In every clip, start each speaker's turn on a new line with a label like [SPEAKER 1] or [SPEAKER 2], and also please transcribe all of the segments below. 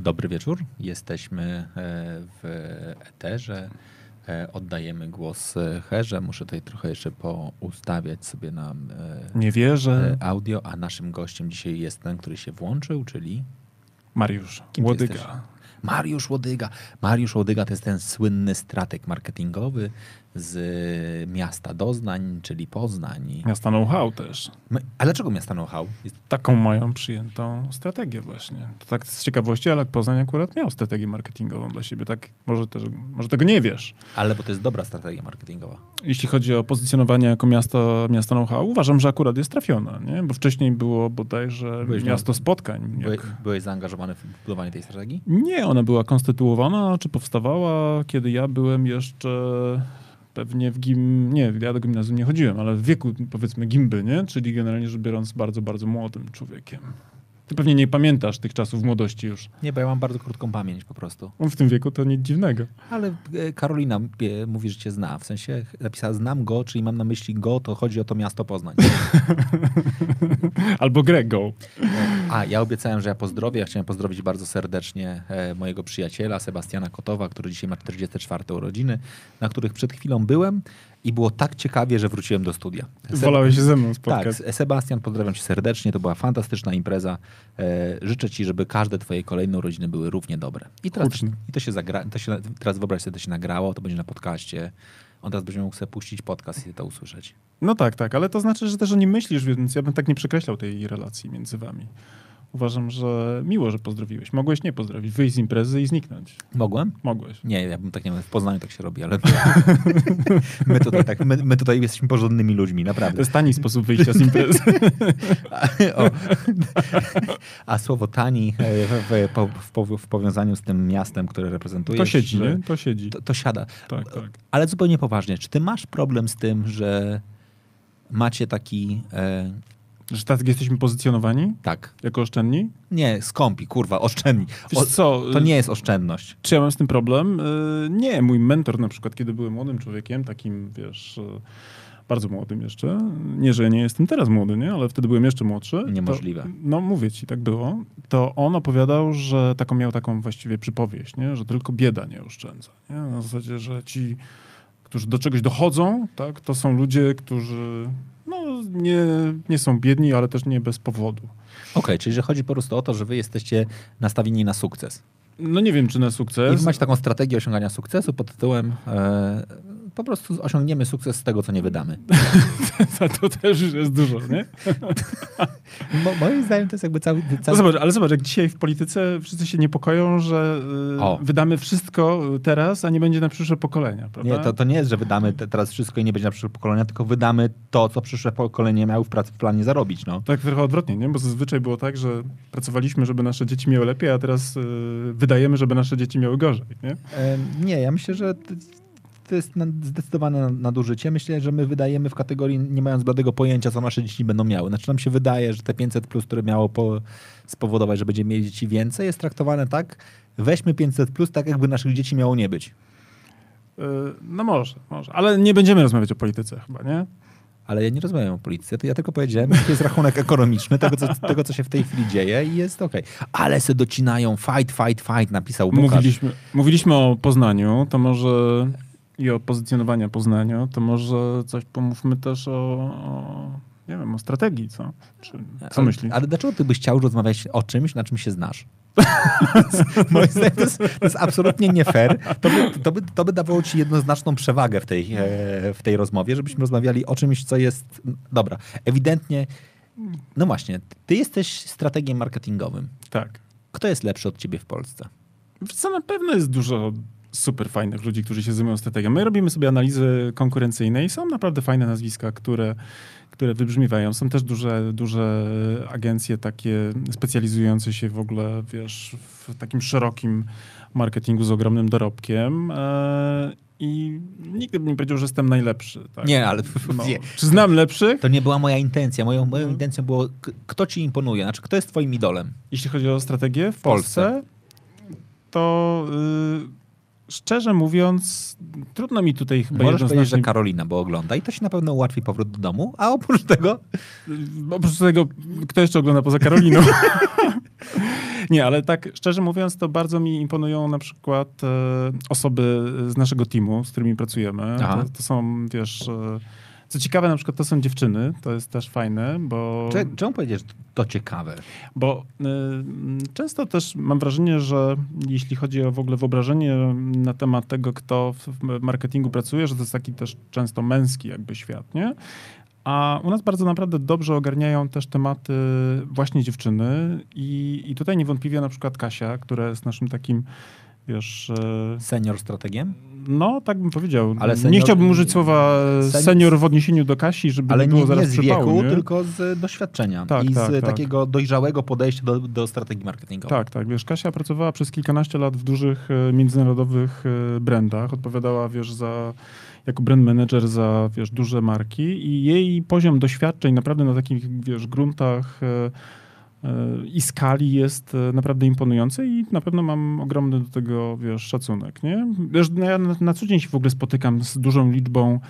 [SPEAKER 1] Dobry wieczór. Jesteśmy e, w eterze. E, oddajemy głos e, Herze. Muszę tutaj trochę jeszcze poustawiać sobie nam
[SPEAKER 2] Nie wierzę.
[SPEAKER 1] audio, a naszym gościem dzisiaj jest ten, który się włączył, czyli
[SPEAKER 2] Mariusz
[SPEAKER 1] Kim
[SPEAKER 2] Łodyga.
[SPEAKER 1] Mariusz Łodyga. Mariusz Łodyga to jest ten słynny strateg marketingowy z miasta Doznań, czyli Poznań.
[SPEAKER 2] Miasta know-how też.
[SPEAKER 1] A dlaczego miasta know-how? Jest
[SPEAKER 2] Taką mają przyjętą strategię właśnie. To tak z ciekawości, ale Poznań akurat miał strategię marketingową dla siebie. Tak, może, też, może tego nie wiesz.
[SPEAKER 1] Ale bo to jest dobra strategia marketingowa.
[SPEAKER 2] Jeśli chodzi o pozycjonowanie jako miasto, miasto know-how, uważam, że akurat jest trafiona, nie? Bo wcześniej było bodajże
[SPEAKER 1] Byłeś
[SPEAKER 2] miasto
[SPEAKER 1] na-
[SPEAKER 2] spotkań.
[SPEAKER 1] Byłeś,
[SPEAKER 2] Jak...
[SPEAKER 1] byłeś zaangażowany w budowanie tej strategii?
[SPEAKER 2] Nie, ona była konstytuowana, czy powstawała, kiedy ja byłem jeszcze pewnie w gim... Nie, ja do gimnazjum nie chodziłem, ale w wieku powiedzmy gimby, nie? Czyli generalnie rzecz biorąc bardzo, bardzo młodym człowiekiem. Ty pewnie nie pamiętasz tych czasów młodości już.
[SPEAKER 1] Nie, bo ja mam bardzo krótką pamięć po prostu.
[SPEAKER 2] On w tym wieku to nic dziwnego.
[SPEAKER 1] Ale e, Karolina e, mówi, że cię zna. W sensie napisała znam go, czyli mam na myśli go, to chodzi o to miasto Poznań.
[SPEAKER 2] Albo Grego.
[SPEAKER 1] A, ja obiecałem, że ja pozdrowię. Ja chciałem pozdrowić bardzo serdecznie e, mojego przyjaciela Sebastiana Kotowa, który dzisiaj ma 44 urodziny, na których przed chwilą byłem i było tak ciekawie, że wróciłem do studia. Seb-
[SPEAKER 2] Wolałeś się ze mną
[SPEAKER 1] Tak,
[SPEAKER 2] spotkać.
[SPEAKER 1] Se- Sebastian, pozdrawiam cię serdecznie. To była fantastyczna impreza. E, życzę ci, żeby każde twoje kolejne urodziny były równie dobre. I teraz i to się zagra, to się, teraz wyobraź sobie, to się nagrało, to będzie na podcaście. On teraz będzie mógł sobie puścić podcast i to usłyszeć.
[SPEAKER 2] No tak, tak, ale to znaczy, że też o nim myślisz, więc ja bym tak nie przekreślał tej relacji między wami. Uważam, że miło, że pozdrowiłeś. Mogłeś nie pozdrowić, wyjść z imprezy i zniknąć.
[SPEAKER 1] Mogłem?
[SPEAKER 2] Mogłeś.
[SPEAKER 1] Nie, ja bym tak nie w Poznaniu tak się robi, ale my tutaj, tak, my, my tutaj jesteśmy porządnymi ludźmi,
[SPEAKER 2] To
[SPEAKER 1] naprawdę.
[SPEAKER 2] jest tani sposób wyjścia z imprezy.
[SPEAKER 1] O. A słowo tani e, w, w, w powiązaniu z tym miastem, które reprezentujesz,
[SPEAKER 2] To siedzi,
[SPEAKER 1] że-
[SPEAKER 2] nie? To siedzi.
[SPEAKER 1] To, to siada.
[SPEAKER 2] Tak, tak.
[SPEAKER 1] Ale zupełnie poważnie, czy ty masz problem z tym, że macie taki, e,
[SPEAKER 2] Że tak jesteśmy pozycjonowani
[SPEAKER 1] tak,
[SPEAKER 2] jako oszczędni?
[SPEAKER 1] nie, skąpi, kurwa, oszczędni.
[SPEAKER 2] Wiesz co,
[SPEAKER 1] to nie jest oszczędność.
[SPEAKER 2] Czy ja mam z tym problem? Y, Nie, mój mentor na przykład, kiedy byłem młodym człowiekiem, takim, wiesz, y, bardzo młodym jeszcze, nie, że nie jestem teraz młody, nie, ale wtedy byłem jeszcze młodszy.
[SPEAKER 1] Niemożliwe.
[SPEAKER 2] To, no mówię ci, tak było. To on opowiadał, że taką miał taką właściwie przypowieść, nie, że tylko bieda nie oszczędza. Nie? Na zasadzie, że ci, którzy do czegoś dochodzą, tak, to są ludzie, którzy no, nie, nie są biedni, ale też nie bez powodu.
[SPEAKER 1] Okej, czyli że chodzi po prostu o to, że wy jesteście nastawieni na sukces.
[SPEAKER 2] No nie wiem, czy na
[SPEAKER 1] I
[SPEAKER 2] sukces.
[SPEAKER 1] wy macie taką strategię osiągania sukcesu pod tytułem e, po prostu osiągniemy sukces z tego, co nie wydamy.
[SPEAKER 2] to też już jest dużo, nie?
[SPEAKER 1] Mo, moim zdaniem to jest jakby cały...
[SPEAKER 2] No
[SPEAKER 1] cały...
[SPEAKER 2] zobacz, ale zobacz, jak dzisiaj w polityce wszyscy się niepokoją, że y,
[SPEAKER 1] O.
[SPEAKER 2] wydamy wszystko teraz, a nie będzie na przyszłe pokolenia, prawda?
[SPEAKER 1] Nie, to, to nie jest, że wydamy te, teraz wszystko i nie będzie na przyszłe pokolenia, tylko wydamy to, co przyszłe pokolenie miało w, pracy, w planie zarobić. No.
[SPEAKER 2] Tak trochę odwrotnie, nie? Bo zazwyczaj było tak, że pracowaliśmy, żeby nasze dzieci miały lepiej, a teraz y, wydajemy, żeby nasze dzieci miały gorzej, nie?
[SPEAKER 1] E, nie, ja myślę, że to, jest zdecydowane nadużycie. Myślę, że my wydajemy w kategorii, nie mając bladego pojęcia, co nasze dzieci będą miały. Znaczy nam się wydaje, że te 500, plus, które miało po, spowodować, że będziemy mieli dzieci więcej, jest traktowane tak, weźmy 500, plus, tak jakby naszych dzieci miało nie być.
[SPEAKER 2] Y, no może, może. Ale nie będziemy rozmawiać o polityce chyba, nie?
[SPEAKER 1] Ale ja nie rozmawiam o polityce, to ja tylko powiedziałem, jaki jest rachunek ekonomiczny tego co, tego, co się w tej chwili dzieje i jest okej. Ale se docinają, fight, fight, fight, napisał Łukasz.
[SPEAKER 2] Mówiliśmy, mówiliśmy o Poznaniu, to może i o pozycjonowaniu Poznania, to może coś pomówmy też o, o nie wiem, o strategii, co? Czy, co myślisz?
[SPEAKER 1] Ale dlaczego ty byś chciał rozmawiać o czymś, na czym się znasz? Moim zdaniem to jest, to jest absolutnie nie fair. To by, to, by, to by dawało ci jednoznaczną przewagę w tej, e, w tej rozmowie, żebyśmy rozmawiali o czymś, co jest... Dobra, ewidentnie... No właśnie, ty jesteś strategiem marketingowym.
[SPEAKER 2] Tak.
[SPEAKER 1] Kto jest lepszy od ciebie w Polsce?
[SPEAKER 2] Co na pewno jest dużo super fajnych ludzi, którzy się zajmują strategią. My robimy sobie analizy konkurencyjne i są naprawdę fajne nazwiska, które, które wybrzmiewają. Są też duże, duże agencje takie specjalizujące się w ogóle, wiesz, w takim szerokim marketingu z ogromnym dorobkiem. E, I nigdy bym nie powiedział, że jestem najlepszy. Tak?
[SPEAKER 1] Nie, ale
[SPEAKER 2] No.
[SPEAKER 1] nie.
[SPEAKER 2] Czy znam lepszych?
[SPEAKER 1] To nie była moja intencja. Moją, moją
[SPEAKER 2] Mhm.
[SPEAKER 1] intencją było, kto ci imponuje? Znaczy, kto jest twoim idolem?
[SPEAKER 2] Jeśli chodzi o strategię w
[SPEAKER 1] Polsce.
[SPEAKER 2] Polsce, to y, szczerze mówiąc, trudno mi tutaj chyba
[SPEAKER 1] Możesz powiedzieć, że
[SPEAKER 2] jednoznacznie...
[SPEAKER 1] Karolina, bo ogląda i to się na pewno ułatwi powrót do domu, a oprócz tego
[SPEAKER 2] Oprócz tego, kto jeszcze ogląda poza Karoliną? Nie, ale tak szczerze mówiąc, to bardzo mi imponują na przykład e, osoby z naszego teamu, z którymi pracujemy. To, to są, wiesz... E, co ciekawe, na przykład to są dziewczyny, to jest też fajne, bo...
[SPEAKER 1] Cze- Czemu powiedzieć, że to ciekawe?
[SPEAKER 2] Bo y, często też mam wrażenie, że jeśli chodzi o w ogóle wyobrażenie na temat tego, kto w w marketingu pracuje, że to jest taki też często męski jakby świat, nie? A u nas bardzo naprawdę dobrze ogarniają też tematy właśnie dziewczyny i, i tutaj niewątpliwie na przykład Kasia, która jest naszym takim, wiesz... e,
[SPEAKER 1] Senior strategiem?
[SPEAKER 2] No, tak bym powiedział.
[SPEAKER 1] Ale
[SPEAKER 2] nie
[SPEAKER 1] senior-
[SPEAKER 2] chciałbym użyć słowa
[SPEAKER 1] senior-
[SPEAKER 2] senior w odniesieniu do Kasi, żeby
[SPEAKER 1] Ale
[SPEAKER 2] nie było
[SPEAKER 1] nie,
[SPEAKER 2] zaraz
[SPEAKER 1] nie z
[SPEAKER 2] przypału,
[SPEAKER 1] wieku,
[SPEAKER 2] nie?
[SPEAKER 1] tylko z doświadczenia
[SPEAKER 2] Tak,
[SPEAKER 1] i z
[SPEAKER 2] tak, tak.
[SPEAKER 1] takiego dojrzałego podejścia do, do strategii marketingowej.
[SPEAKER 2] Tak, tak. Wiesz, Kasia pracowała przez kilkanaście lat w dużych e, międzynarodowych e, brandach. Odpowiadała, wiesz, za jako brand manager za, wiesz, duże marki i jej poziom doświadczeń naprawdę na takich, wiesz, gruntach e, e, i skali jest e, naprawdę imponujący i na pewno mam ogromny do tego, wiesz, szacunek, nie? Wiesz, no ja na, na co dzień się w ogóle spotykam z dużą liczbą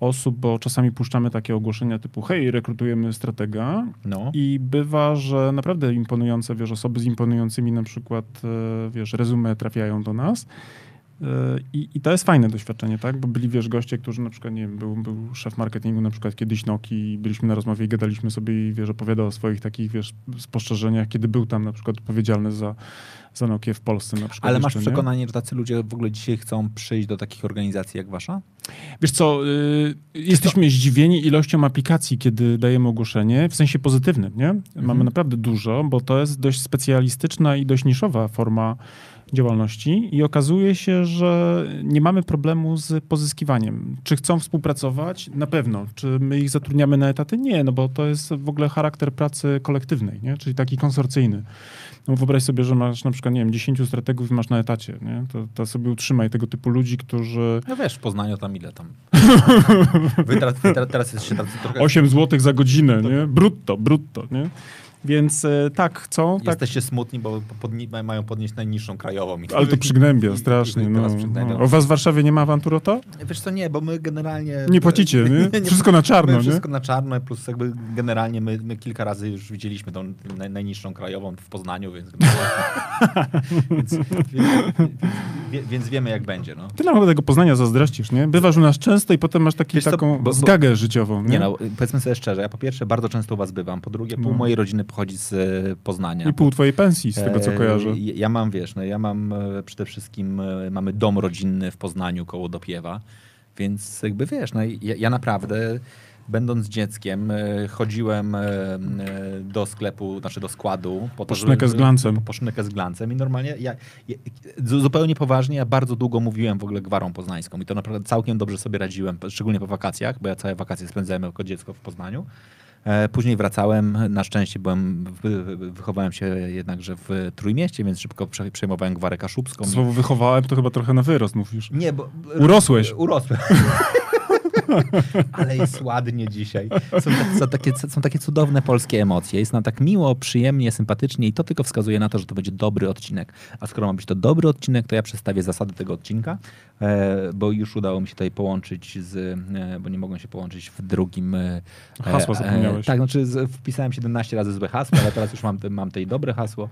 [SPEAKER 2] osób, bo czasami puszczamy takie ogłoszenia typu hej, rekrutujemy stratega
[SPEAKER 1] No.
[SPEAKER 2] i bywa, że naprawdę imponujące, wiesz, osoby z imponującymi na przykład, e, wiesz, resume trafiają do nas. I, I to jest fajne doświadczenie, tak? Bo byli, wiesz, goście, którzy na przykład, nie wiem, był, był szef marketingu na przykład kiedyś Noki i byliśmy na rozmowie i gadaliśmy sobie i, wiesz, opowiadał o swoich takich, wiesz, spostrzeżeniach, kiedy był tam na przykład odpowiedzialny za, za Nokię w Polsce na przykład.
[SPEAKER 1] Ale masz
[SPEAKER 2] jeszcze, nie?
[SPEAKER 1] przekonanie, że tacy ludzie w ogóle dzisiaj chcą przyjść do takich organizacji jak wasza?
[SPEAKER 2] Wiesz co, y, jesteśmy zdziwieni ilością aplikacji, kiedy dajemy ogłoszenie, w sensie pozytywnym, nie? Mamy naprawdę dużo, bo to jest dość specjalistyczna i dość niszowa forma działalności i okazuje się, że nie mamy problemu z pozyskiwaniem. Czy chcą współpracować? Na pewno. Czy my ich zatrudniamy na etaty? Nie, no bo to jest w ogóle charakter pracy kolektywnej, nie? czyli taki konsorcyjny. No wyobraź sobie, że masz na przykład, nie wiem, 10 strategów i masz na etacie, nie? To, to sobie utrzymaj tego typu ludzi, którzy
[SPEAKER 1] No wiesz, w Poznaniu tam ile tam? Teraz, jesteście tacy trochę...
[SPEAKER 2] 8 zł za godzinę, nie? Brutto, brutto, nie? Więc e, tak, chcą, tak,
[SPEAKER 1] Jesteście smutni, bo mają podnieść najniższą krajową. I
[SPEAKER 2] ale to przygnębia strasznie.
[SPEAKER 1] i
[SPEAKER 2] No, no. O was w Warszawie nie ma awanturota?
[SPEAKER 1] Wiesz co, nie, bo my generalnie...
[SPEAKER 2] Nie płacicie, nie? Wszystko na czarno, nie?
[SPEAKER 1] Wszystko na czarno, plus jakby generalnie my, my kilka razy już widzieliśmy tą naj, najniższą krajową w Poznaniu, więc, więc, więc, więc, wiemy jak będzie. No.
[SPEAKER 2] Ty naprawdę tego Poznania zazdrościsz, nie? Bywasz u nas często i potem masz taki,
[SPEAKER 1] Wiesz co,
[SPEAKER 2] taką
[SPEAKER 1] bo- bo-
[SPEAKER 2] zgagę życiową, nie?
[SPEAKER 1] Nie no, powiedzmy sobie szczerze, ja po pierwsze bardzo często u was bywam, po drugie pół
[SPEAKER 2] No.
[SPEAKER 1] mojej rodziny pochodzi z e, Poznania.
[SPEAKER 2] I pół twojej pensji, z tego co
[SPEAKER 1] E,
[SPEAKER 2] kojarzę.
[SPEAKER 1] Ja mam, wiesz, no ja mam e, przede wszystkim, mamy dom rodzinny w Poznaniu koło Dopiewa, więc jakby wiesz, no ja, ja naprawdę będąc dzieckiem chodziłem do sklepu, znaczy do składu po
[SPEAKER 2] Po sznykę z glancem.
[SPEAKER 1] Po, po sznykę z glancem i normalnie ja, ja, zu- zupełnie poważnie, ja bardzo długo mówiłem w ogóle gwarą poznańską i to naprawdę całkiem dobrze sobie radziłem, szczególnie po wakacjach, bo ja całe wakacje spędzałem jako dziecko w Poznaniu. E, Później wracałem, na szczęście byłem, wy, wy- wychowałem się jednakże w Trójmieście, więc szybko prze- przejmowałem gwarę kaszubską.
[SPEAKER 2] Słowo wychowałem, to chyba trochę na wyrost mówisz.
[SPEAKER 1] Nie, bo...
[SPEAKER 2] Urosłeś.
[SPEAKER 1] Urosłem. Ale jest ładnie dzisiaj. Są, tak, są, takie, są takie cudowne polskie emocje. Jest nam tak miło, przyjemnie, sympatycznie i to tylko wskazuje na to, że to będzie dobry odcinek. A skoro ma być to dobry odcinek, to ja przedstawię zasady tego odcinka, e, bo już udało mi się tutaj połączyć z, e, bo nie mogłem się połączyć w drugim... E,
[SPEAKER 2] Hasła zapomniałeś.
[SPEAKER 1] tak, znaczy wpisałem 17 razy złe hasło, ale teraz już mam, mam tutaj dobre hasło,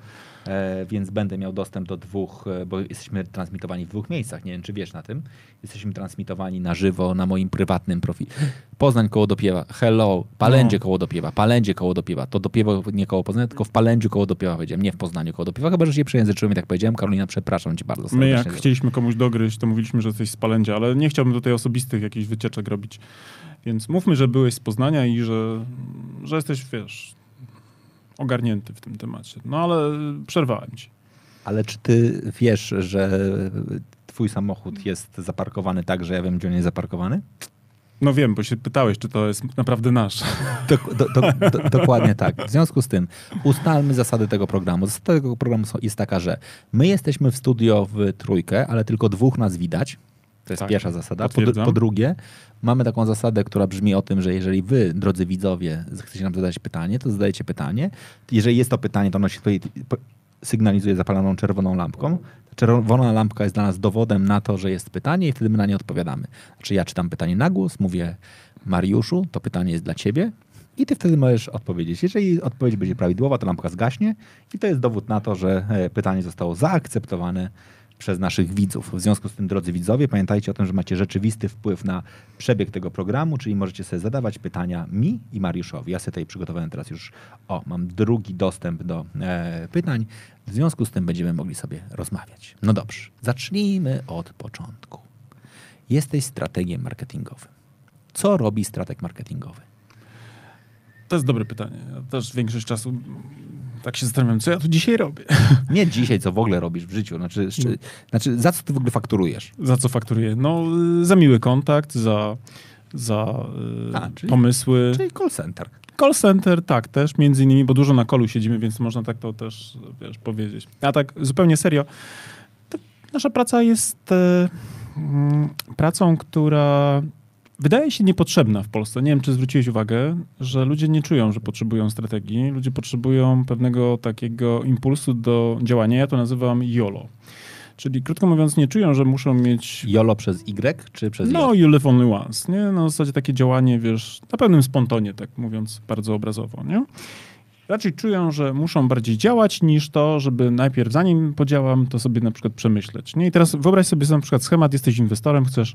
[SPEAKER 1] więc będę miał dostęp do dwóch, e, bo jesteśmy transmitowani w dwóch miejscach, nie wiem czy wiesz na tym. Jesteśmy transmitowani na żywo na moim prywatnym profilu. Poznań koło Dopiewa, hello, Palędzie
[SPEAKER 2] No.
[SPEAKER 1] koło Dopiewa, Palędzie koło Dopiewa. To Dopiewo nie koło Poznania, tylko w Palędziu koło Dopiewa powiedziałem, nie w Poznaniu koło Dopiewa, chyba że się przejęzyczyłem i tak powiedziałem. Karolina, przepraszam cię bardzo
[SPEAKER 2] My jak chcieliśmy komuś dogryźć, to mówiliśmy, że jesteś z Palędzia, ale nie chciałbym tutaj osobistych jakichś wycieczek robić. Więc mówmy, że byłeś z Poznania i że, że jesteś, wiesz, ogarnięty w tym temacie. No ale przerwałem ci.
[SPEAKER 1] Ale czy ty wiesz, że twój samochód jest zaparkowany tak, że ja wiem, gdzie on jest zaparkowany?
[SPEAKER 2] No wiem, bo się pytałeś, czy to jest naprawdę nasz.
[SPEAKER 1] Do, do, do, dokładnie tak. W związku z tym ustalmy zasady tego programu. Zasada tego programu jest taka, że my jesteśmy w studio w trójkę, ale tylko dwóch nas widać. To jest
[SPEAKER 2] Tak,
[SPEAKER 1] pierwsza zasada. Po, po drugie, mamy taką zasadę, która brzmi o tym, że jeżeli wy, drodzy widzowie, chcecie nam zadać pytanie, to zadajecie pytanie. Jeżeli jest to pytanie, to ono się tutaj sygnalizuje zapaloną czerwoną lampką. Czerwona lampka jest dla nas dowodem na to, że jest pytanie i wtedy my na nie odpowiadamy. Znaczy ja czytam pytanie na głos, mówię Mariuszu, to pytanie jest dla ciebie i ty wtedy możesz odpowiedzieć. Jeżeli odpowiedź będzie prawidłowa, to lampka zgaśnie i to jest dowód na to, że e, pytanie zostało zaakceptowane przez naszych widzów. W związku z tym, drodzy widzowie, pamiętajcie o tym, że macie rzeczywisty wpływ na przebieg tego programu, czyli możecie sobie zadawać pytania mi i Mariuszowi. Ja sobie tutaj przygotowałem teraz już, o, mam drugi dostęp do e, pytań. W związku z tym będziemy mogli sobie rozmawiać. No dobrze, zacznijmy od początku. Jesteś strategiem marketingowym. Co robi strateg marketingowy?
[SPEAKER 2] To jest dobre pytanie. Ja też większość czasu tak się zastanawiam, co ja tu dzisiaj robię.
[SPEAKER 1] Nie dzisiaj, co w ogóle robisz w życiu. Znaczy, szczy, znaczy za co ty w ogóle fakturujesz?
[SPEAKER 2] Za co fakturuję? No, y, za miły kontakt, za, za y,
[SPEAKER 1] A, czyli-
[SPEAKER 2] pomysły.
[SPEAKER 1] Czyli call center.
[SPEAKER 2] Call center, tak, też między innymi, bo dużo na kolu siedzimy, więc można tak to też, wiesz, powiedzieć. A tak zupełnie serio, nasza praca jest e, mm, pracą, która wydaje się niepotrzebna w Polsce. Nie wiem, czy zwróciłeś uwagę, że ludzie nie czują, że potrzebują strategii. Ludzie potrzebują pewnego takiego impulsu do działania. Ja to nazywam YOLO. Czyli krótko mówiąc, nie czują, że muszą mieć
[SPEAKER 1] YOLO przez Y czy przez
[SPEAKER 2] no,
[SPEAKER 1] J?
[SPEAKER 2] you live only once, nie? Na zasadzie takie działanie, wiesz, na pewnym spontonie, tak mówiąc bardzo obrazowo, nie? Raczej czują, że muszą bardziej działać niż to, żeby najpierw zanim podziałam, to sobie na przykład przemyśleć, nie? I teraz wyobraź sobie na przykład schemat, jesteś inwestorem, chcesz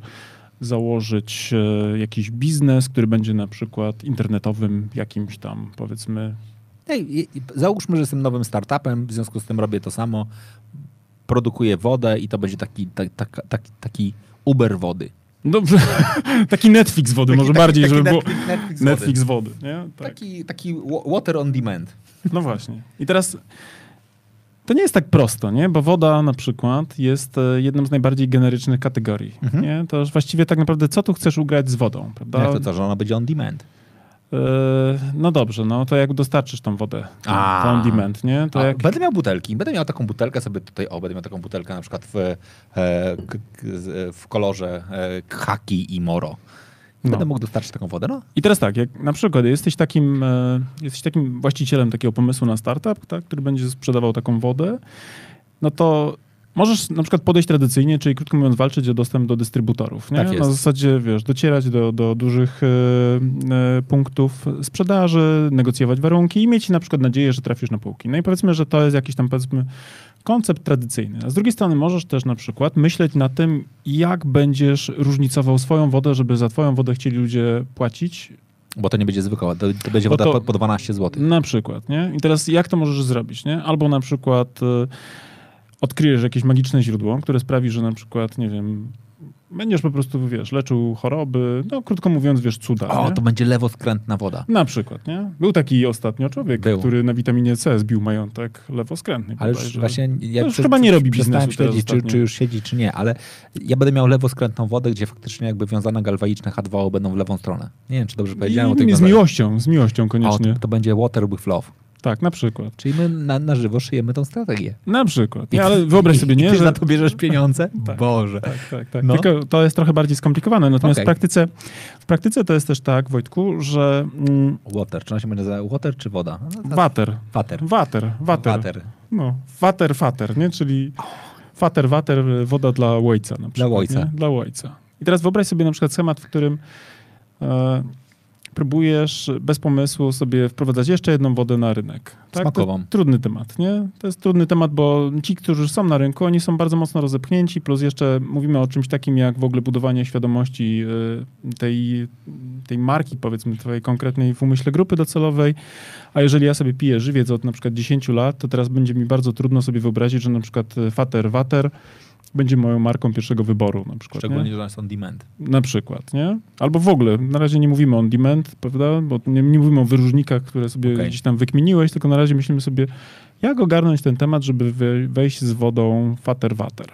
[SPEAKER 2] założyć e, jakiś biznes, który będzie na przykład internetowym jakimś tam, powiedzmy,
[SPEAKER 1] Ej, załóżmy, że jestem nowym startupem, w związku z tym robię to samo. Produkuję wodę i to będzie taki, tak, tak, taki, taki Uber wody.
[SPEAKER 2] dobrze, taki Netflix wody,
[SPEAKER 1] Taki-
[SPEAKER 2] może
[SPEAKER 1] taki-
[SPEAKER 2] bardziej,
[SPEAKER 1] taki
[SPEAKER 2] żeby było
[SPEAKER 1] Netflix- Netflix
[SPEAKER 2] Netflix wody? Tak.
[SPEAKER 1] Taki, taki wa- water on demand.
[SPEAKER 2] No właśnie. I teraz to nie jest tak prosto, nie? Bo woda na przykład jest e, jedną z najbardziej generycznych kategorii.
[SPEAKER 1] Mhm.
[SPEAKER 2] Nie? To właściwie tak naprawdę, co tu chcesz ugrać z wodą, prawda?
[SPEAKER 1] Jak to co, że ona będzie on demand?
[SPEAKER 2] E, no dobrze, no to jak dostarczysz tą wodę, tą, tą on demand, nie? To jak...
[SPEAKER 1] Będę miał butelki. Będę miał taką butelkę sobie tutaj, o, będę miał taką butelkę na przykład w, e, w kolorze khaki i moro.
[SPEAKER 2] No.
[SPEAKER 1] Będę mógł dostarczyć taką wodę, no?
[SPEAKER 2] I teraz tak, jak na przykład jesteś takim, e, jesteś takim właścicielem takiego pomysłu na startup, tak, który będzie sprzedawał taką wodę, no to możesz na przykład podejść tradycyjnie, czyli krótko mówiąc walczyć o dostęp do dystrybutorów. Nie?
[SPEAKER 1] Tak.
[SPEAKER 2] Na zasadzie, wiesz, docierać do, do dużych e, e, punktów sprzedaży, negocjować warunki i mieć na przykład nadzieję, że trafisz na półki. No i powiedzmy, że to jest jakiś tam powiedzmy koncept tradycyjny. A z drugiej strony możesz też na przykład myśleć na tym, jak będziesz różnicował swoją wodę, żeby za twoją wodę chcieli ludzie płacić,
[SPEAKER 1] Bo to nie będzie zwykła, to, to będzie
[SPEAKER 2] Bo
[SPEAKER 1] woda
[SPEAKER 2] to-
[SPEAKER 1] po, po 12 zł.
[SPEAKER 2] na przykład, nie? I teraz jak to możesz zrobić, nie? Albo na przykład y, odkryjesz jakieś magiczne źródło, które sprawi, że na przykład, nie wiem, będziesz po prostu, wiesz, leczył choroby, no krótko mówiąc, wiesz, cuda,
[SPEAKER 1] O,
[SPEAKER 2] nie?
[SPEAKER 1] to będzie lewoskrętna woda.
[SPEAKER 2] Na przykład, nie? Był taki ostatnio człowiek,
[SPEAKER 1] Był.
[SPEAKER 2] który na witaminie C zbił majątek lewoskrętny.
[SPEAKER 1] Ale już właśnie ja
[SPEAKER 2] To już chyba nie robi biznesu
[SPEAKER 1] śledzić, czy, czy już siedzi, czy nie, ale ja będę miał lewoskrętną wodę, gdzie faktycznie jakby wiązane galwaniczne H2O będą w lewą stronę. Nie wiem, czy dobrze powiedziałem o
[SPEAKER 2] I,
[SPEAKER 1] tej
[SPEAKER 2] z
[SPEAKER 1] wiązaniu.
[SPEAKER 2] miłością, z miłością
[SPEAKER 1] O,
[SPEAKER 2] koniecznie.
[SPEAKER 1] to, to będzie water with love.
[SPEAKER 2] Tak, na przykład.
[SPEAKER 1] Czyli my na, na żywo szyjemy tą strategię.
[SPEAKER 2] Na przykład. Nie, ale wyobraź sobie,
[SPEAKER 1] I
[SPEAKER 2] nie,
[SPEAKER 1] ty
[SPEAKER 2] że...
[SPEAKER 1] za to bierzesz pieniądze?
[SPEAKER 2] Tak.
[SPEAKER 1] Boże.
[SPEAKER 2] Tak, tak, tak.
[SPEAKER 1] No.
[SPEAKER 2] Tylko to jest trochę bardziej skomplikowane. Natomiast
[SPEAKER 1] Okej.
[SPEAKER 2] w, praktyce, w praktyce to jest też tak, Wojtku, że mm,
[SPEAKER 1] Water. Czy ona się będzie nazywa water czy woda? No,
[SPEAKER 2] water,
[SPEAKER 1] Water.
[SPEAKER 2] water, water,
[SPEAKER 1] Water.
[SPEAKER 2] No, water, fater, nie? Czyli fater, water, woda dla ojca na przykład.
[SPEAKER 1] ojca.
[SPEAKER 2] Nie? Dla ojca. I teraz wyobraź sobie na przykład schemat, w którym e, próbujesz bez pomysłu sobie wprowadzać jeszcze jedną wodę na rynek. Tak?
[SPEAKER 1] Smakową.
[SPEAKER 2] Trudny temat, nie? To jest trudny temat, bo ci, którzy są na rynku, oni są bardzo mocno rozepchnięci, plus jeszcze mówimy o czymś takim jak w ogóle budowanie świadomości e, tej, tej marki, powiedzmy, twojej konkretnej w umyśle grupy docelowej. A jeżeli ja sobie piję żywiec od na przykład 10 lat, to teraz będzie mi bardzo trudno sobie wyobrazić, że na przykład e, Fater Water będzie moją marką pierwszego wyboru na przykład.
[SPEAKER 1] Szczególnie,
[SPEAKER 2] Nie?
[SPEAKER 1] że jest on demand.
[SPEAKER 2] Na przykład, nie? Albo w ogóle, na razie nie mówimy on demand, prawda? Bo nie, nie mówimy o wyróżnikach, które sobie
[SPEAKER 1] Okej.
[SPEAKER 2] gdzieś tam wykminiłeś, tylko na razie myślimy sobie, jak ogarnąć ten temat, żeby we- wejść z wodą Fater Water.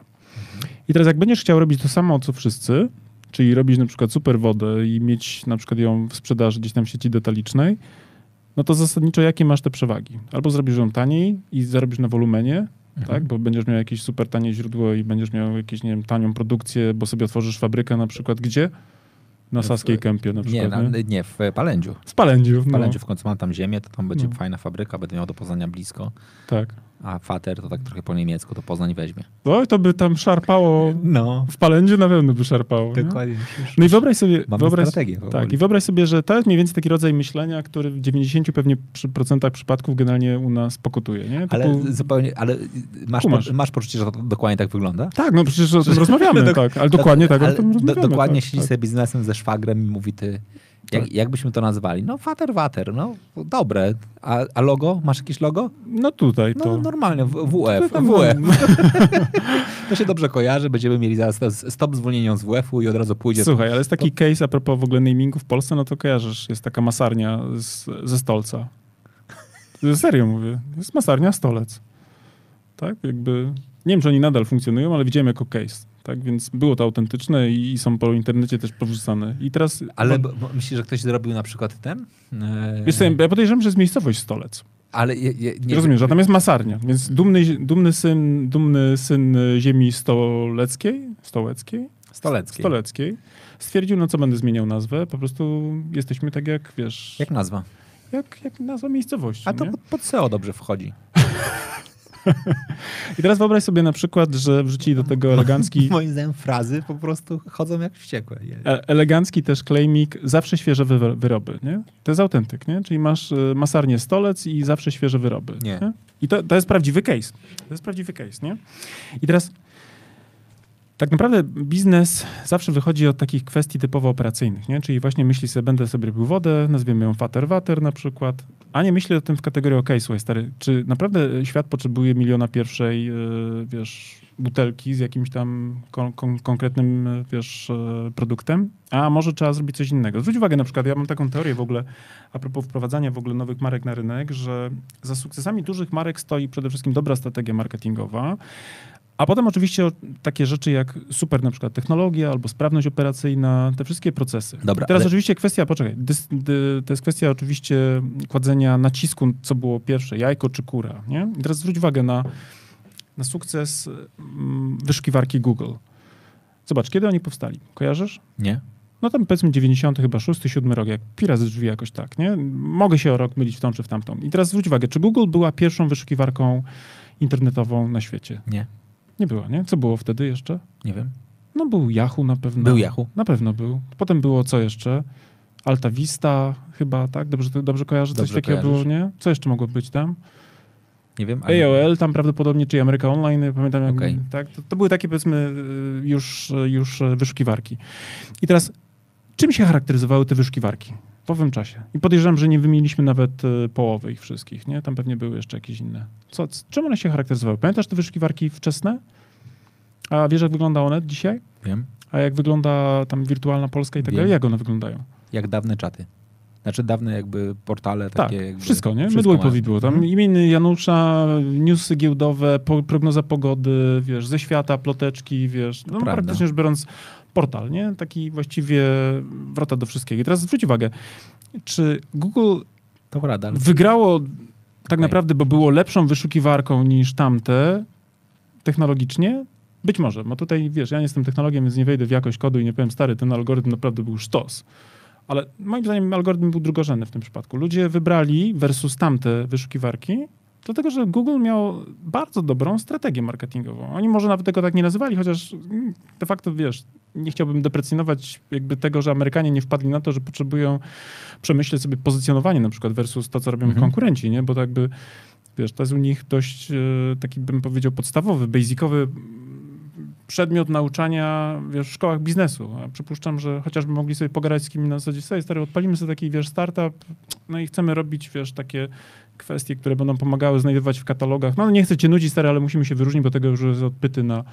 [SPEAKER 2] I teraz jak będziesz chciał robić to samo, co wszyscy, czyli robić na przykład super wodę i mieć na przykład ją w sprzedaży gdzieś tam w sieci detalicznej, no to zasadniczo jakie masz te przewagi? Albo zrobisz ją taniej i zarobisz na wolumenie, tak? Bo będziesz miał jakieś super tanie źródło i będziesz miał jakieś, nie wiem, tanią produkcję, bo sobie otworzysz fabrykę na przykład gdzie? Na Saskiej Kępie na
[SPEAKER 1] Nie,
[SPEAKER 2] przykład.
[SPEAKER 1] na,
[SPEAKER 2] Nie,
[SPEAKER 1] nie, w Palędziu.
[SPEAKER 2] Z Palędziu.
[SPEAKER 1] W
[SPEAKER 2] No,
[SPEAKER 1] Palędziu w końcu mam tam ziemię, to tam będzie
[SPEAKER 2] No.
[SPEAKER 1] fajna fabryka, będę miał do Poznania blisko.
[SPEAKER 2] tak.
[SPEAKER 1] A Fater to tak trochę po niemiecku, to Poznań weźmie.
[SPEAKER 2] Oj, to by tam szarpało.
[SPEAKER 1] No,
[SPEAKER 2] W Palędziu na pewno by szarpało. nie?
[SPEAKER 1] dokładnie.
[SPEAKER 2] No i wyobraź sobie,
[SPEAKER 1] Mamy
[SPEAKER 2] wyobraź,
[SPEAKER 1] strategię.
[SPEAKER 2] tak, i wyobraź sobie, że to jest mniej więcej taki rodzaj myślenia, który w 90 pewnie przy procentach przypadków generalnie u nas pokutuje, nie?
[SPEAKER 1] Ale
[SPEAKER 2] Typu-
[SPEAKER 1] zupełnie, ale masz, po, masz poczucie, że to dokładnie tak wygląda?
[SPEAKER 2] Tak, no przecież o tym rozmawiamy,
[SPEAKER 1] No,
[SPEAKER 2] tak, ale dokładnie tak,
[SPEAKER 1] ale
[SPEAKER 2] o tym
[SPEAKER 1] do,
[SPEAKER 2] rozmawiamy.
[SPEAKER 1] dokładnie
[SPEAKER 2] tak,
[SPEAKER 1] siedzi
[SPEAKER 2] tak.
[SPEAKER 1] sobie biznesem ze szwagrem i mówi ty, jak,
[SPEAKER 2] Tak.
[SPEAKER 1] jak byśmy to nazwali? No water, water, no dobre. A, a logo? Masz jakieś logo?
[SPEAKER 2] No tutaj
[SPEAKER 1] No
[SPEAKER 2] to...
[SPEAKER 1] normalnie, WF.
[SPEAKER 2] to tam-
[SPEAKER 1] WF. To się dobrze kojarzy, będziemy mieli zaraz to stop zwolnieniom z WF-u i od razu pójdzie.
[SPEAKER 2] Słuchaj, ale jest taki case a propos w ogóle namingu w Polsce, no to kojarzysz, jest taka masarnia z, ze Stolca. Serio mówię, jest masarnia Stolec. Tak, jakby, nie wiem, czy oni nadal funkcjonują, ale widziałem jako case. Tak, więc było to autentyczne i, i są po internecie też powrzucane. I teraz...
[SPEAKER 1] Ale
[SPEAKER 2] no,
[SPEAKER 1] b- bo myślisz, że ktoś zrobił na przykład ten? Eee,
[SPEAKER 2] Wiesz co, ja podejrzewam, że jest miejscowość Stolec.
[SPEAKER 1] ale je, je, nie,
[SPEAKER 2] Rozumiesz, że tam jest masarnia, więc dumny, dumny, syn, dumny syn ziemi stoleckiej, stołeckiej,
[SPEAKER 1] Stoleckiej.
[SPEAKER 2] stoleckiej stwierdził, no co będę zmieniał nazwę, po prostu jesteśmy tak jak, wiesz,
[SPEAKER 1] Jak nazwa?
[SPEAKER 2] jak, jak nazwa miejscowości.
[SPEAKER 1] A to
[SPEAKER 2] nie?
[SPEAKER 1] pod, pod SEO dobrze wchodzi.
[SPEAKER 2] I teraz wyobraź sobie na przykład, że wrzucili do tego elegancki,
[SPEAKER 1] Moim zdaniem frazy po prostu chodzą jak wściekłe.
[SPEAKER 2] E- elegancki też claimik, zawsze świeże wy, wyroby, nie? To jest autentyk, nie? Czyli masz y, masarnię stolec i zawsze świeże wyroby.
[SPEAKER 1] Nie.
[SPEAKER 2] I to, to jest prawdziwy case. To jest prawdziwy case, nie? I teraz tak naprawdę biznes zawsze wychodzi od takich kwestii typowo operacyjnych, nie? Czyli właśnie myśli sobie, będę sobie robił wodę, nazwiemy ją fater water na przykład, a nie myśli o tym w kategorii, okej, słuchaj stary, czy naprawdę świat potrzebuje miliona pierwszej, yy, wiesz, butelki z jakimś tam kon, kon, konkretnym, yy, wiesz, produktem, a może trzeba zrobić coś innego. Zwróć uwagę, na przykład, ja mam taką teorię w ogóle, a propos wprowadzania w ogóle nowych marek na rynek, że za sukcesami dużych marek stoi przede wszystkim dobra strategia marketingowa, a potem oczywiście takie rzeczy jak super na przykład technologia albo sprawność operacyjna, te wszystkie procesy.
[SPEAKER 1] Dobra,
[SPEAKER 2] teraz
[SPEAKER 1] ale-
[SPEAKER 2] oczywiście kwestia, poczekaj, dys, dy, to jest kwestia oczywiście kładzenia nacisku, co było pierwsze, jajko czy kura, nie? I teraz zwróć uwagę na, na sukces mm, wyszukiwarki Google. Zobacz, kiedy oni powstali? Kojarzysz?
[SPEAKER 1] Nie?
[SPEAKER 2] No tam powiedzmy 90 chyba 6, 7 rok, jak piras z drzwi jakoś tak, nie? Mogę się o rok mylić w tą czy w tamtą. I teraz zwróć uwagę, czy Google była pierwszą wyszukiwarką internetową na świecie?
[SPEAKER 1] Nie.
[SPEAKER 2] Nie była, nie? Co było wtedy jeszcze?
[SPEAKER 1] Nie wiem.
[SPEAKER 2] No był Yahoo na pewno.
[SPEAKER 1] Był Yahoo.
[SPEAKER 2] Na pewno był. Potem było co jeszcze? Alta Vista chyba, tak? Dobrze, dobrze kojarzę? Coś
[SPEAKER 1] Dobrze
[SPEAKER 2] takiego
[SPEAKER 1] kojarzysz.
[SPEAKER 2] było, nie? Co jeszcze mogło być tam?
[SPEAKER 1] Nie wiem. ale-
[SPEAKER 2] AOL tam prawdopodobnie, czy Ameryka Online, pamiętam jak, tak? To, to były takie powiedzmy y, już, już y, wyszukiwarki. I teraz, czym się charakteryzowały te wyszukiwarki? W owym czasie. I podejrzewam, że nie wymieniliśmy nawet y, połowy ich wszystkich, nie? Tam pewnie były jeszcze jakieś inne. Co, czym one się charakteryzowały? Pamiętasz te wyszukiwarki wczesne? A wiesz, jak wygląda one dzisiaj?
[SPEAKER 1] Wiem.
[SPEAKER 2] A jak wygląda tam wirtualna Polska i tak dalej? Jak one wyglądają?
[SPEAKER 1] Jak dawne czaty. Znaczy dawne jakby portale
[SPEAKER 2] Tak,
[SPEAKER 1] takie. jakby,
[SPEAKER 2] wszystko, nie?
[SPEAKER 1] wszystko
[SPEAKER 2] Mydło i
[SPEAKER 1] ma-
[SPEAKER 2] powi było. Tam
[SPEAKER 1] Mhm.
[SPEAKER 2] imieny Janusza, newsy giełdowe, po, prognoza pogody, wiesz, ze świata, ploteczki, wiesz. No,
[SPEAKER 1] prawda.
[SPEAKER 2] praktycznie rzecz biorąc portal, nie? Taki właściwie wrota do wszystkiego. I teraz zwróć uwagę, czy Google wygrało tak
[SPEAKER 1] Okej.
[SPEAKER 2] naprawdę, bo było lepszą wyszukiwarką niż tamte technologicznie? Być może, bo tutaj, wiesz, ja nie jestem technologiem, więc nie wejdę w jakość kodu i nie powiem, stary, ten algorytm naprawdę był sztos. Ale moim zdaniem algorytm był drugorzędny w tym przypadku. Ludzie wybrali versus tamte wyszukiwarki, dlatego że Google miał bardzo dobrą strategię marketingową. Oni może nawet tego tak nie nazywali, chociaż mm, de facto, wiesz, nie chciałbym deprecjonować jakby tego, że Amerykanie nie wpadli na to, że potrzebują przemyśleć sobie pozycjonowanie na przykład versus to, co robią
[SPEAKER 1] Mhm.
[SPEAKER 2] konkurenci, nie? Bo to jakby, wiesz, to jest u nich dość e, taki, bym powiedział, podstawowy, basicowy przedmiot nauczania, wiesz, w szkołach biznesu. A przypuszczam, że chociażby mogli sobie pogadać z kimś na zasadzie, stary, odpalimy sobie taki, wiesz, startup, no i chcemy robić, wiesz, takie kwestie, które będą pomagały znajdować w katalogach. No nie chcę cię nudzić, stary, ale musimy się wyróżnić, bo tego już jest odpyty na,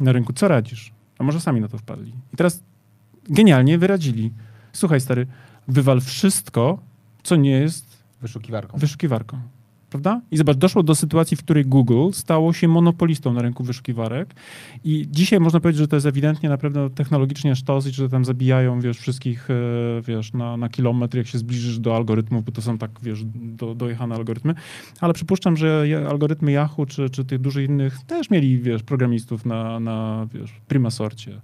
[SPEAKER 2] na rynku. Co radzisz? A może sami na to wpadli. I teraz genialnie wyradzili. Słuchaj, stary, wywal wszystko, co nie jest
[SPEAKER 1] wyszukiwarką.
[SPEAKER 2] wyszukiwarką. Prawda? I zobacz, doszło do sytuacji, w której Google stało się monopolistą na rynku wyszukiwarek i dzisiaj można powiedzieć, że to jest ewidentnie naprawdę technologicznie sztos i że tam zabijają, wiesz, wszystkich, e, wiesz, na, na kilometr, jak się zbliżysz do algorytmów, bo to są tak, wiesz, do, dojechane algorytmy, ale przypuszczam, że algorytmy Yahoo czy, czy tych dużych innych też mieli, wiesz, programistów na, na wiesz, prima sorcie.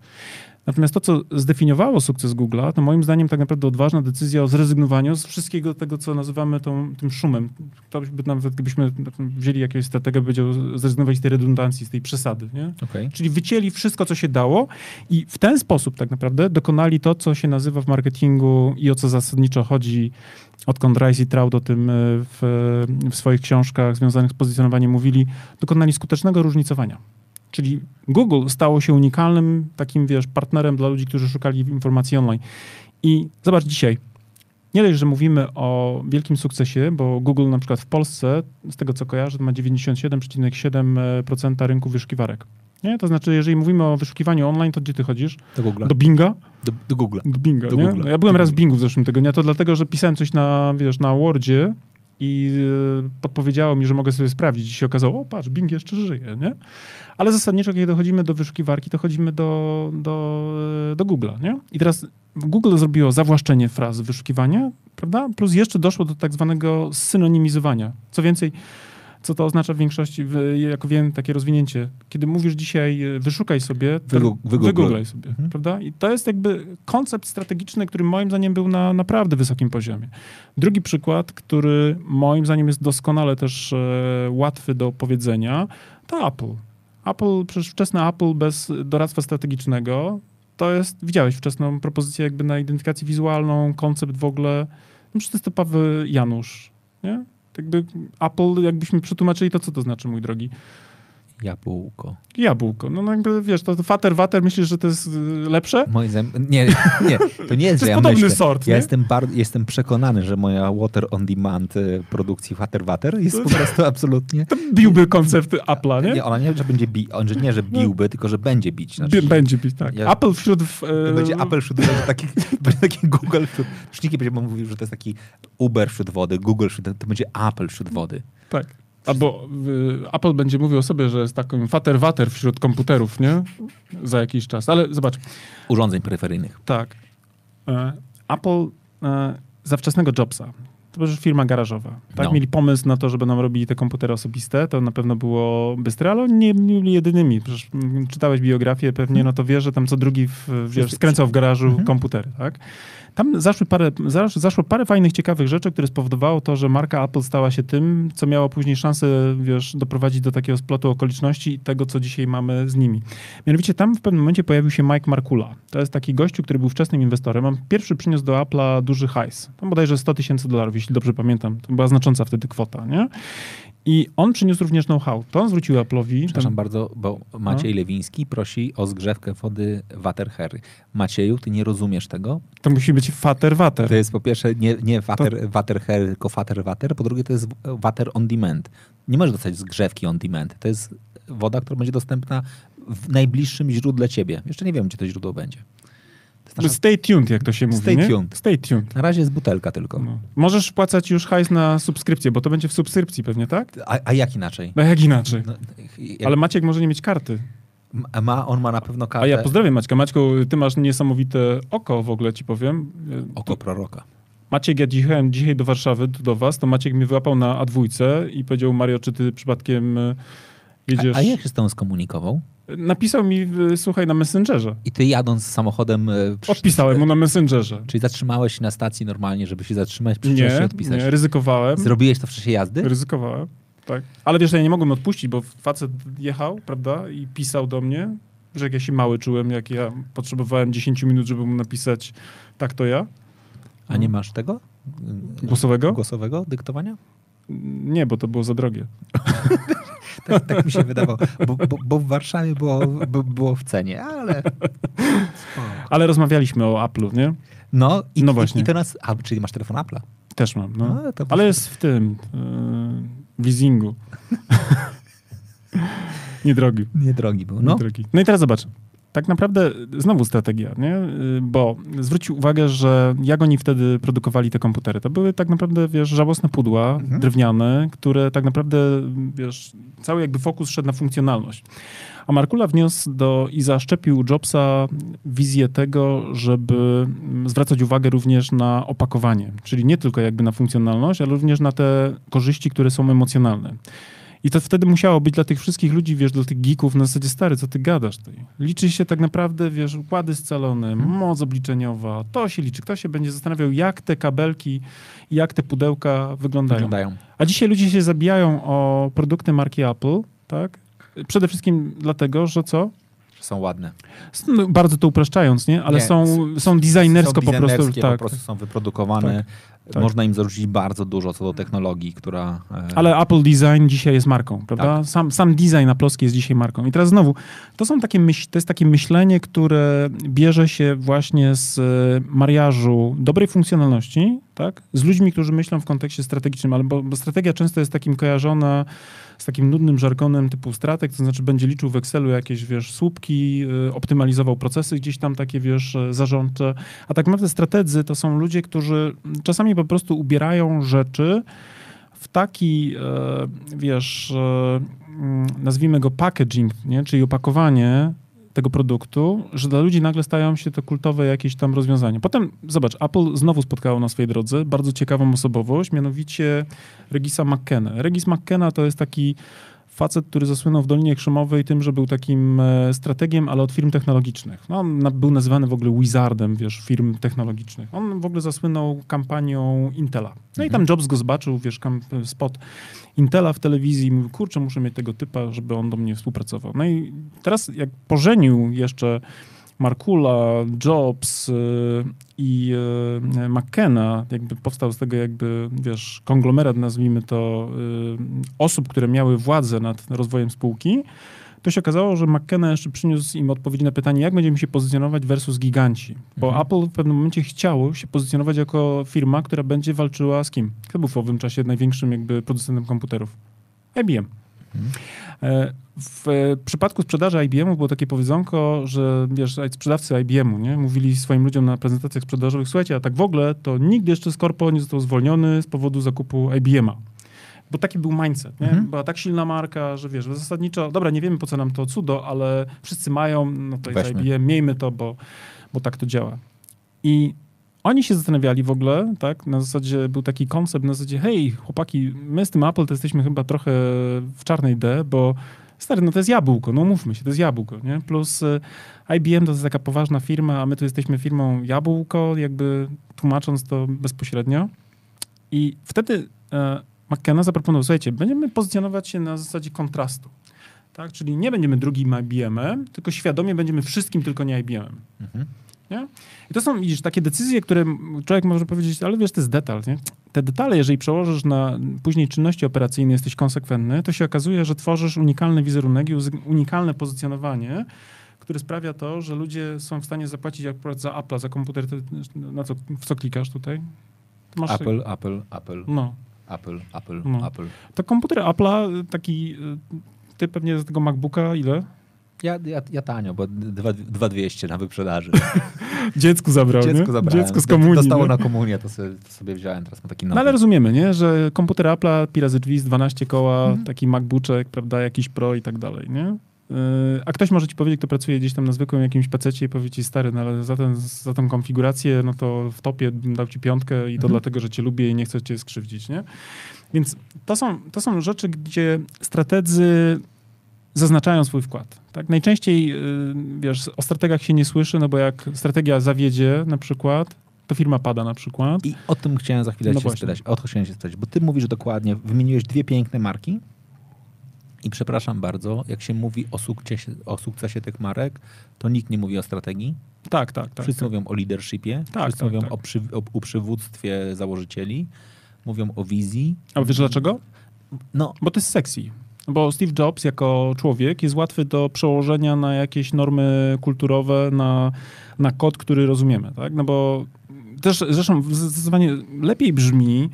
[SPEAKER 2] Natomiast to, co zdefiniowało sukces Google'a, to moim zdaniem tak naprawdę odważna decyzja o zrezygnowaniu z wszystkiego tego, co nazywamy tą, tym szumem. To by nawet gdybyśmy wzięli jakiegoś strategę, by powiedział zrezygnować z tej redundancji, z tej przesady. Nie?
[SPEAKER 1] Okay.
[SPEAKER 2] Czyli wycięli wszystko, co się dało i w ten sposób tak naprawdę dokonali to, co się nazywa w marketingu i o co zasadniczo chodzi odkąd Rice i Trout o tym e, w, w swoich książkach związanych z pozycjonowaniem mówili, dokonali skutecznego różnicowania. Czyli Google stało się unikalnym takim, wiesz, partnerem dla ludzi, którzy szukali informacji online. I zobacz dzisiaj, nie dość, że mówimy o wielkim sukcesie, bo Google na przykład w Polsce, z tego co kojarzę, ma 97,7% rynku wyszukiwarek. Nie? To znaczy, jeżeli mówimy o wyszukiwaniu online, to gdzie ty chodzisz?
[SPEAKER 1] Do Google.
[SPEAKER 2] Do Binga?
[SPEAKER 1] Do, do Google.
[SPEAKER 2] Do Binga,
[SPEAKER 1] do? Google.
[SPEAKER 2] Ja byłem
[SPEAKER 1] do
[SPEAKER 2] raz w Bingu w zeszłym tygodniu, to dlatego, że pisałem coś na, wiesz, na Wordzie i e, podpowiedziało mi, że mogę sobie sprawdzić. I się okazało, o patrz, Bing jeszcze żyje, nie? Ale zasadniczo, kiedy dochodzimy do wyszukiwarki, to chodzimy do, do, e, do Google'a, nie? I teraz Google zrobiło zawłaszczenie fraz wyszukiwania, prawda? Plus jeszcze doszło do tak zwanego synonimizowania. Co więcej, co to oznacza w większości, jako wiem, takie rozwinięcie. Kiedy mówisz dzisiaj, e, wyszukaj sobie,
[SPEAKER 1] to wygooglaj
[SPEAKER 2] sobie, mhm. prawda? I to jest jakby koncept strategiczny, który moim zdaniem był na naprawdę wysokim poziomie. Drugi przykład, który moim zdaniem jest doskonale też e, łatwy do powiedzenia, to Apple. Apple, przecież wczesne Apple bez doradztwa strategicznego, to jest, widziałeś wczesną propozycję jakby na identyfikację wizualną, koncept w ogóle, no przecież to jest typowy Janusz, nie? Jakby Apple, jakbyśmy przetłumaczyli, to co to znaczy, mój drogi?
[SPEAKER 1] Jabłko.
[SPEAKER 2] Jabłko. No, no jakby, wiesz, to fater, water, myślisz, że to jest y, lepsze?
[SPEAKER 1] Moim zdaniem, nie, nie, to nie jest,
[SPEAKER 2] to jest
[SPEAKER 1] ja
[SPEAKER 2] podobny
[SPEAKER 1] myślę.
[SPEAKER 2] sort,
[SPEAKER 1] Ja
[SPEAKER 2] nie?
[SPEAKER 1] jestem, bar, jestem przekonany, że moja water on demand y, produkcji fater water jest po prostu absolutnie...
[SPEAKER 2] To biłby koncept Apple'a, nie?
[SPEAKER 1] Nie, ona nie, że będzie bi, on, że nie, że biłby, tylko że będzie bić. Znaczy,
[SPEAKER 2] będzie bić, tak.
[SPEAKER 1] Ja-
[SPEAKER 2] Apple wśród... E,
[SPEAKER 1] będzie Apple wśród wody, taki, będzie taki Google wśród... Już będzie mówił, że to jest taki Uber wśród wody, Google wśród... To będzie Apple wśród wody.
[SPEAKER 2] Tak. Albo y, Apple będzie mówił o sobie, że jest takim fater water wśród komputerów, nie? Za jakiś czas. Ale zobacz,
[SPEAKER 1] Urządzeń peryferyjnych.
[SPEAKER 2] tak. E, Apple e, za wczesnego Jobsa, to była już firma garażowa. Tak?
[SPEAKER 1] No.
[SPEAKER 2] Mieli pomysł na to, żeby nam robili te komputery osobiste. To na pewno było bystre, ale oni nie byli jedynymi. Przecież mm, czytałeś biografię pewnie, no to wiesz, że tam co drugi w, wiesz, skręcał w garażu
[SPEAKER 1] Mhm.
[SPEAKER 2] komputery, tak? Tam zaszły parę, zasz, zaszło parę fajnych, ciekawych rzeczy, które spowodowało to, że marka Apple stała się tym, co miało później szansę, wiesz, doprowadzić do takiego splotu okoliczności i tego, co dzisiaj mamy z nimi. Mianowicie tam w pewnym momencie pojawił się Mike Markula. To jest taki gościu, który był wczesnym inwestorem. On pierwszy przyniósł do Apple'a duży hajs. Tam bodajże 100 tysięcy dolarów, jeśli dobrze pamiętam. To była znacząca wtedy kwota, nie? I on przyniósł również know-how. To on zwrócił Apple'owi.
[SPEAKER 1] Przepraszam
[SPEAKER 2] tam-
[SPEAKER 1] bardzo, bo Maciej Lewiński prosi o zgrzewkę wody Waterherry. Macieju, ty nie rozumiesz tego?
[SPEAKER 2] To musi być fater water.
[SPEAKER 1] To jest po pierwsze nie, nie water, waterherry, tylko water water, po drugie to jest water on demand. Nie możesz dostać zgrzewki on demand. To jest woda, która będzie dostępna w najbliższym źródle ciebie. Jeszcze nie wiem, gdzie to źródło będzie. Nasza...
[SPEAKER 2] Stay tuned, jak to się mówi.
[SPEAKER 1] Stay
[SPEAKER 2] nie?
[SPEAKER 1] tuned.
[SPEAKER 2] Stay tuned.
[SPEAKER 1] Na razie jest butelka tylko.
[SPEAKER 2] No. Możesz wpłacać już hajs na subskrypcję, bo to będzie w subskrypcji pewnie, tak?
[SPEAKER 1] A, a jak inaczej?
[SPEAKER 2] No jak inaczej.
[SPEAKER 1] No, jak,
[SPEAKER 2] Ale Maciek może nie mieć karty.
[SPEAKER 1] ma, on ma na pewno kartę
[SPEAKER 2] A ja pozdrawiam Maćka. Maćku, ty masz niesamowite oko w ogóle, ci powiem.
[SPEAKER 1] oko proroka.
[SPEAKER 2] Maciek, ja jechałem dzisiaj do Warszawy, do was, to Maciek mnie wyłapał na A2 i powiedział, Mario, czy ty przypadkiem jedziesz...
[SPEAKER 1] A, a jak się z tą skomunikował?
[SPEAKER 2] Napisał mi, słuchaj, na Messengerze.
[SPEAKER 1] I ty jadąc samochodem... e, przy-
[SPEAKER 2] Odpisałem mu na Messengerze.
[SPEAKER 1] Czyli zatrzymałeś się na stacji normalnie, żeby się zatrzymać, się
[SPEAKER 2] Nie,
[SPEAKER 1] odpisać.
[SPEAKER 2] nie, ryzykowałem.
[SPEAKER 1] Zrobiłeś to w czasie jazdy?
[SPEAKER 2] Ryzykowałem, tak. Ale wiesz, ja nie mogłem odpuścić, bo facet jechał, prawda, i pisał do mnie, że jak ja się mały czułem, jak ja potrzebowałem 10 minut, żeby mu napisać tak to ja.
[SPEAKER 1] A nie masz tego?
[SPEAKER 2] Głosowego?
[SPEAKER 1] Głosowego dyktowania?
[SPEAKER 2] Nie, bo to było za drogie.
[SPEAKER 1] Tak, tak mi się wydawało. Bo, bo, bo w Warszawie było, było w cenie, ale... Spoko.
[SPEAKER 2] Ale rozmawialiśmy o Apple'u, nie?
[SPEAKER 1] No, i,
[SPEAKER 2] No
[SPEAKER 1] i,
[SPEAKER 2] właśnie.
[SPEAKER 1] i to nas... A, czyli masz telefon Apple'a.
[SPEAKER 2] Też mam, no.
[SPEAKER 1] No,
[SPEAKER 2] Ale jest w tym, yy, w leasingu. Niedrogi.
[SPEAKER 1] Niedrogi był. No,
[SPEAKER 2] Niedrogi. No i teraz zobacz. Tak naprawdę znowu strategia, nie? Y, bo zwróć uwagę, że jak oni wtedy produkowali te komputery, to były tak naprawdę, wiesz, żałosne pudła
[SPEAKER 1] Mhm.
[SPEAKER 2] drewniane, które tak naprawdę, wiesz, cały jakby fokus szedł na funkcjonalność. A Markula wniósł do i zaszczepił Jobsa wizję tego, żeby mm, zwracać uwagę również na opakowanie, czyli nie tylko jakby na funkcjonalność, ale również na te korzyści, które są emocjonalne. I to wtedy musiało być dla tych wszystkich ludzi, wiesz, dla tych geeków na zasadzie, stary, co ty gadasz? Ty? Liczy się tak naprawdę, wiesz, układy scalone, moc obliczeniowa, to się liczy. Kto się będzie zastanawiał, jak te kabelki, jak te pudełka wyglądają.
[SPEAKER 1] Wyglądają.
[SPEAKER 2] A dzisiaj ludzie się zabijają o produkty marki Apple, tak? Przede wszystkim dlatego, że co?
[SPEAKER 1] Są ładne.
[SPEAKER 2] No, bardzo to upraszczając, nie? Ale
[SPEAKER 1] Nie,
[SPEAKER 2] są, są designersko
[SPEAKER 1] są
[SPEAKER 2] po prostu. Tak.
[SPEAKER 1] po prostu są wyprodukowane.
[SPEAKER 2] tak.
[SPEAKER 1] Można im zarzucić bardzo dużo co do technologii, która... e,
[SPEAKER 2] Ale Apple Design dzisiaj jest marką, prawda?
[SPEAKER 1] Tak.
[SPEAKER 2] Sam, sam design Apple'owski jest dzisiaj marką. I teraz znowu, to, są takie myśl, to jest takie myślenie, które bierze się właśnie z e, mariażu dobrej funkcjonalności, tak? Z ludźmi, którzy myślą w kontekście strategicznym, ale bo, bo strategia często jest takim kojarzona z takim nudnym żargonem typu strateg, to znaczy będzie liczył w Excelu jakieś, wiesz, słupki, y, optymalizował procesy gdzieś tam takie, wiesz, e, zarządcze. A tak naprawdę strategzy to są ludzie, którzy czasami po prostu ubierają rzeczy w taki, e, wiesz, mm, nazwijmy go packaging, nie? czyli opakowanie tego produktu, że dla ludzi nagle stają się to kultowe jakieś tam rozwiązania. Potem, zobacz, Apple znowu spotkało na swojej drodze bardzo ciekawą osobowość, mianowicie Regisa McKenna. Regis McKenna to jest taki facet, który zasłynął w Dolinie Krzemowej tym, że był takim e, strategiem, ale od firm technologicznych. No, on był nazywany w ogóle wizardem, wiesz, firm technologicznych. On w ogóle zasłynął kampanią Intela. No i tam Jobs go zobaczył, wiesz, spot Intela w telewizji mówił, kurczę, muszę mieć tego typa, żeby on do mnie współpracował. No i teraz jak pożenił jeszcze Markula, Jobs y, i y, McKenna, jakby powstał z tego jakby, wiesz, konglomerat, nazwijmy to, y, osób, które miały władzę nad rozwojem spółki, to się okazało, że McKenna jeszcze przyniósł im odpowiedzi na pytanie, jak będziemy się pozycjonować versus giganci. Bo
[SPEAKER 1] Mhm.
[SPEAKER 2] Apple w pewnym momencie chciało się pozycjonować jako firma, która będzie walczyła z kim? Kto był w owym czasie największym jakby producentem komputerów? IBM. E, W e, przypadku sprzedaży IBM było takie powiedzonko, że wiesz, sprzedawcy IBM-u nie, mówili swoim ludziom na prezentacjach sprzedażowych, słuchajcie, a tak w ogóle to nigdy jeszcze z Corpo nie został zwolniony z powodu zakupu IBM-a. Bo taki był mindset, nie?
[SPEAKER 1] Mhm.
[SPEAKER 2] Była tak silna marka, że wiesz, że zasadniczo, dobra, nie wiemy po co nam to cudo, ale wszyscy mają, no to jest. IBM, miejmy to, bo, bo tak to działa. I oni się zastanawiali w ogóle, tak, na zasadzie był taki koncept, na zasadzie, hej, chłopaki, my z tym Apple to jesteśmy chyba trochę w czarnej D, bo stary, no to jest jabłko, no mówmy się, to jest jabłko, nie? Plus y, IBM to jest taka poważna firma, a my tu jesteśmy firmą jabłko, jakby tłumacząc to bezpośrednio. I wtedy e, McKenna zaproponował, słuchajcie, będziemy pozycjonować się na zasadzie kontrastu. Tak? Czyli nie będziemy drugim IBM-em, tylko świadomie będziemy wszystkim, tylko nie IBM-em.
[SPEAKER 1] Mhm.
[SPEAKER 2] Nie? I to są, widzisz, takie decyzje, które człowiek może powiedzieć, ale wiesz, to jest detal, nie? Te detale, jeżeli przełożysz na później czynności operacyjne, jesteś konsekwentny, to się okazuje, że tworzysz unikalny wizerunek i unikalne pozycjonowanie, które sprawia to, że ludzie są w stanie zapłacić akurat za Apple, za komputer. Na co, w co klikasz tutaj? Masz-
[SPEAKER 1] Apple, Apple, Apple,
[SPEAKER 2] No.
[SPEAKER 1] Apple, Apple,
[SPEAKER 2] No.
[SPEAKER 1] Apple.
[SPEAKER 2] To komputer Apple'a, taki, y, ty pewnie z tego MacBooka ile?
[SPEAKER 1] Ja, ja, ja tanio, bo dwa- 2200 na wyprzedaży.
[SPEAKER 2] Dziecku zabrał,
[SPEAKER 1] Dziecko
[SPEAKER 2] nie?
[SPEAKER 1] zabrałem.
[SPEAKER 2] Dziecko z komunii.
[SPEAKER 1] Dostało
[SPEAKER 2] nie?
[SPEAKER 1] na komunię, to sobie, to sobie wziąłem, teraz mam taki nowy.
[SPEAKER 2] No ale rozumiemy, nie? Że komputer Apple'a, pi razy drzwi z 12 koła,
[SPEAKER 1] Mhm.
[SPEAKER 2] taki MacBooczek, prawda, jakiś Pro i tak dalej, nie? Yy, A ktoś może ci powiedzieć, kto pracuje gdzieś tam na zwykłym jakimś pececie i powie ci, stary, no ale za, ten, za tą konfigurację, no to w topie dał ci piątkę i to
[SPEAKER 1] Mhm.
[SPEAKER 2] dlatego, że cię lubię i nie chcę cię skrzywdzić, nie? Więc to są, to są rzeczy, gdzie strategzy zaznaczają swój wkład. Tak? Najczęściej, yy, wiesz, o strategach się nie słyszy, no bo jak strategia zawiedzie na przykład, to firma pada na przykład.
[SPEAKER 1] I o tym chciałem za chwilę
[SPEAKER 2] No
[SPEAKER 1] się
[SPEAKER 2] właśnie.
[SPEAKER 1] spytać. O to chciałem się spytać, bo ty mówisz dokładnie, wymieniłeś dwie piękne marki i przepraszam bardzo, jak się mówi o sukcesie, o sukcesie tych marek, to nikt nie mówi o strategii.
[SPEAKER 2] Tak, tak, tak.
[SPEAKER 1] Wszyscy mówią o leadershipie,
[SPEAKER 2] Tak,
[SPEAKER 1] wszyscy
[SPEAKER 2] tak,
[SPEAKER 1] mówią
[SPEAKER 2] tak.
[SPEAKER 1] O, przy, o, o przywództwie założycieli, mówią o wizji.
[SPEAKER 2] A wiesz dlaczego?
[SPEAKER 1] No,
[SPEAKER 2] Bo to jest sexy. Bo Steve Jobs jako człowiek jest łatwy do przełożenia na jakieś normy kulturowe, na, na kod, który rozumiemy, tak? No bo też zresztą zdecydowanie lepiej brzmi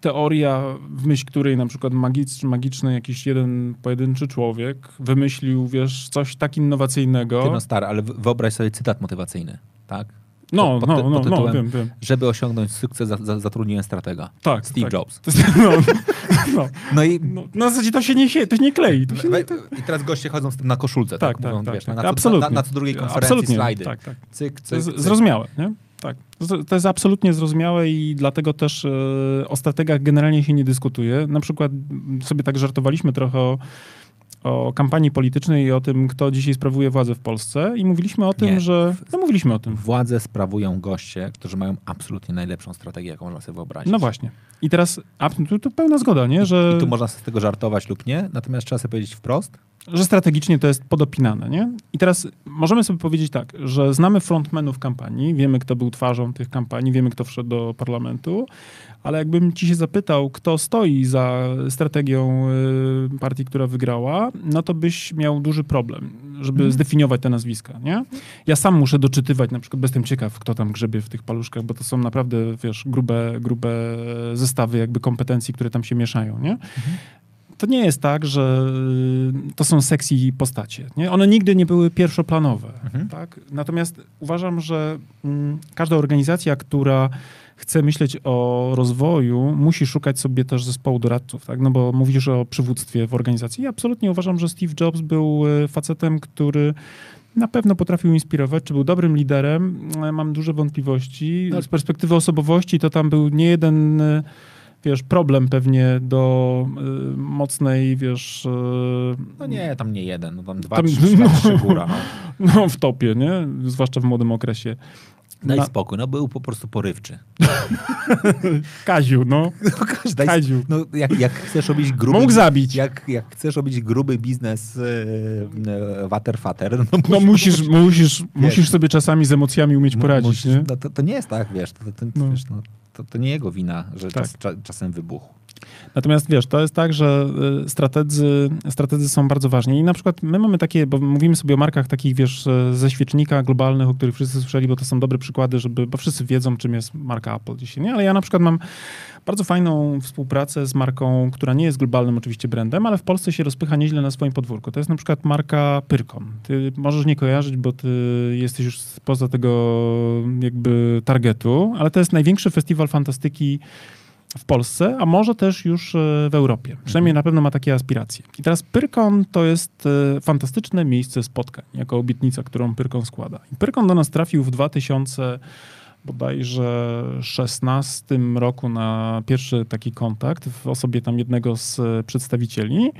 [SPEAKER 2] teoria, w myśl której na przykład magiczny, magiczny jakiś jeden pojedynczy człowiek wymyślił, wiesz, coś tak innowacyjnego.
[SPEAKER 1] Ty no stary, ale wyobraź sobie cytat motywacyjny, tak?
[SPEAKER 2] No,
[SPEAKER 1] pod-
[SPEAKER 2] no,
[SPEAKER 1] pod-
[SPEAKER 2] no, no,
[SPEAKER 1] tytułem
[SPEAKER 2] wiem, wiem.
[SPEAKER 1] Żeby osiągnąć sukces, za, za, zatrudniłem stratega.
[SPEAKER 2] Tak,
[SPEAKER 1] Steve
[SPEAKER 2] tak.
[SPEAKER 1] Jobs.
[SPEAKER 2] No, no,
[SPEAKER 1] No i,
[SPEAKER 2] no, na zasadzie to się nie, to się nie klei. To się nie, to...
[SPEAKER 1] i teraz goście chodzą z tym na koszulce, tak?
[SPEAKER 2] Tak, tak,
[SPEAKER 1] Mówią,
[SPEAKER 2] tak,
[SPEAKER 1] wiesz,
[SPEAKER 2] tak.
[SPEAKER 1] na, co,
[SPEAKER 2] Absolutnie.
[SPEAKER 1] na, na co drugiej konferencji
[SPEAKER 2] Absolutnie,
[SPEAKER 1] slajdy.
[SPEAKER 2] Tak, tak.
[SPEAKER 1] Cyk, cyk, cyk.
[SPEAKER 2] zrozumiałe, nie? Tak. To jest absolutnie zrozumiałe i dlatego też e, o strategach generalnie się nie dyskutuje. Na przykład sobie tak żartowaliśmy trochę o, o kampanii politycznej i o tym, kto dzisiaj sprawuje władzę w Polsce i mówiliśmy o tym,
[SPEAKER 1] Nie.
[SPEAKER 2] że... No mówiliśmy o tym.
[SPEAKER 1] Władzę sprawują goście, którzy mają absolutnie najlepszą strategię, jaką można sobie wyobrazić.
[SPEAKER 2] No właśnie. I teraz, tu, tu pełna zgoda, nie? Że,
[SPEAKER 1] I tu można z tego żartować lub nie, natomiast trzeba sobie powiedzieć wprost,
[SPEAKER 2] że strategicznie to jest podopinane, nie? I teraz możemy sobie powiedzieć tak, że znamy frontmenów kampanii, wiemy, kto był twarzą tych kampanii, wiemy, kto wszedł do parlamentu, ale jakbym ci się zapytał, kto stoi za strategią y, partii, która wygrała, no to byś miał duży problem, żeby zdefiniować te nazwiska, nie? Ja sam muszę doczytywać, na przykład, bo jestem ciekaw, kto tam grzebie w tych paluszkach, bo to są naprawdę, wiesz, grube, grube zestawy jakby kompetencji, które tam się mieszają, nie? To nie jest tak, że y, to są sexy postacie. Nie? One nigdy nie były pierwszoplanowe.
[SPEAKER 1] Mhm.
[SPEAKER 2] Tak? Natomiast uważam, że mm, każda organizacja, która chce myśleć o rozwoju, musi szukać sobie też zespołu doradców, tak? No bo mówisz o przywództwie w organizacji. Ja absolutnie uważam, że Steve Jobs był y, facetem, który na pewno potrafił inspirować, czy był dobrym liderem. E, Mam duże wątpliwości.
[SPEAKER 1] No.
[SPEAKER 2] Z perspektywy osobowości to tam był nie jeden y, wiesz, problem pewnie do y, mocnej, wiesz, y,
[SPEAKER 1] no nie, tam nie jeden, no tam dwa,
[SPEAKER 2] Tam-
[SPEAKER 1] trzy, dwa, trzy góra. No.
[SPEAKER 2] no w topie, nie? Zwłaszcza w młodym okresie.
[SPEAKER 1] Daj
[SPEAKER 2] Na-
[SPEAKER 1] spokój, no był po prostu porywczy.
[SPEAKER 2] Kaziu, no.
[SPEAKER 1] No, daj,
[SPEAKER 2] Kaziu.
[SPEAKER 1] no jak, jak chcesz robić gruby...
[SPEAKER 2] Mógł zabić.
[SPEAKER 1] Jak, jak chcesz robić gruby biznes e, e, water-fater, no,
[SPEAKER 2] No musisz, musisz, musisz sobie czasami z emocjami umieć poradzić,
[SPEAKER 1] musisz,
[SPEAKER 2] nie?
[SPEAKER 1] No, to, to nie jest tak, wiesz, to, to,
[SPEAKER 2] No.
[SPEAKER 1] wiesz, no, to, to nie jego wina, że
[SPEAKER 2] Tak.
[SPEAKER 1] czas, cza, czasem wybuchł.
[SPEAKER 2] Natomiast wiesz, to jest tak, że y, strategzy, strategzy są bardzo ważni. I na przykład my mamy takie, bo mówimy sobie o markach takich, wiesz, e, ze świecznika globalnych, o których wszyscy słyszeli, bo to są dobre przykłady, żeby, bo wszyscy wiedzą, czym jest marka Apple dzisiaj, nie? Ale ja na przykład mam bardzo fajną współpracę z marką, która nie jest globalnym oczywiście brandem, ale w Polsce się rozpycha nieźle na swoim podwórku. To jest na przykład marka Pyrkon. Ty możesz nie kojarzyć, bo ty jesteś już spoza tego jakby targetu, ale to jest największy festiwal fantastyki w Polsce, a może też już e, w Europie. Przynajmniej na pewno ma takie aspiracje. I teraz Pyrkon to jest e, fantastyczne miejsce spotkań, jako obietnica, którą Pyrkon składa. I Pyrkon do nas trafił w 2000 bodajże 16 roku na pierwszy taki kontakt w osobie tam jednego z e, przedstawicieli.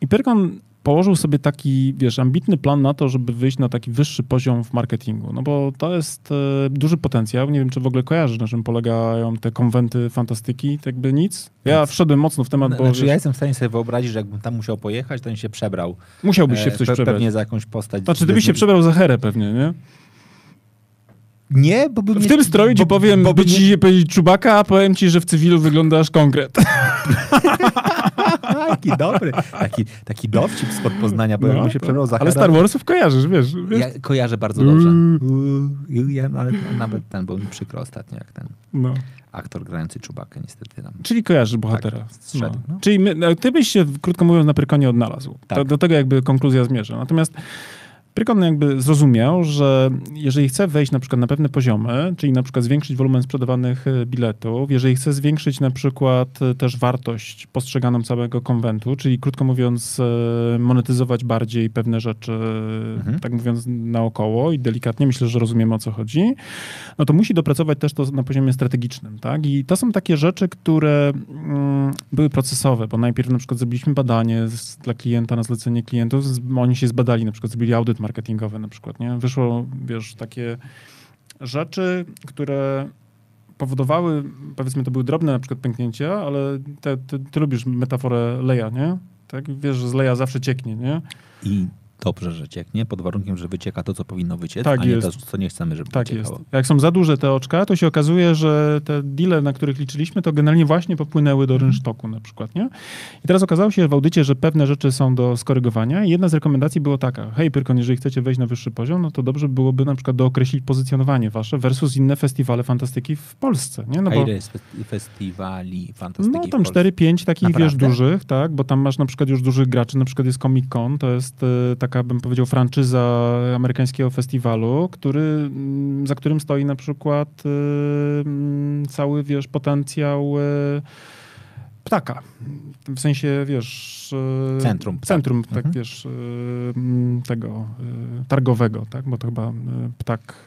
[SPEAKER 2] I Pyrkon położył sobie taki, wiesz, ambitny plan na to, żeby wyjść na taki wyższy poziom w marketingu. No bo to jest e, duży potencjał. Nie wiem, czy w ogóle kojarzysz, na czym polegają te konwenty fantastyki. Tak jakby nic. Ja wszedłem mocno w temat, bo
[SPEAKER 1] Znaczy,
[SPEAKER 2] wiesz,
[SPEAKER 1] ja jestem w stanie sobie wyobrazić, że jakbym tam musiał pojechać, to bym się przebrał.
[SPEAKER 2] musiałbyś się w
[SPEAKER 1] E,
[SPEAKER 2] coś
[SPEAKER 1] pe-
[SPEAKER 2] przebrać.
[SPEAKER 1] Pewnie za jakąś postać.
[SPEAKER 2] Znaczy, ty byś się przebrał za herę pewnie, nie?
[SPEAKER 1] Nie, bo bym
[SPEAKER 2] W
[SPEAKER 1] nie-
[SPEAKER 2] tym stroju ci
[SPEAKER 1] bo-
[SPEAKER 2] powiem,
[SPEAKER 1] bo
[SPEAKER 2] by
[SPEAKER 1] nie-
[SPEAKER 2] ci powiedzieć czubaka, a powiem ci, że w cywilu wyglądasz konkret.
[SPEAKER 1] Taki dobry. Taki, taki dowcip spod Poznania, bo jakbym się przebrał za
[SPEAKER 2] No, ale Star Warsów kojarzysz, wiesz. wiesz?
[SPEAKER 1] Ja kojarzę bardzo dobrze.
[SPEAKER 2] Mm.
[SPEAKER 1] Ja, ale nawet ten był mi przykro ostatnio, jak ten
[SPEAKER 2] No.
[SPEAKER 1] aktor grający Czubakę niestety tam.
[SPEAKER 2] Czyli kojarzysz bohatera.
[SPEAKER 1] Tak, strzelił,
[SPEAKER 2] No.
[SPEAKER 1] no.
[SPEAKER 2] Czyli my, no, ty byś się, krótko mówiąc, na Prykonie odnalazł. To,
[SPEAKER 1] Tak.
[SPEAKER 2] do tego jakby konkluzja zmierza. Natomiast Prykon jakby zrozumiał, że jeżeli chce wejść na przykład na pewne poziomy, czyli na przykład zwiększyć wolumen sprzedawanych e, biletów, jeżeli chce zwiększyć na przykład e, też wartość postrzeganą całego konwentu, czyli krótko mówiąc e, monetyzować bardziej pewne rzeczy,
[SPEAKER 1] Mhm.
[SPEAKER 2] tak mówiąc naokoło i delikatnie, myślę, że rozumiemy o co chodzi, no to musi dopracować też to na poziomie strategicznym, tak? I to są takie rzeczy, które mm, były procesowe, bo najpierw na przykład zrobiliśmy badanie z, dla klienta na zlecenie klientów, z, oni się zbadali, na przykład zrobili audyt marketingowy na przykład, nie? Wyszło, wiesz, takie rzeczy, które powodowały, powiedzmy, to były drobne na przykład pęknięcia, ale te, ty, ty lubisz metaforę leja, nie? Tak? Wiesz, że z leja zawsze cieknie, nie?
[SPEAKER 1] I dobrze, że cieknie, pod warunkiem, że wycieka to, co powinno wyciec,
[SPEAKER 2] Tak
[SPEAKER 1] a nie
[SPEAKER 2] jest.
[SPEAKER 1] to, co nie chcemy, żeby
[SPEAKER 2] Tak jest.
[SPEAKER 1] wyciekało.
[SPEAKER 2] Jak są za duże te oczka, to się okazuje, że te deale, na których liczyliśmy, to generalnie właśnie popłynęły do rynsztoku na przykład, nie? I teraz okazało się w audycie, że pewne rzeczy są do skorygowania i jedna z rekomendacji było taka, hej Pyrkon, jeżeli chcecie wejść na wyższy poziom, no to dobrze byłoby na przykład dookreślić pozycjonowanie wasze versus inne festiwale fantastyki w Polsce, nie? No
[SPEAKER 1] a
[SPEAKER 2] bo...
[SPEAKER 1] ile jest festi- festiwali fantastyki
[SPEAKER 2] No tam
[SPEAKER 1] Polsce?
[SPEAKER 2] 4-5 takich, wiesz,
[SPEAKER 1] Naprawdę?
[SPEAKER 2] dużych, tak, bo tam masz na przykład już dużych graczy, na przykład jest Comic Con, to jest e, taka, bym powiedział, franczyza amerykańskiego festiwalu, który, za którym stoi na przykład e, mm, cały, wiesz, potencjał e, ptaka. W sensie, wiesz... e,
[SPEAKER 1] Centrum ptaka.
[SPEAKER 2] Centrum, tak,
[SPEAKER 1] Mhm.
[SPEAKER 2] wiesz, e, tego e, targowego, tak, bo to chyba ptak,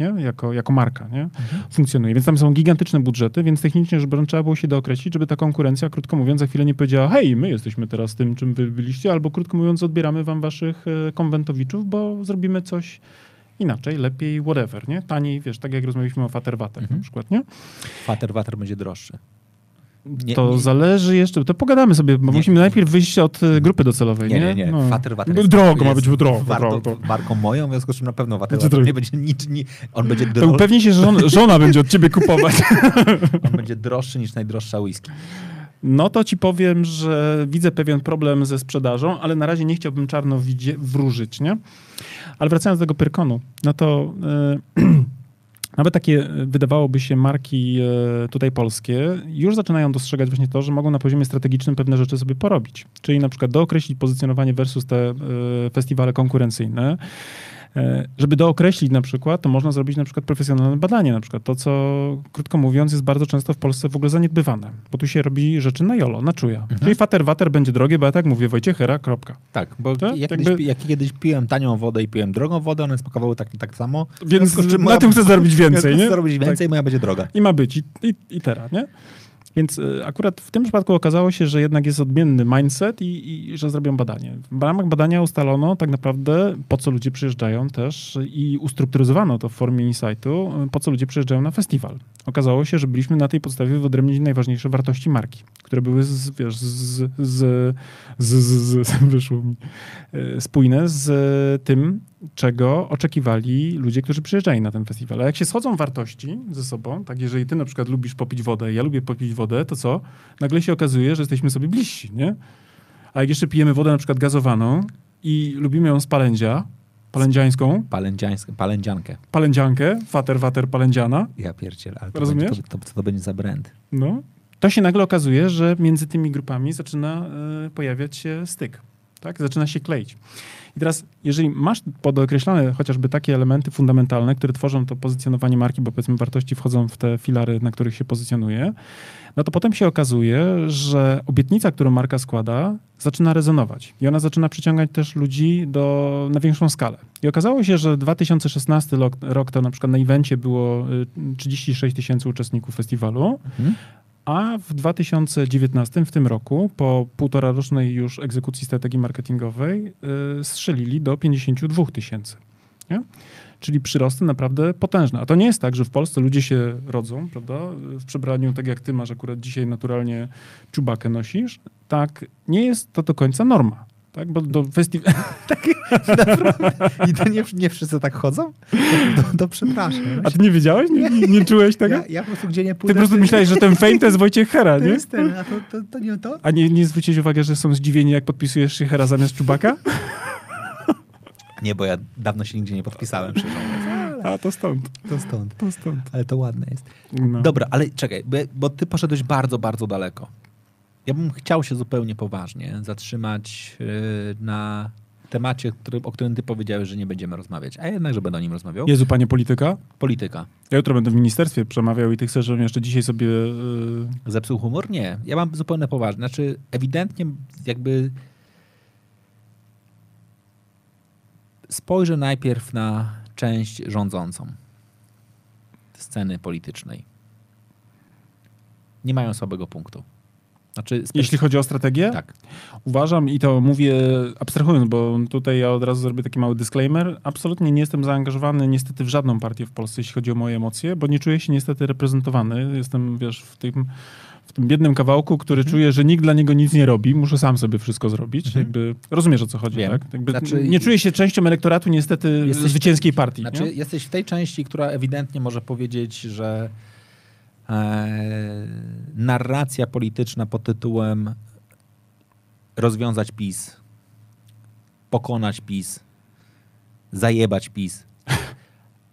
[SPEAKER 2] nie, jako, jako marka, nie, funkcjonuje. Więc tam są gigantyczne budżety, więc technicznie rzecz biorąc trzeba było się dookreślić, żeby ta konkurencja, krótko mówiąc, za chwilę nie powiedziała, hej, my jesteśmy teraz tym, czym wy byliście, albo krótko mówiąc, odbieramy wam waszych konwentowiczów, bo zrobimy coś inaczej, lepiej, whatever, nie? Taniej, wiesz, tak jak rozmawialiśmy o Faterwatach
[SPEAKER 1] Mhm.
[SPEAKER 2] na przykład, nie?
[SPEAKER 1] Fater Water będzie droższy. Nie,
[SPEAKER 2] to
[SPEAKER 1] nie-
[SPEAKER 2] zależy jeszcze, to pogadamy sobie, bo
[SPEAKER 1] Nie.
[SPEAKER 2] musimy najpierw wyjść od e, grupy docelowej,
[SPEAKER 1] Nie,
[SPEAKER 2] nie?
[SPEAKER 1] nie, nie.
[SPEAKER 2] No.
[SPEAKER 1] Fater Water
[SPEAKER 2] Drogo ma być, drogo,
[SPEAKER 1] warto,
[SPEAKER 2] drogo.
[SPEAKER 1] Marką moją, w związku z czym na pewno Water Water
[SPEAKER 2] drogo.
[SPEAKER 1] nie będzie nic, ni, on będzie droższy.
[SPEAKER 2] upewni się, że żona, żona będzie od ciebie kupować.
[SPEAKER 1] On będzie droższy niż najdroższa whisky.
[SPEAKER 2] No to ci powiem, że widzę pewien problem ze sprzedażą, ale na razie nie chciałbym czarno wróżyć, nie? Ale wracając do tego Pyrkonu, no to e, nawet takie e, wydawałoby się marki e, tutaj polskie już zaczynają dostrzegać właśnie to, że mogą na poziomie strategicznym pewne rzeczy sobie porobić. Czyli na przykład dookreślić pozycjonowanie versus te e, festiwale konkurencyjne. E, Żeby dookreślić na przykład, to można zrobić na przykład profesjonalne badanie, na przykład to, co krótko mówiąc jest bardzo często w Polsce w ogóle zaniedbywane, bo tu się robi rzeczy na jolo, na czuja. Czyli fater water będzie drogie, bo ja tak mówię, Wojciechera, kropka.
[SPEAKER 1] Tak, bo
[SPEAKER 2] Tak?
[SPEAKER 1] jak,
[SPEAKER 2] Jakby-
[SPEAKER 1] kiedyś, jak kiedyś piłem tanią wodę i piłem drogą wodę, one smakowały tak, tak samo.
[SPEAKER 2] Więc na tym chcę zarobić więcej,
[SPEAKER 1] Chcę
[SPEAKER 2] nie?
[SPEAKER 1] zarobić
[SPEAKER 2] Tak.
[SPEAKER 1] więcej, moja będzie droga.
[SPEAKER 2] I ma być, i, i, i teraz, nie? Więc y, akurat w tym przypadku okazało się, że jednak jest odmienny mindset i, i że zrobią badanie. W ramach badania ustalono tak naprawdę, po co ludzie przyjeżdżają też i ustrukturyzowano to w formie insightu, y, po co ludzie przyjeżdżają na festiwal. Okazało się, że byliśmy na tej podstawie wyodrębnić najważniejsze wartości marki, które były z, wiesz, z, z, z, z, z mi, y, spójne z tym, czego oczekiwali ludzie, którzy przyjeżdżali na ten festiwal. A jak się schodzą wartości ze sobą, tak jeżeli ty na przykład lubisz popić wodę, ja lubię popić wodę, to co? Nagle się okazuje, że jesteśmy sobie bliżsi, nie? A jak jeszcze pijemy wodę na przykład gazowaną i lubimy ją z palędzia, palędziańską,
[SPEAKER 1] Palędziańską, palędziankę.
[SPEAKER 2] palędziankę, water, water, palędziana,
[SPEAKER 1] Ja pierdziel, ale to
[SPEAKER 2] Rozumiesz?
[SPEAKER 1] będzie, to, to, to będzie za brand?
[SPEAKER 2] no, to się nagle okazuje, że między tymi grupami zaczyna e, pojawiać się styk, tak? Zaczyna się kleić. I teraz, jeżeli masz podokreślone chociażby takie elementy fundamentalne, które tworzą to pozycjonowanie marki, bo powiedzmy wartości wchodzą w te filary, na których się pozycjonuje, no to potem się okazuje, że obietnica, którą marka składa, zaczyna rezonować. I ona zaczyna przyciągać też ludzi do, na większą skalę. I okazało się, że 2016 rok, to na przykład na evencie było y, 36 tysięcy uczestników festiwalu,
[SPEAKER 1] Mhm.
[SPEAKER 2] A w 2019, w tym roku, po półtora rocznej już egzekucji strategii marketingowej, y, strzelili do 52 tysięcy. Czyli przyrosty naprawdę potężne. A to nie jest tak, że w Polsce ludzie się rodzą, prawda? W przebraniu, tak jak ty masz akurat dzisiaj naturalnie czubakę nosisz. Tak, nie jest to do końca norma. Tak, bo do festiwalu...
[SPEAKER 1] I to nie, nie wszyscy tak chodzą? To, to, to przepraszam.
[SPEAKER 2] A ty nie wiedziałeś? Nie, nie, nie czułeś tego?
[SPEAKER 1] Ja, ja po prostu gdzie nie
[SPEAKER 2] Ty
[SPEAKER 1] pójdę...
[SPEAKER 2] po prostu
[SPEAKER 1] to-
[SPEAKER 2] myślałeś, że ten fame to jest Wojciech Hera,
[SPEAKER 1] To
[SPEAKER 2] nie?
[SPEAKER 1] jest ten, a to, to, to nie to?
[SPEAKER 2] A nie, nie zwróciłeś uwagę, że są zdziwieni, jak podpisujesz się Hera zamiast czubaka?
[SPEAKER 1] Nie, bo ja dawno się nigdzie nie podpisałem.
[SPEAKER 2] A, to stąd.
[SPEAKER 1] To stąd.
[SPEAKER 2] To stąd.
[SPEAKER 1] Ale to ładne jest.
[SPEAKER 2] No.
[SPEAKER 1] Dobra, ale czekaj, bo ty poszedłeś bardzo, bardzo daleko. Ja bym chciał się zupełnie poważnie zatrzymać yy, na temacie, który, o którym ty powiedziałeś, że nie będziemy rozmawiać, a jednak, że będę o nim rozmawiał.
[SPEAKER 2] Jezu, panie polityka.
[SPEAKER 1] Polityka.
[SPEAKER 2] Ja jutro będę w ministerstwie przemawiał i ty chcesz, żebym jeszcze dzisiaj sobie... Yy...
[SPEAKER 1] Zepsuł humor? Nie. Ja mam zupełnie poważnie. Znaczy, ewidentnie jakby spojrzę najpierw na część rządzącą sceny politycznej. Nie mają słabego punktu. Znaczy,
[SPEAKER 2] Jeśli chodzi o strategię,
[SPEAKER 1] tak.
[SPEAKER 2] uważam i to mówię abstrahując, bo tutaj ja od razu zrobię taki mały disclaimer. Absolutnie nie jestem zaangażowany niestety w żadną partię w Polsce, jeśli chodzi o moje emocje, bo nie czuję się niestety reprezentowany. Jestem, wiesz, w tym w tym biednym kawałku, który
[SPEAKER 1] Mhm.
[SPEAKER 2] czuje, że nikt dla niego nic nie robi, muszę sam sobie wszystko zrobić.
[SPEAKER 1] Mhm.
[SPEAKER 2] Jakby, rozumiesz o co chodzi,
[SPEAKER 1] Wiem.
[SPEAKER 2] tak?
[SPEAKER 1] Znaczy-
[SPEAKER 2] nie czuje się częścią elektoratu niestety
[SPEAKER 1] Jesteś-
[SPEAKER 2] zwycięskiej partii.
[SPEAKER 1] Znaczy,
[SPEAKER 2] nie?
[SPEAKER 1] jesteś w tej części, która ewidentnie może powiedzieć, że narracja polityczna pod tytułem rozwiązać PiS, pokonać PiS, zajebać PiS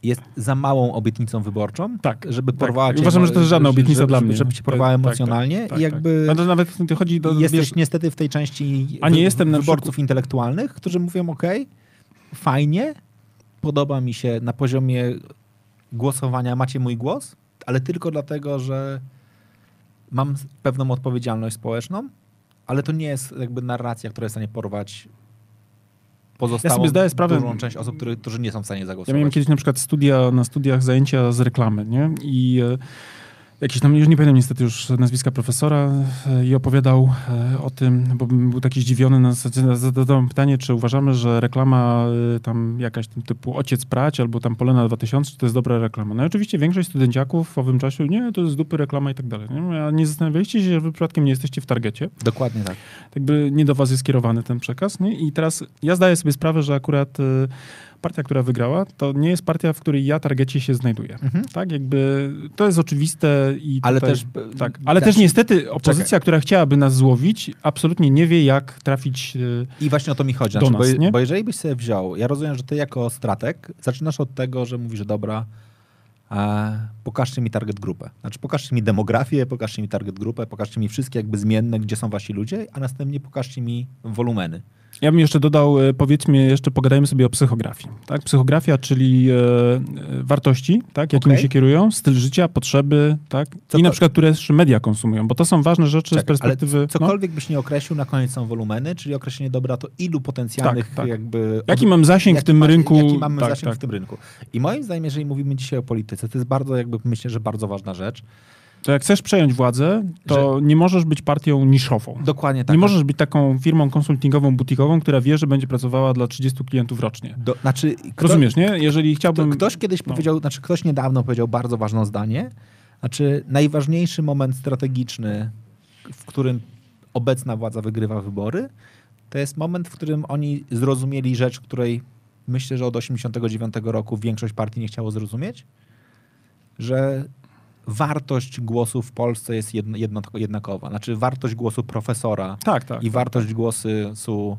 [SPEAKER 1] jest za małą obietnicą wyborczą,
[SPEAKER 2] Tak,
[SPEAKER 1] żeby
[SPEAKER 2] tak.
[SPEAKER 1] porwała cię,
[SPEAKER 2] Uważam, że to jest żadna obietnica
[SPEAKER 1] żeby,
[SPEAKER 2] dla mnie.
[SPEAKER 1] Żeby cię porwała
[SPEAKER 2] Tak, tak,
[SPEAKER 1] emocjonalnie
[SPEAKER 2] tak,
[SPEAKER 1] i jakby
[SPEAKER 2] Tak. No to nawet chodzi do...
[SPEAKER 1] jesteś
[SPEAKER 2] wiesz,
[SPEAKER 1] niestety w tej części
[SPEAKER 2] A nie
[SPEAKER 1] wy-
[SPEAKER 2] jestem
[SPEAKER 1] wyborców intelektualnych, którzy mówią, ok, fajnie, podoba mi się na poziomie głosowania, macie mój głos, ale tylko dlatego, że mam pewną odpowiedzialność społeczną, ale to nie jest jakby narracja, która jest w stanie porwać pozostałą
[SPEAKER 2] Ja sobie zdaję sprawę-
[SPEAKER 1] dużą część osób, który, którzy nie są w stanie
[SPEAKER 2] Ja
[SPEAKER 1] zagłosować.
[SPEAKER 2] miałem kiedyś na przykład studia, na studiach zajęcia z reklamy, nie? I e, jakiś tam, już nie pamiętam niestety już nazwiska profesora e, i opowiadał e, o tym, bo był taki zdziwiony, na zadałem pytanie, czy uważamy, że reklama e, tam jakaś tam typu Ociec Prać albo tam Polena 2000, czy to jest dobra reklama. No i oczywiście większość studenciaków w owym czasie, nie, to jest dupy reklama i tak dalej. Nie? A nie zastanawialiście się, że wy przypadkiem nie jesteście w targecie?
[SPEAKER 1] Dokładnie tak.
[SPEAKER 2] jakby nie do was jest skierowany ten przekaz. Nie? I teraz ja zdaję sobie sprawę, że akurat y, partia, która wygrała, to nie jest partia, w której ja targecie się znajduję.
[SPEAKER 1] Mhm.
[SPEAKER 2] Tak, jakby to jest oczywiste i
[SPEAKER 1] Ale
[SPEAKER 2] tutaj,
[SPEAKER 1] też...
[SPEAKER 2] tak, ale
[SPEAKER 1] znaczy-
[SPEAKER 2] też niestety opozycja, która chciałaby nas złowić, absolutnie nie wie, jak trafić. y,
[SPEAKER 1] I właśnie o to mi chodzi. Znaczy,
[SPEAKER 2] nas,
[SPEAKER 1] bo, bo jeżeli byś sobie wziął, ja rozumiem, że ty jako strateg zaczynasz od tego, że mówisz, że dobra, e, pokażcie mi target grupę. Znaczy pokażcie mi demografię, pokażcie mi target grupę, pokażcie mi wszystkie jakby zmienne, gdzie są wasi ludzie, a następnie pokażcie mi wolumeny.
[SPEAKER 2] Ja bym jeszcze dodał, e, powiedzmy, jeszcze pogadajmy sobie o psychografii. Tak? Psychografia, czyli e, e, wartości, tak? jakimi
[SPEAKER 1] Okej.
[SPEAKER 2] się kierują, styl życia, potrzeby, tak?
[SPEAKER 1] Co
[SPEAKER 2] i na
[SPEAKER 1] to-
[SPEAKER 2] przykład, które też media konsumują, bo to są ważne rzeczy z perspektywy... no.
[SPEAKER 1] cokolwiek byś nie określił, na koniec są wolumeny, czyli określenie dobra, to ilu potencjalnych
[SPEAKER 2] Tak, tak.
[SPEAKER 1] jakby...
[SPEAKER 2] Jaki mam zasięg w
[SPEAKER 1] jaki
[SPEAKER 2] tym
[SPEAKER 1] macie-
[SPEAKER 2] rynku?
[SPEAKER 1] Jaki mamy
[SPEAKER 2] Tak,
[SPEAKER 1] zasięg
[SPEAKER 2] tak.
[SPEAKER 1] w tym rynku. I moim zdaniem, jeżeli mówimy dzisiaj o polityce, to jest bardzo jakby, myślę, że bardzo ważna rzecz.
[SPEAKER 2] To jak chcesz przejąć władzę, to nie możesz być partią niszową.
[SPEAKER 1] Dokładnie tak.
[SPEAKER 2] nie możesz być taką firmą konsultingową, butikową, która wie, że będzie pracowała dla 30 klientów rocznie.
[SPEAKER 1] Do, znaczy, kto-
[SPEAKER 2] Rozumiesz, nie? Jeżeli chciałbym...
[SPEAKER 1] ktoś kiedyś
[SPEAKER 2] no.
[SPEAKER 1] powiedział, znaczy ktoś niedawno powiedział bardzo ważne zdanie, znaczy najważniejszy moment strategiczny, w którym obecna władza wygrywa wybory, to jest moment, w którym oni zrozumieli rzecz, której myślę, że od 89 roku większość partii nie chciało zrozumieć, że wartość głosu w Polsce jest jedno, jedno, jednakowa. Znaczy wartość głosu profesora
[SPEAKER 2] Tak, tak.
[SPEAKER 1] i wartość głosu su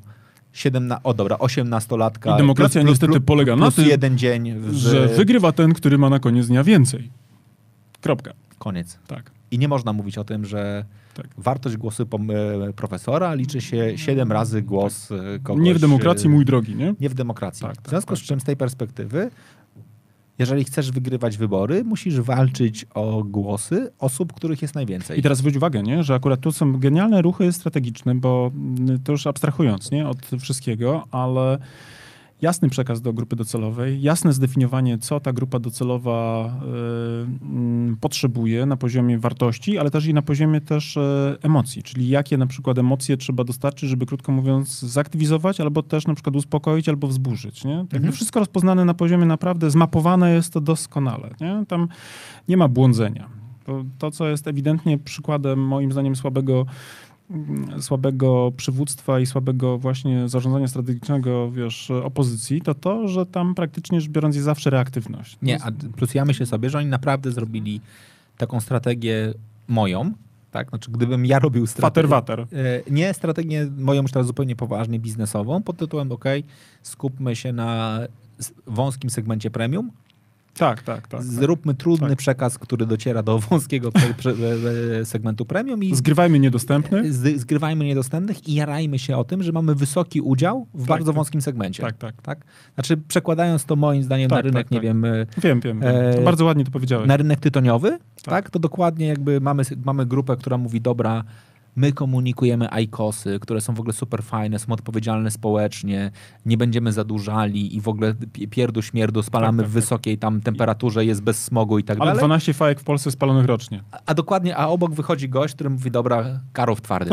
[SPEAKER 1] 17, o dobra, 18-latka.
[SPEAKER 2] I demokracja
[SPEAKER 1] plus,
[SPEAKER 2] niestety
[SPEAKER 1] plus,
[SPEAKER 2] polega na
[SPEAKER 1] plus
[SPEAKER 2] tym,
[SPEAKER 1] jeden dzień, w,
[SPEAKER 2] Że wygrywa ten, który ma na koniec dnia więcej. Kropka.
[SPEAKER 1] Koniec.
[SPEAKER 2] Tak.
[SPEAKER 1] I nie można mówić o tym, że
[SPEAKER 2] Tak.
[SPEAKER 1] wartość głosu e, profesora liczy się 7 razy głos e, kogoś.
[SPEAKER 2] Nie w demokracji,
[SPEAKER 1] e,
[SPEAKER 2] mój drogi, nie?
[SPEAKER 1] Nie w demokracji.
[SPEAKER 2] Tak,
[SPEAKER 1] w
[SPEAKER 2] tak,
[SPEAKER 1] związku
[SPEAKER 2] tak.
[SPEAKER 1] z czym z tej perspektywy, jeżeli chcesz wygrywać wybory, musisz walczyć o głosy osób, których jest najwięcej.
[SPEAKER 2] I teraz zwróć uwagę, nie? że akurat tu są genialne ruchy strategiczne, bo mm, to już abstrahując nie? od wszystkiego, ale jasny przekaz do grupy docelowej, jasne zdefiniowanie, co ta grupa docelowa y, mm, potrzebuje na poziomie wartości, ale też i na poziomie też e, emocji, czyli jakie na przykład emocje trzeba dostarczyć, żeby krótko mówiąc zaktywizować, albo też na przykład uspokoić, albo wzburzyć. Nie? Jakby
[SPEAKER 1] Mhm.
[SPEAKER 2] wszystko rozpoznane na poziomie naprawdę, zmapowane jest to doskonale. Nie? Tam nie ma błądzenia. To, to, co jest ewidentnie przykładem, moim zdaniem, słabego, słabego przywództwa i słabego właśnie zarządzania strategicznego, wiesz, opozycji, to to, że tam praktycznie rzecz biorąc jest zawsze reaktywność.
[SPEAKER 1] Nie, a plus ja myślę sobie, że oni naprawdę zrobili taką strategię moją, tak? Znaczy, gdybym ja robił strategię...
[SPEAKER 2] water.
[SPEAKER 1] E, Nie strategię moją już teraz zupełnie poważnie biznesową, pod tytułem OK, skupmy się na wąskim segmencie premium,
[SPEAKER 2] Tak, tak, tak. tak.
[SPEAKER 1] zróbmy trudny
[SPEAKER 2] Tak.
[SPEAKER 1] przekaz, który dociera do wąskiego pre, e, segmentu premium i
[SPEAKER 2] Zgrywajmy niedostępnych.
[SPEAKER 1] z, zgrywajmy niedostępnych i jarajmy się o tym, że mamy wysoki udział w
[SPEAKER 2] Tak,
[SPEAKER 1] bardzo
[SPEAKER 2] tak.
[SPEAKER 1] wąskim segmencie.
[SPEAKER 2] Tak, tak.
[SPEAKER 1] tak? Znaczy przekładając to moim zdaniem
[SPEAKER 2] Tak,
[SPEAKER 1] na rynek,
[SPEAKER 2] tak,
[SPEAKER 1] nie
[SPEAKER 2] tak.
[SPEAKER 1] wiem, e,
[SPEAKER 2] Wiem, wiem.
[SPEAKER 1] E,
[SPEAKER 2] bardzo ładnie to powiedziałeś.
[SPEAKER 1] na rynek tytoniowy, tak. To dokładnie jakby mamy, mamy grupę, która mówi, dobra, my komunikujemy ICOSy, które są w ogóle super fajne, są odpowiedzialne społecznie, nie będziemy zadłużali i w ogóle pi- pierdu śmierdu spalamy
[SPEAKER 2] Tak, tak,
[SPEAKER 1] w
[SPEAKER 2] tak.
[SPEAKER 1] wysokiej tam temperaturze, jest bez smogu i tak
[SPEAKER 2] Ale
[SPEAKER 1] dalej.
[SPEAKER 2] 12 fajek w Polsce spalonych rocznie.
[SPEAKER 1] A, a dokładnie, a obok wychodzi gość, który mówi, dobra, karów twardy.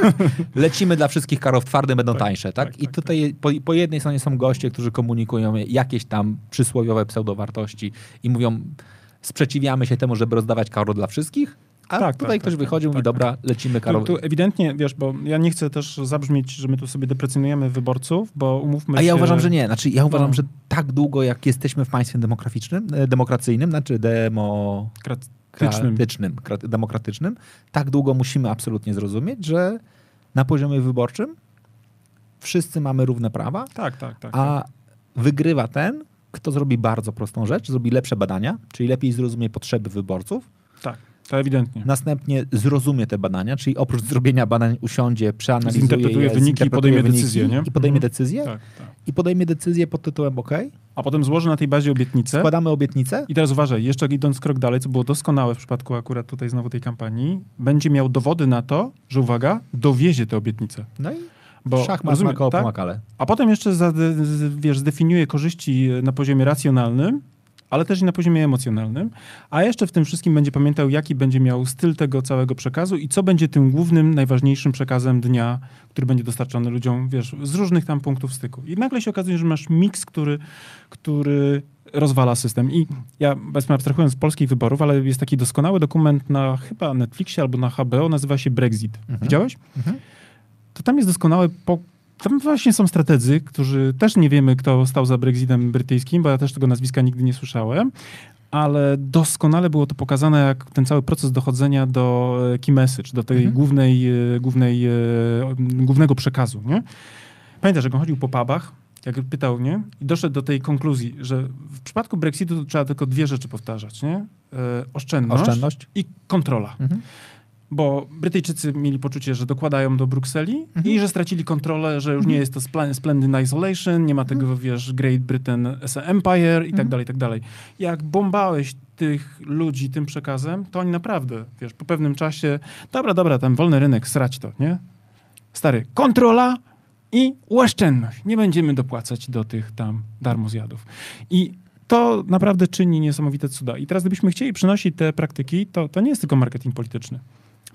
[SPEAKER 1] Lecimy dla wszystkich karów twardy, będą
[SPEAKER 2] Tak,
[SPEAKER 1] tańsze, tak?
[SPEAKER 2] tak,
[SPEAKER 1] I
[SPEAKER 2] tak,
[SPEAKER 1] tutaj po, po jednej stronie są goście, którzy komunikują jakieś tam przysłowiowe pseudowartości i mówią, sprzeciwiamy się temu, żeby rozdawać karo dla wszystkich, A
[SPEAKER 2] Tak,
[SPEAKER 1] tutaj
[SPEAKER 2] tak,
[SPEAKER 1] ktoś
[SPEAKER 2] tak,
[SPEAKER 1] wychodzi i mówi,
[SPEAKER 2] tak,
[SPEAKER 1] dobra, lecimy
[SPEAKER 2] Tu,
[SPEAKER 1] Karol.
[SPEAKER 2] tu ewidentnie, wiesz, bo ja nie chcę też zabrzmieć, że my tu sobie deprecjonujemy wyborców, bo umówmy
[SPEAKER 1] A ja
[SPEAKER 2] się...
[SPEAKER 1] uważam, że nie. Znaczy, ja uważam,
[SPEAKER 2] No.
[SPEAKER 1] że tak długo, jak jesteśmy w państwie demograficznym, e, demokracyjnym, znaczy
[SPEAKER 2] Kratycznym.
[SPEAKER 1] demokratycznym, kra- demokratycznym, tak długo musimy absolutnie zrozumieć, że na poziomie wyborczym wszyscy mamy równe prawa,
[SPEAKER 2] Tak, tak, tak.
[SPEAKER 1] a wygrywa ten, kto zrobi bardzo prostą rzecz, zrobi lepsze badania, czyli lepiej zrozumie potrzeby wyborców,
[SPEAKER 2] tak, to ewidentnie.
[SPEAKER 1] następnie zrozumie te badania, czyli oprócz zrobienia badań usiądzie, przeanalizuje
[SPEAKER 2] Zinterpretuje
[SPEAKER 1] je,
[SPEAKER 2] wyniki i podejmie
[SPEAKER 1] wyniki
[SPEAKER 2] decyzję, nie?
[SPEAKER 1] I podejmie
[SPEAKER 2] Mhm.
[SPEAKER 1] decyzję,
[SPEAKER 2] Tak, tak.
[SPEAKER 1] i podejmie decyzję pod tytułem OK,
[SPEAKER 2] A potem złoży na tej bazie obietnicę.
[SPEAKER 1] składamy obietnicę,
[SPEAKER 2] I teraz uważaj, jeszcze idąc krok dalej, co było doskonałe w przypadku akurat tutaj znowu tej kampanii, będzie miał dowody na to, że uwaga, dowiezie te obietnice.
[SPEAKER 1] no i
[SPEAKER 2] Bo
[SPEAKER 1] szachmat
[SPEAKER 2] rozumiem,
[SPEAKER 1] Marko
[SPEAKER 2] tak? A potem jeszcze za, wiesz, zdefiniuje korzyści na poziomie racjonalnym, ale też i na poziomie emocjonalnym, a jeszcze w tym wszystkim będzie pamiętał, jaki będzie miał styl tego całego przekazu i co będzie tym głównym, najważniejszym przekazem dnia, który będzie dostarczony ludziom, wiesz, z różnych tam punktów styku. I nagle się okazuje, że masz miks, który, który rozwala system. I ja, powiedzmy, abstrahując z polskich wyborów, ale jest taki doskonały dokument na chyba Netflixie albo na HBO, nazywa się Brexit. Widziałeś?
[SPEAKER 1] Mhm.
[SPEAKER 2] to tam jest doskonały po... Tam właśnie są strategzy, którzy też nie wiemy, kto stał za Brexitem brytyjskim, bo ja też tego nazwiska nigdy nie słyszałem, ale doskonale było to pokazane, jak ten cały proces dochodzenia do e, key message, do tej
[SPEAKER 1] Mhm.
[SPEAKER 2] głównej, e, głównej, e, głównego przekazu, nie? Pamiętasz, jak on chodził po pubach, jak pytał, nie? I doszedł do tej konkluzji, że w przypadku Brexitu trzeba tylko dwie rzeczy powtarzać, nie? Oszczędność,
[SPEAKER 1] Oszczędność.
[SPEAKER 2] i kontrola
[SPEAKER 1] Mhm.
[SPEAKER 2] Bo Brytyjczycy mieli poczucie, że dokładają do Brukseli
[SPEAKER 1] Mhm.
[SPEAKER 2] i że stracili kontrolę, że już nie jest to spl- Splendid Isolation, nie ma tego, wiesz, Great Britain as Empire i tak dalej, i tak dalej. Jak bombałeś tych ludzi tym przekazem, to oni naprawdę, wiesz, po pewnym czasie, dobra, dobra, tam wolny rynek, srać to, nie? Stary, kontrola i oszczędność. Nie będziemy dopłacać do tych tam darmozjadów. I to naprawdę czyni niesamowite cuda. I teraz gdybyśmy chcieli przynosić te praktyki, to, to nie jest tylko marketing polityczny.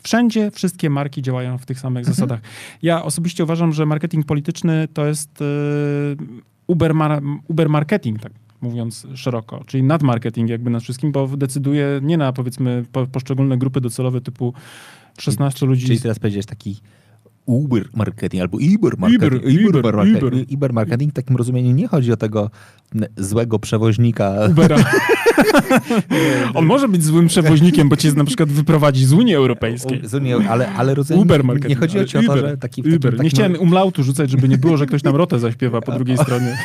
[SPEAKER 2] Wszędzie wszystkie marki działają w tych samych zasadach. Ja osobiście uważam, że marketing polityczny to jest e, uber, mar, uber marketing, tak mówiąc szeroko, czyli nadmarketing jakby nad wszystkim, bo decyduje nie na powiedzmy po, poszczególne grupy docelowe typu 16 ludzi.
[SPEAKER 1] Czyli teraz powiedziałeś taki Uber marketing albo Uber marketing.
[SPEAKER 2] Uber, Uber,
[SPEAKER 1] marketing.
[SPEAKER 2] Uber.
[SPEAKER 1] Uber marketing w takim rozumieniu nie chodzi o tego złego przewoźnika.
[SPEAKER 2] Ubera. On może być złym przewoźnikiem, bo cię na przykład wyprowadzi z Unii Europejskiej.
[SPEAKER 1] Z Unii, ale, ale rozumiem,
[SPEAKER 2] Uber
[SPEAKER 1] nie
[SPEAKER 2] marketing.
[SPEAKER 1] chodzi o o to, że taki.
[SPEAKER 2] Nie chciałem umlautu rzucać, żeby nie było, że ktoś nam rotę zaśpiewa po drugiej stronie.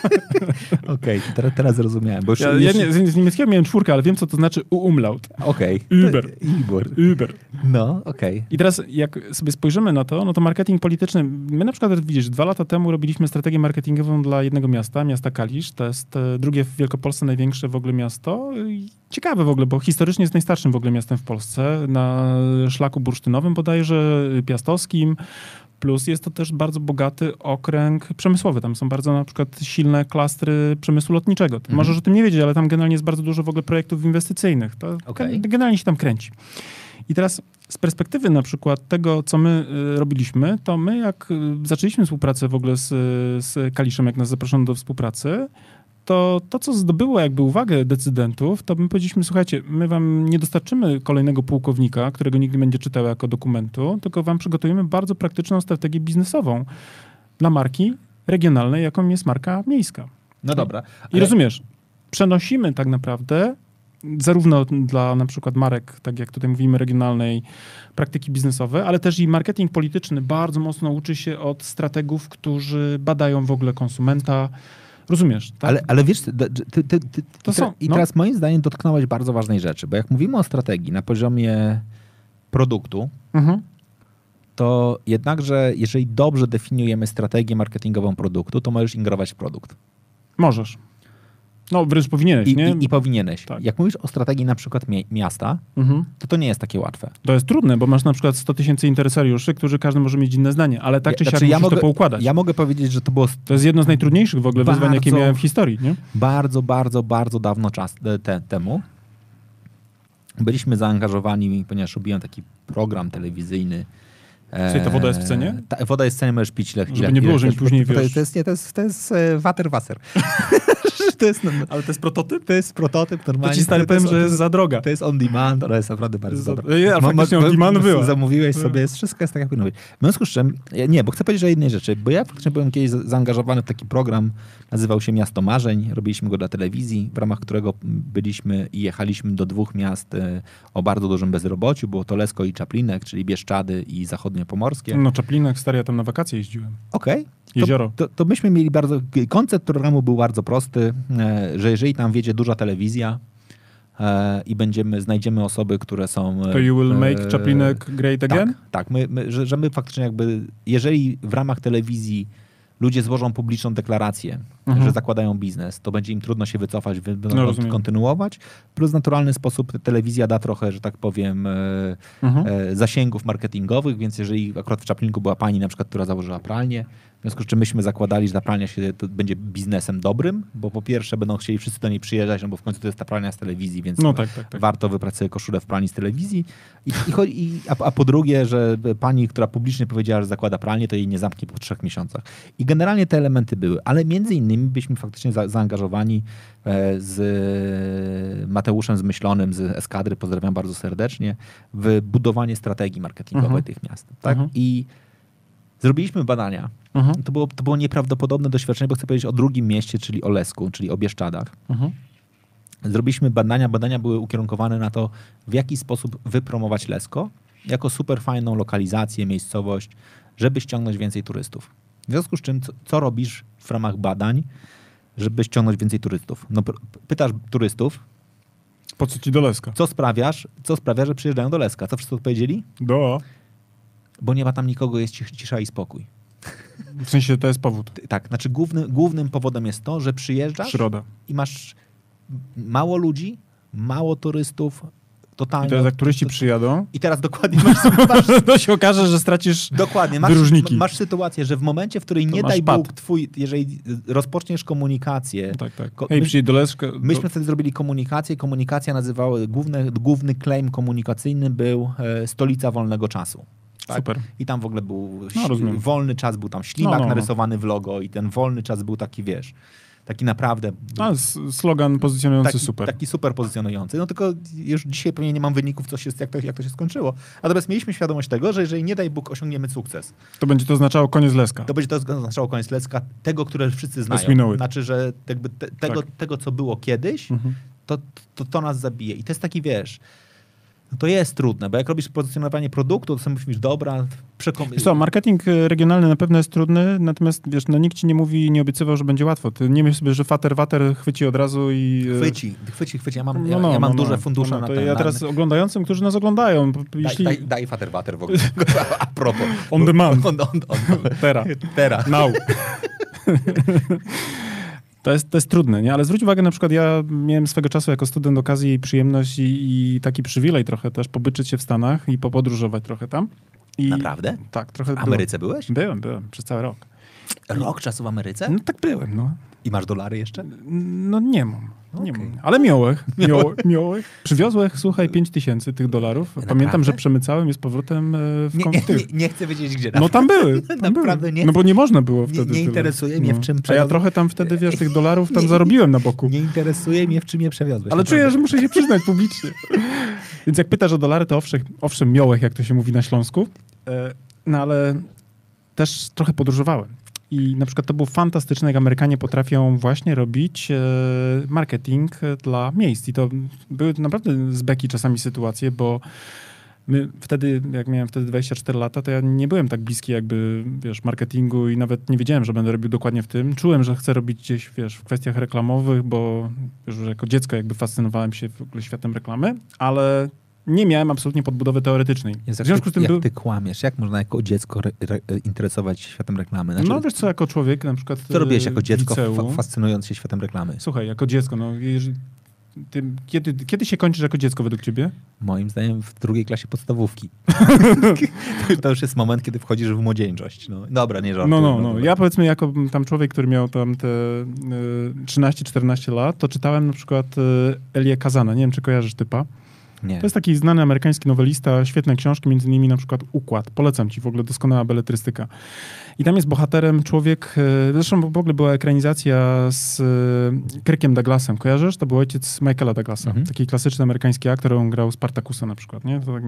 [SPEAKER 1] Okej, teraz, teraz zrozumiałem. Bo już,
[SPEAKER 2] Ja, ja
[SPEAKER 1] już,
[SPEAKER 2] nie, z niemieckiego miałem czwórkę, ale wiem, co to znaczy umlaut.
[SPEAKER 1] Okej.
[SPEAKER 2] Uber.
[SPEAKER 1] Uber.
[SPEAKER 2] Uber.
[SPEAKER 1] No, okej.
[SPEAKER 2] I teraz jak sobie spojrzymy na to, no to marketing polityczny, my na przykład widzisz, dwa lata temu robiliśmy strategię marketingową dla jednego miasta, miasta Kalisz, to jest e, drugie w Wielkopolsce największe w ogóle miasto. Ciekawe w ogóle, bo historycznie jest najstarszym w ogóle miastem w Polsce, na szlaku bursztynowym bodajże, piastowskim, plus jest to też bardzo bogaty okręg przemysłowy, tam są bardzo na przykład silne klastry przemysłu lotniczego. Ty Możesz o tym nie wiedzieć, ale tam generalnie jest bardzo dużo w ogóle projektów inwestycyjnych. To
[SPEAKER 1] Okej.
[SPEAKER 2] generalnie się tam kręci. I teraz z perspektywy na przykład tego, co my y, robiliśmy, to my jak y, zaczęliśmy współpracę w ogóle z, z Kaliszem, jak nas zaproszono do współpracy, to to, co zdobyło jakby uwagę decydentów, to my powiedzieliśmy, słuchajcie, my wam nie dostarczymy kolejnego pułkownika, którego nigdy będzie czytał jako dokumentu, tylko wam przygotujemy bardzo praktyczną strategię biznesową dla marki regionalnej, jaką jest marka miejska.
[SPEAKER 1] No dobra.
[SPEAKER 2] I rozumiesz, przenosimy tak naprawdę zarówno dla na przykład marek, tak jak tutaj mówimy, regionalnej, praktyki biznesowe, ale też i marketing polityczny bardzo mocno uczy się od strategów, którzy badają w ogóle konsumenta. Rozumiesz, tak?
[SPEAKER 1] Ale, ale wiesz, ty, ty, ty, ty,
[SPEAKER 2] To
[SPEAKER 1] i,
[SPEAKER 2] są-
[SPEAKER 1] i
[SPEAKER 2] no.
[SPEAKER 1] teraz moim zdaniem dotknąłeś bardzo ważnej rzeczy, bo jak mówimy o strategii na poziomie produktu,
[SPEAKER 2] Mhm.
[SPEAKER 1] to jednakże jeżeli dobrze definiujemy strategię marketingową produktu, to możesz ingerować w produkt.
[SPEAKER 2] Możesz. No, wręcz powinieneś,
[SPEAKER 1] I,
[SPEAKER 2] nie?
[SPEAKER 1] i, i powinieneś.
[SPEAKER 2] Tak.
[SPEAKER 1] Jak mówisz o strategii na przykład mie- miasta,
[SPEAKER 2] Mhm.
[SPEAKER 1] to to nie jest takie łatwe.
[SPEAKER 2] To jest trudne, bo masz na przykład 100 tysięcy interesariuszy, którzy każdy może mieć inne zdanie, ale tak czy
[SPEAKER 1] Ja-
[SPEAKER 2] siak
[SPEAKER 1] znaczy, ja mogę-
[SPEAKER 2] to poukładać.
[SPEAKER 1] Ja mogę powiedzieć, że to było
[SPEAKER 2] To jest jedno z najtrudniejszych w ogóle wyzwań, jakie
[SPEAKER 1] Bardzo.
[SPEAKER 2] miałem w historii, nie?
[SPEAKER 1] bardzo, bardzo, bardzo dawno czas te, temu. Byliśmy zaangażowani, ponieważ robiłem taki program telewizyjny
[SPEAKER 2] Czyli ta woda jest w cenie?
[SPEAKER 1] Ta, woda jest w cenie, możesz pić ile,
[SPEAKER 2] Żeby
[SPEAKER 1] ile,
[SPEAKER 2] nie było, że mi
[SPEAKER 1] chcesz.
[SPEAKER 2] później,
[SPEAKER 1] to,
[SPEAKER 2] wiesz-
[SPEAKER 1] to, jest, nie, to jest, to jest e, waterwasser. to jest,
[SPEAKER 2] Ale to jest prototyp?
[SPEAKER 1] to jest prototyp
[SPEAKER 2] To
[SPEAKER 1] normalnie.
[SPEAKER 2] ci stary powiem, że jest za droga.
[SPEAKER 1] to jest on demand, ona jest naprawdę bardzo
[SPEAKER 2] za-
[SPEAKER 1] dobra.
[SPEAKER 2] Nie, ale faktycznie on demand
[SPEAKER 1] ma-
[SPEAKER 2] była.
[SPEAKER 1] Zamówiłeś sobie, jest, wszystko jest tak jak powinno być. W związku z czym, nie, bo chcę powiedzieć o jednej rzeczy, bo ja faktycznie byłem kiedyś za- zaangażowany w taki program, nazywał się Miasto Marzeń, robiliśmy go dla telewizji, w ramach którego byliśmy i jechaliśmy do dwóch miast e, o bardzo dużym bezrobociu, było to Lesko i Czaplinek, czyli Bieszczady i Zachodnie Pomorskie.
[SPEAKER 2] No Czaplinek, stary, ja tam na wakacje jeździłem.
[SPEAKER 1] Okej.
[SPEAKER 2] Jezioro.
[SPEAKER 1] To, to, to myśmy mieli bardzo. Koncept programu był bardzo prosty, e, że jeżeli tam wiedzie duża telewizja e, i będziemy, znajdziemy osoby, które są. e,
[SPEAKER 2] To you will make Czaplinek great again?
[SPEAKER 1] Tak, tak my, my, że, że my faktycznie jakby, jeżeli w ramach telewizji ludzie złożą publiczną deklarację,
[SPEAKER 2] Mhm.
[SPEAKER 1] że zakładają biznes, to będzie im trudno się wycofać, wy- będą
[SPEAKER 2] No, rozumiem.
[SPEAKER 1] kontynuować. Plus w naturalny sposób telewizja da trochę, że tak powiem, e,
[SPEAKER 2] Mhm.
[SPEAKER 1] e, zasięgów marketingowych, więc jeżeli akurat w Czaplinku była pani na przykład, która założyła pralnię, w związku z czym myśmy zakładali, że ta pralnia się, to będzie biznesem dobrym, bo po pierwsze będą chcieli wszyscy do niej przyjeżdżać, no bo w końcu to jest ta pralnia z telewizji, więc
[SPEAKER 2] No tak, tak, tak.
[SPEAKER 1] warto wybrać sobie koszulę w pralni z telewizji. I, i, i, a, a po drugie, że pani, która publicznie powiedziała, że zakłada pralnię, to jej nie zamknie po trzech miesiącach. I generalnie te elementy były, ale między innymi byliśmy faktycznie za, zaangażowani e, z Mateuszem Zmyślonym z Eskadry, pozdrawiam bardzo serdecznie, w budowanie strategii marketingowej
[SPEAKER 2] Mhm.
[SPEAKER 1] tych miast. Tak?
[SPEAKER 2] Mhm.
[SPEAKER 1] I zrobiliśmy badania.
[SPEAKER 2] Mhm.
[SPEAKER 1] To było, to było nieprawdopodobne doświadczenie, bo chcę powiedzieć o drugim mieście, czyli o Lesku, czyli o Bieszczadach.
[SPEAKER 2] Mhm.
[SPEAKER 1] Zrobiliśmy badania. Badania były ukierunkowane na to, w jaki sposób wypromować Lesko jako super fajną lokalizację, miejscowość, żeby ściągnąć więcej turystów. W związku z czym, co, co robisz w ramach badań, żeby ściągnąć więcej turystów? No, pytasz turystów,
[SPEAKER 2] Po co ci do Leska?
[SPEAKER 1] co sprawiasz, co sprawia, że przyjeżdżają do Leska. Co wszyscy odpowiedzieli?
[SPEAKER 2] Do.
[SPEAKER 1] Bo nie ma tam nikogo, jest cisza i spokój.
[SPEAKER 2] W sensie to jest powód.
[SPEAKER 1] Tak, znaczy główny, głównym powodem jest to, że przyjeżdżasz
[SPEAKER 2] Przyroda.
[SPEAKER 1] i masz mało ludzi, mało turystów, totalnie.
[SPEAKER 2] I teraz jak turyści przyjadą,
[SPEAKER 1] I teraz dokładnie masz, masz,
[SPEAKER 2] to się okaże, że stracisz...
[SPEAKER 1] dokładnie, masz,
[SPEAKER 2] Wyróżniki.
[SPEAKER 1] masz sytuację, że w momencie, w której nie daj
[SPEAKER 2] pad.
[SPEAKER 1] Bóg twój, jeżeli rozpoczniesz komunikację,
[SPEAKER 2] Tak, tak.
[SPEAKER 1] Ko-
[SPEAKER 2] Hej, do Leska.
[SPEAKER 1] myśmy wtedy zrobili komunikację, komunikacja nazywała, główny, główny claim komunikacyjny był e, stolica wolnego czasu. Tak?
[SPEAKER 2] Super.
[SPEAKER 1] I tam w ogóle był
[SPEAKER 2] No,
[SPEAKER 1] wolny czas, był tam ślimak
[SPEAKER 2] No, no, no.
[SPEAKER 1] narysowany w logo i ten wolny czas był taki, wiesz, taki naprawdę
[SPEAKER 2] A, slogan pozycjonujący
[SPEAKER 1] taki,
[SPEAKER 2] super.
[SPEAKER 1] taki super pozycjonujący. No tylko już dzisiaj pewnie nie mam wyników, co się, jak, to, jak to się skończyło. Natomiast mieliśmy świadomość tego, że jeżeli nie daj Bóg osiągniemy sukces,
[SPEAKER 2] To będzie to oznaczało koniec Leska.
[SPEAKER 1] to będzie to oznaczało koniec Lecka, tego, które wszyscy znają.
[SPEAKER 2] it.
[SPEAKER 1] Znaczy, że te, tego,
[SPEAKER 2] Tak.
[SPEAKER 1] tego, co było kiedyś,
[SPEAKER 2] Mhm.
[SPEAKER 1] to, to, to nas zabije. I to jest taki, wiesz, no to jest trudne, bo jak robisz pozycjonowanie produktu, to sobie mówisz, dobra, przekom...
[SPEAKER 2] Wiesz co, marketing e, regionalny na pewno jest trudny, natomiast wiesz, no nikt ci nie mówi, nie obiecywał, że będzie łatwo. Ty nie myśl sobie, że fater water chwyci od razu i... e,
[SPEAKER 1] Chwyci, chwyci, chwyci. Ja mam,
[SPEAKER 2] no,
[SPEAKER 1] ja,
[SPEAKER 2] no,
[SPEAKER 1] ja mam
[SPEAKER 2] no,
[SPEAKER 1] duże
[SPEAKER 2] no.
[SPEAKER 1] fundusze
[SPEAKER 2] No, no,
[SPEAKER 1] na
[SPEAKER 2] to
[SPEAKER 1] ten.
[SPEAKER 2] Ja
[SPEAKER 1] na-
[SPEAKER 2] teraz oglądającym, którzy nas oglądają, p-
[SPEAKER 1] Daj,
[SPEAKER 2] jeśli...
[SPEAKER 1] daj, daj fater water w ogóle. A propos.
[SPEAKER 2] On demand.
[SPEAKER 1] On, on, on,
[SPEAKER 2] Teraz.
[SPEAKER 1] teraz.
[SPEAKER 2] Now. To jest, to jest trudne, nie? Ale zwróć uwagę, na przykład ja miałem swego czasu jako student okazję i przyjemność i, i taki przywilej trochę też pobyczyć się w Stanach i popodróżować trochę tam. I,
[SPEAKER 1] Naprawdę?
[SPEAKER 2] Tak, trochę
[SPEAKER 1] W Ameryce byłeś?
[SPEAKER 2] Byłem. byłem, byłem, przez cały rok.
[SPEAKER 1] Rok czasu w Ameryce?
[SPEAKER 2] No tak byłem, no.
[SPEAKER 1] I masz dolary jeszcze?
[SPEAKER 2] No nie mam. Nie. Ale miałech. Miałech. miałech. Przywiozłech, słuchaj, 5 tysięcy tych dolarów. Pamiętam,
[SPEAKER 1] Naprawdę?
[SPEAKER 2] że przemycałem je z powrotem e, w
[SPEAKER 1] Nie, nie, nie, nie chcę wiedzieć, gdzie.
[SPEAKER 2] No tam były. Tam
[SPEAKER 1] Naprawdę
[SPEAKER 2] były.
[SPEAKER 1] nie-
[SPEAKER 2] No bo nie można było
[SPEAKER 1] nie-
[SPEAKER 2] wtedy.
[SPEAKER 1] nie
[SPEAKER 2] tyle.
[SPEAKER 1] interesuje mnie, w czym
[SPEAKER 2] A ja
[SPEAKER 1] przewiozłem.
[SPEAKER 2] trochę tam wtedy, wiesz, tych dolarów tam
[SPEAKER 1] Nie-
[SPEAKER 2] zarobiłem na boku.
[SPEAKER 1] Nie interesuje mnie, w czym je przewiozłeś.
[SPEAKER 2] Ale czuję, że muszę się przyznać publicznie. Więc jak pytasz o dolary, to owszem, owszem miołech, jak to się mówi na Śląsku. E, No ale też trochę podróżowałem. I na przykład to było fantastyczne, jak Amerykanie potrafią właśnie robić e, marketing dla miejsc. I to były naprawdę z beki czasami sytuacje, bo my wtedy, jak miałem wtedy 24 lata, to ja nie byłem tak bliski jakby, wiesz, marketingu i nawet nie wiedziałem, że będę robił dokładnie w tym. Czułem, że chcę robić gdzieś, wiesz, w kwestiach reklamowych, bo już jako dziecko jakby fascynowałem się w ogóle światem reklamy, ale nie miałem absolutnie podbudowy teoretycznej. W związku z tym
[SPEAKER 1] jak
[SPEAKER 2] był...
[SPEAKER 1] ty kłamiesz, jak można jako dziecko re, re, interesować się światem reklamy? Znaczy,
[SPEAKER 2] No wiesz co, jako człowiek na przykład
[SPEAKER 1] co robiłeś
[SPEAKER 2] e,
[SPEAKER 1] jako dziecko, fa, fascynując się światem reklamy?
[SPEAKER 2] Słuchaj, jako dziecko, no jeżeli... Ty, kiedy, kiedy się kończysz jako dziecko według ciebie?
[SPEAKER 1] Moim zdaniem w drugiej klasie podstawówki. to już jest moment, kiedy wchodzisz w młodzieńczość. No, dobra, nie żartuję.
[SPEAKER 2] No, no, no.
[SPEAKER 1] dobra.
[SPEAKER 2] Ja powiedzmy jako tam człowiek, który miał tam te y, 13-14 lat, to czytałem na przykład y, Elię Kazana. Nie wiem, czy kojarzysz typa.
[SPEAKER 1] Nie.
[SPEAKER 2] To jest taki znany amerykański nowelista, świetne książki, między innymi na przykład Układ. Polecam ci, w ogóle doskonała beletrystyka. I tam jest bohaterem człowiek, e, zresztą w ogóle była ekranizacja z e, Kirkiem Douglasem, kojarzysz? To był ojciec Michaela Douglasa,
[SPEAKER 1] Mhm.
[SPEAKER 2] taki klasyczny amerykański aktor, on grał Spartakusa na przykład, nie? To tak,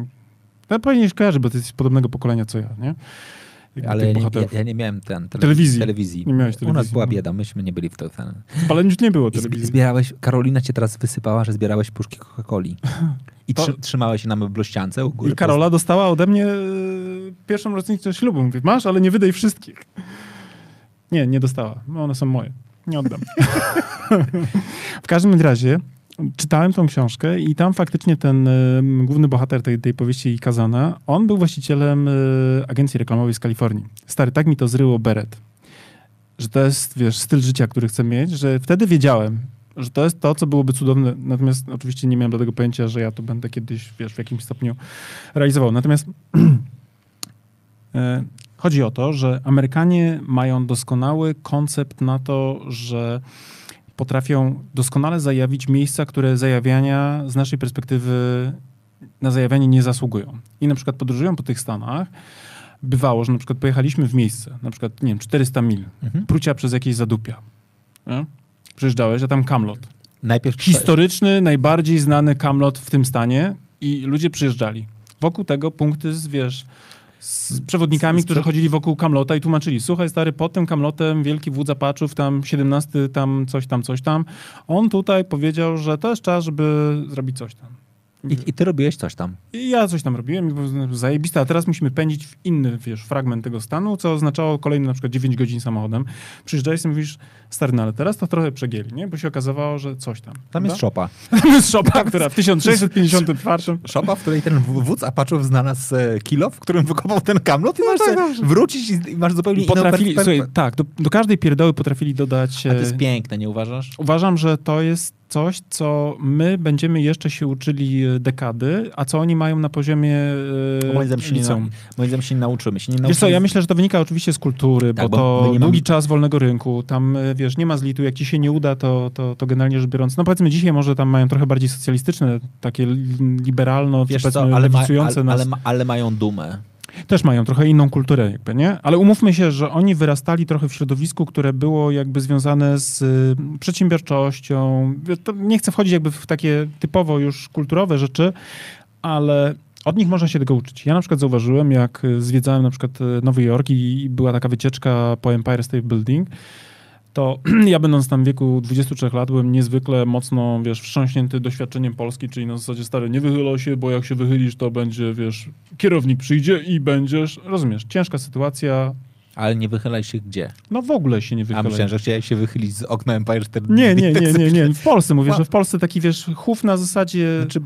[SPEAKER 2] no, powinieneś kojarzyć, bo ty jesteś podobnego pokolenia co ja, nie?
[SPEAKER 1] Ale ja nie, ja, nie miałem ten, tele-
[SPEAKER 2] Telewizji.
[SPEAKER 1] telewizji.
[SPEAKER 2] Nie miałeś
[SPEAKER 1] U nas
[SPEAKER 2] telewizji,
[SPEAKER 1] była bieda, myśmy nie byli w to. Ten.
[SPEAKER 2] W Paleniu nie było telewizji.
[SPEAKER 1] zbierałeś, Karolina cię teraz wysypała, że zbierałeś puszki Coca-Coli. I
[SPEAKER 2] To-
[SPEAKER 1] trzy, trzymałeś się na meblościance u góry.
[SPEAKER 2] I Karola dostała ode mnie e, pierwszą rocznicę ślubu. Mówię, masz, ale nie wydaj wszystkich. Nie, nie dostała. No, one są moje. Nie oddam. w każdym razie czytałem tą książkę i tam faktycznie ten e, główny bohater tej, tej powieści Kazana, on był właścicielem e, agencji reklamowej z Kalifornii. Stary, tak mi to zryło beret. Że to jest, wiesz, styl życia, który chcę mieć, że wtedy wiedziałem, że to jest to, co byłoby cudowne. Natomiast oczywiście nie miałem do tego pojęcia, że ja to będę kiedyś, wiesz, w jakimś stopniu realizował. Natomiast e, chodzi o to, że Amerykanie mają doskonały koncept na to, że potrafią doskonale zajawić miejsca, które zajawiania z naszej perspektywy na zajawianie nie zasługują. I na przykład podróżują po tych Stanach. Bywało, że na przykład pojechaliśmy w miejsce, na przykład, nie wiem, 400 mil,
[SPEAKER 1] Mhm.
[SPEAKER 2] prucia przez jakieś zadupia. Nie? Przyjeżdżałeś, a tam Kamlot.
[SPEAKER 1] Najpierw
[SPEAKER 2] Historyczny, najbardziej znany Kamlot w tym stanie i ludzie przyjeżdżali. Wokół tego punkty z, wiesz, z przewodnikami,
[SPEAKER 1] Z- z-
[SPEAKER 2] którzy chodzili wokół Kamlota i tłumaczyli, słuchaj stary, pod tym Kamlotem wielki wódz Apaczów, tam 17, tam coś tam, coś tam. On tutaj powiedział, że to jest czas, żeby zrobić coś tam.
[SPEAKER 1] I, I ty robiłeś coś tam.
[SPEAKER 2] I ja coś tam robiłem i było zajebiste, a teraz musimy pędzić w inny, wiesz, fragment tego stanu, co oznaczało kolejne na przykład 9 godzin samochodem. Przyjeżdżałeś i mówisz, stary, no ale teraz to trochę przegięli, nie? Bo się okazało, że coś tam.
[SPEAKER 1] Tam jest
[SPEAKER 2] prawda?
[SPEAKER 1] szopa.
[SPEAKER 2] Tam jest szopa, która w 1654
[SPEAKER 1] Szopa, w której ten wódz Apaczów znalazł e, kilo, w którym wykopał ten kamlot i
[SPEAKER 2] No
[SPEAKER 1] masz
[SPEAKER 2] tak, dobrze.
[SPEAKER 1] wrócić i, masz zupełnie
[SPEAKER 2] potrafili,
[SPEAKER 1] inną
[SPEAKER 2] słuchaj, tak, do, do każdej pierdoły potrafili dodać...
[SPEAKER 1] A to
[SPEAKER 2] e,
[SPEAKER 1] jest piękne, nie uważasz?
[SPEAKER 2] Uważam, że to jest coś, co my będziemy jeszcze się uczyli e, dekady, a co oni mają na poziomie e,
[SPEAKER 1] Moim zdaniem, się nie,
[SPEAKER 2] liceum.
[SPEAKER 1] moim zdaniem się nie nauczymy. Się nie nauczymy
[SPEAKER 2] Wiesz co, ja myślę, że to wynika oczywiście z kultury,
[SPEAKER 1] Tak,
[SPEAKER 2] bo,
[SPEAKER 1] bo
[SPEAKER 2] to
[SPEAKER 1] my nie
[SPEAKER 2] długi
[SPEAKER 1] mamy-
[SPEAKER 2] czas wolnego rynku, tam e, wiesz, nie ma zlitu, jak ci się nie uda, to, to, to generalnie rzecz biorąc, no powiedzmy dzisiaj może tam mają trochę bardziej socjalistyczne, takie li- liberalno,
[SPEAKER 1] Wiesz co, ale, ma, ale,
[SPEAKER 2] nas.
[SPEAKER 1] ale, ale mają dumę.
[SPEAKER 2] Też mają trochę inną kulturę jakby, nie? Ale umówmy się, że oni wyrastali trochę w środowisku, które było jakby związane z y, przedsiębiorczością. To nie chcę wchodzić jakby w takie typowo już kulturowe rzeczy, ale od nich można się tego uczyć. Ja na przykład zauważyłem, jak y, zwiedzałem na przykład y, Nowy Jork i i była taka wycieczka po Empire State Building, to ja będąc tam w wieku 23 lat byłem niezwykle mocno, wiesz, wstrząśnięty doświadczeniem Polski, czyli na zasadzie stary, nie wychylaj się, bo jak się wychylisz, to będzie, wiesz, kierownik przyjdzie i będziesz, rozumiesz, ciężka sytuacja,
[SPEAKER 1] Ale nie wychylaj się gdzie?
[SPEAKER 2] no w ogóle się nie
[SPEAKER 1] A
[SPEAKER 2] wychylaj.
[SPEAKER 1] myślałem, że chciałeś się wychylić z okna Empire State
[SPEAKER 2] Nie, nie, nie, nie, nie, w Polsce mówię, że w Polsce taki, wiesz, chów na zasadzie...
[SPEAKER 1] Znaczy,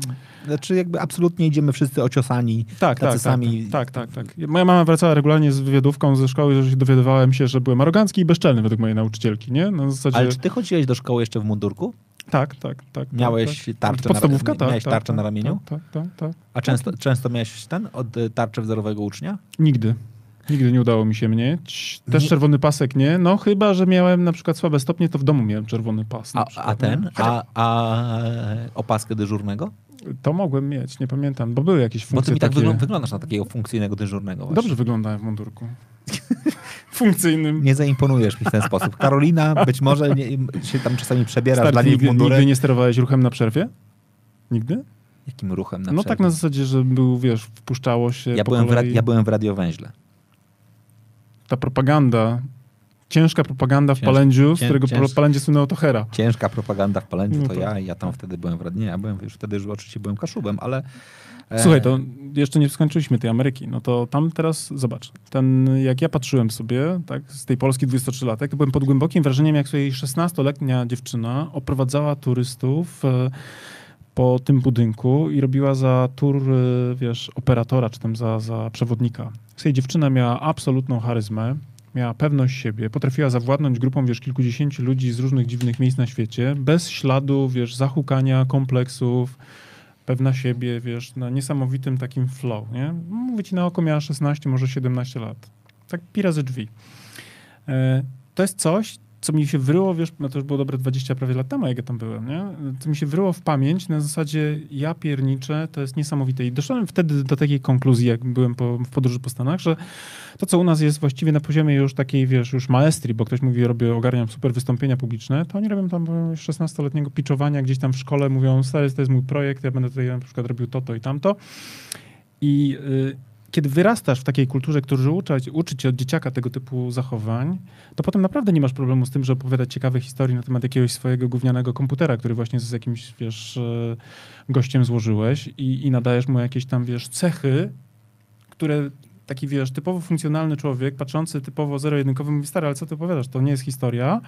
[SPEAKER 1] znaczy jakby absolutnie idziemy wszyscy ociosani.
[SPEAKER 2] Tak,
[SPEAKER 1] tacy
[SPEAKER 2] tak,
[SPEAKER 1] sami-
[SPEAKER 2] tak, tak, tak, tak. Moja mama wracała regularnie z wywiadówką ze szkoły, że się dowiadywałem się, że byłem arogancki i bezczelny według mojej nauczycielki, nie? Na zasadzie...
[SPEAKER 1] Ale czy ty chodziłeś do szkoły jeszcze w mundurku?
[SPEAKER 2] Tak, tak, tak. tak,
[SPEAKER 1] Miałeś
[SPEAKER 2] tak.
[SPEAKER 1] tarczę
[SPEAKER 2] Podstawówka,
[SPEAKER 1] na,
[SPEAKER 2] tak.
[SPEAKER 1] miałeś
[SPEAKER 2] tak,
[SPEAKER 1] tarczę
[SPEAKER 2] tak,
[SPEAKER 1] na ramieniu?
[SPEAKER 2] Tak, tak, tak. tak.
[SPEAKER 1] A często, często miałeś ten od y, tarczy wzorowego ucznia?
[SPEAKER 2] Nigdy. Nigdy nie udało mi się mieć. Też
[SPEAKER 1] Nie-
[SPEAKER 2] czerwony pasek nie. No chyba, że miałem na przykład słabe stopnie, to w domu miałem czerwony pas.
[SPEAKER 1] A,
[SPEAKER 2] przykład,
[SPEAKER 1] a ten? A, a opaskę dyżurnego?
[SPEAKER 2] To mogłem mieć, nie pamiętam, bo były jakieś
[SPEAKER 1] Bo
[SPEAKER 2] funkcje
[SPEAKER 1] ty mi tak
[SPEAKER 2] takie...
[SPEAKER 1] wyglą- wyglądasz na takiego funkcyjnego dyżurnego. Właśnie.
[SPEAKER 2] Dobrze wyglądałem w mundurku. Funkcyjnym.
[SPEAKER 1] Nie zaimponujesz mi w ten sposób. Karolina, być może nie, się tam czasami przebierasz
[SPEAKER 2] Stary,
[SPEAKER 1] dla niej w
[SPEAKER 2] nigdy, nigdy nie sterowałeś ruchem na przerwie? Nigdy?
[SPEAKER 1] Jakim ruchem na
[SPEAKER 2] no
[SPEAKER 1] przerwie?
[SPEAKER 2] tak na zasadzie, że był, wiesz, wpuszczało się
[SPEAKER 1] ja, byłem w
[SPEAKER 2] kolei.
[SPEAKER 1] ja byłem w radiowęźle.
[SPEAKER 2] Ta propaganda, ciężka propaganda w
[SPEAKER 1] Cięż-
[SPEAKER 2] Palędziu, z którego
[SPEAKER 1] cięż-
[SPEAKER 2] palędzie słynęło to Hera.
[SPEAKER 1] Ciężka propaganda w Palędziu
[SPEAKER 2] No
[SPEAKER 1] to
[SPEAKER 2] to-
[SPEAKER 1] ja i ja tam wtedy byłem w radiu. Nie, ja byłem już wtedy już oczywiście byłem kaszubem, ale... e,
[SPEAKER 2] Słuchaj, to jeszcze nie skończyliśmy tej Ameryki. No to tam teraz, zobacz, ten, jak ja patrzyłem sobie, tak, z tej Polski 23-latek, to byłem pod głębokim wrażeniem, jak sobie 16-letnia dziewczyna oprowadzała turystów e, po tym budynku i robiła za tur, e, wiesz, operatora, czy tam za, za przewodnika. Słuchaj, dziewczyna miała absolutną charyzmę, miała pewność siebie, potrafiła zawładnąć grupą, wiesz, kilkudziesięciu ludzi z różnych dziwnych miejsc na świecie, bez śladu, wiesz, zahukania, kompleksów, pewna siebie, wiesz, na niesamowitym takim flow, nie? Mówię ci, na oko miała 16, może 17 lat. Tak pira ze drzwi. E, To jest coś, co mi się wryło, wiesz, no to już było dobre 20 prawie lat temu, jak ja tam byłem, nie? Co mi się wryło w pamięć na zasadzie ja pierniczę, to jest niesamowite. I doszedłem wtedy do takiej konkluzji, jak byłem po, w podróży po Stanach, że to, co u nas jest właściwie na poziomie już takiej, wiesz, już maestrii, bo ktoś mówi, robię, ogarniam super wystąpienia publiczne, to oni robią tam 16-letniego pitchowania gdzieś tam w szkole, mówią, stary, to jest mój projekt, ja będę tutaj na przykład robił to, to i tamto. I y, kiedy wyrastasz w takiej kulturze, która uczy, uczy cię od dzieciaka tego typu zachowań, to potem naprawdę nie masz problemu z tym, że opowiadać ciekawe historie na temat jakiegoś swojego gównianego komputera, który właśnie z jakimś, wiesz, e, gościem złożyłeś i, i nadajesz mu jakieś tam, wiesz, cechy, które taki, wiesz, typowo funkcjonalny człowiek, patrzący typowo zero-jedynkowy, mówi, stary, ale co ty opowiadasz? To nie jest historia,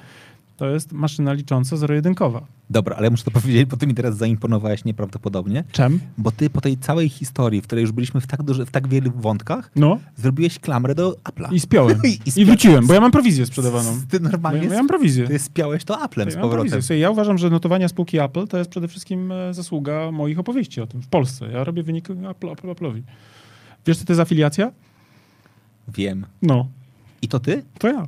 [SPEAKER 2] to jest maszyna licząca zero-jedynkowa.
[SPEAKER 1] Dobra, ale muszę to powiedzieć, bo ty mi teraz zaimponowałeś nieprawdopodobnie.
[SPEAKER 2] Czem?
[SPEAKER 1] Bo ty po tej całej historii, w której już byliśmy w tak, duży, w tak wielu wątkach,
[SPEAKER 2] No.
[SPEAKER 1] zrobiłeś klamrę do Apple'a.
[SPEAKER 2] I spiąłem.
[SPEAKER 1] I,
[SPEAKER 2] I, wróciłem, bo ja mam prowizję sprzedawaną.
[SPEAKER 1] Ty
[SPEAKER 2] Bo
[SPEAKER 1] normalnie
[SPEAKER 2] ja, ja mam prowizję.
[SPEAKER 1] ty spiałeś to Apple'em
[SPEAKER 2] Ja
[SPEAKER 1] z powrotem.
[SPEAKER 2] Słuchaj, Ja uważam, że notowania spółki Apple to jest przede wszystkim e, zasługa moich opowieści o tym w Polsce. Ja robię wynik Apple, Apple, Apple'owi. Wiesz, co to jest afiliacja?
[SPEAKER 1] Wiem.
[SPEAKER 2] No,
[SPEAKER 1] I to ty?
[SPEAKER 2] to ja.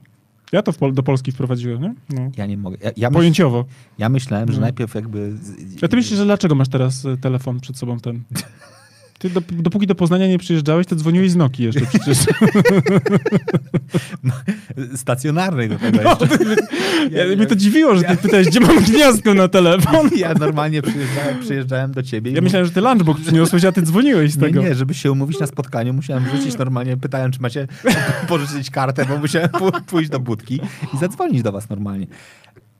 [SPEAKER 2] Ja to Pol- do Polski wprowadziłem, nie? No.
[SPEAKER 1] Ja nie mogę. Ja, ja, myśl,
[SPEAKER 2] Pojęciowo.
[SPEAKER 1] ja myślałem, że
[SPEAKER 2] No.
[SPEAKER 1] najpierw jakby... z-
[SPEAKER 2] A ty myślisz, że dlaczego masz teraz e, telefon przed sobą ten? Ty do, dopóki do Poznania nie przyjeżdżałeś, to dzwoniłeś z Nokii jeszcze przecież.
[SPEAKER 1] Stacjonarnej do tego jeszcze.
[SPEAKER 2] Ja, mnie to dziwiło, że ty pytałeś, gdzie mam gniazdko na telefon.
[SPEAKER 1] Ja normalnie przyjeżdżałem, przyjeżdżałem do ciebie
[SPEAKER 2] Ja myślałem, że ty lunchbox przyniosłeś, a ty dzwoniłeś z
[SPEAKER 1] Nie,
[SPEAKER 2] tego.
[SPEAKER 1] nie, żeby się umówić na spotkaniu, musiałem wrzucić normalnie, pytałem, czy macie pożyczyć kartę, bo musiałem pójść do budki i zadzwonić do was normalnie.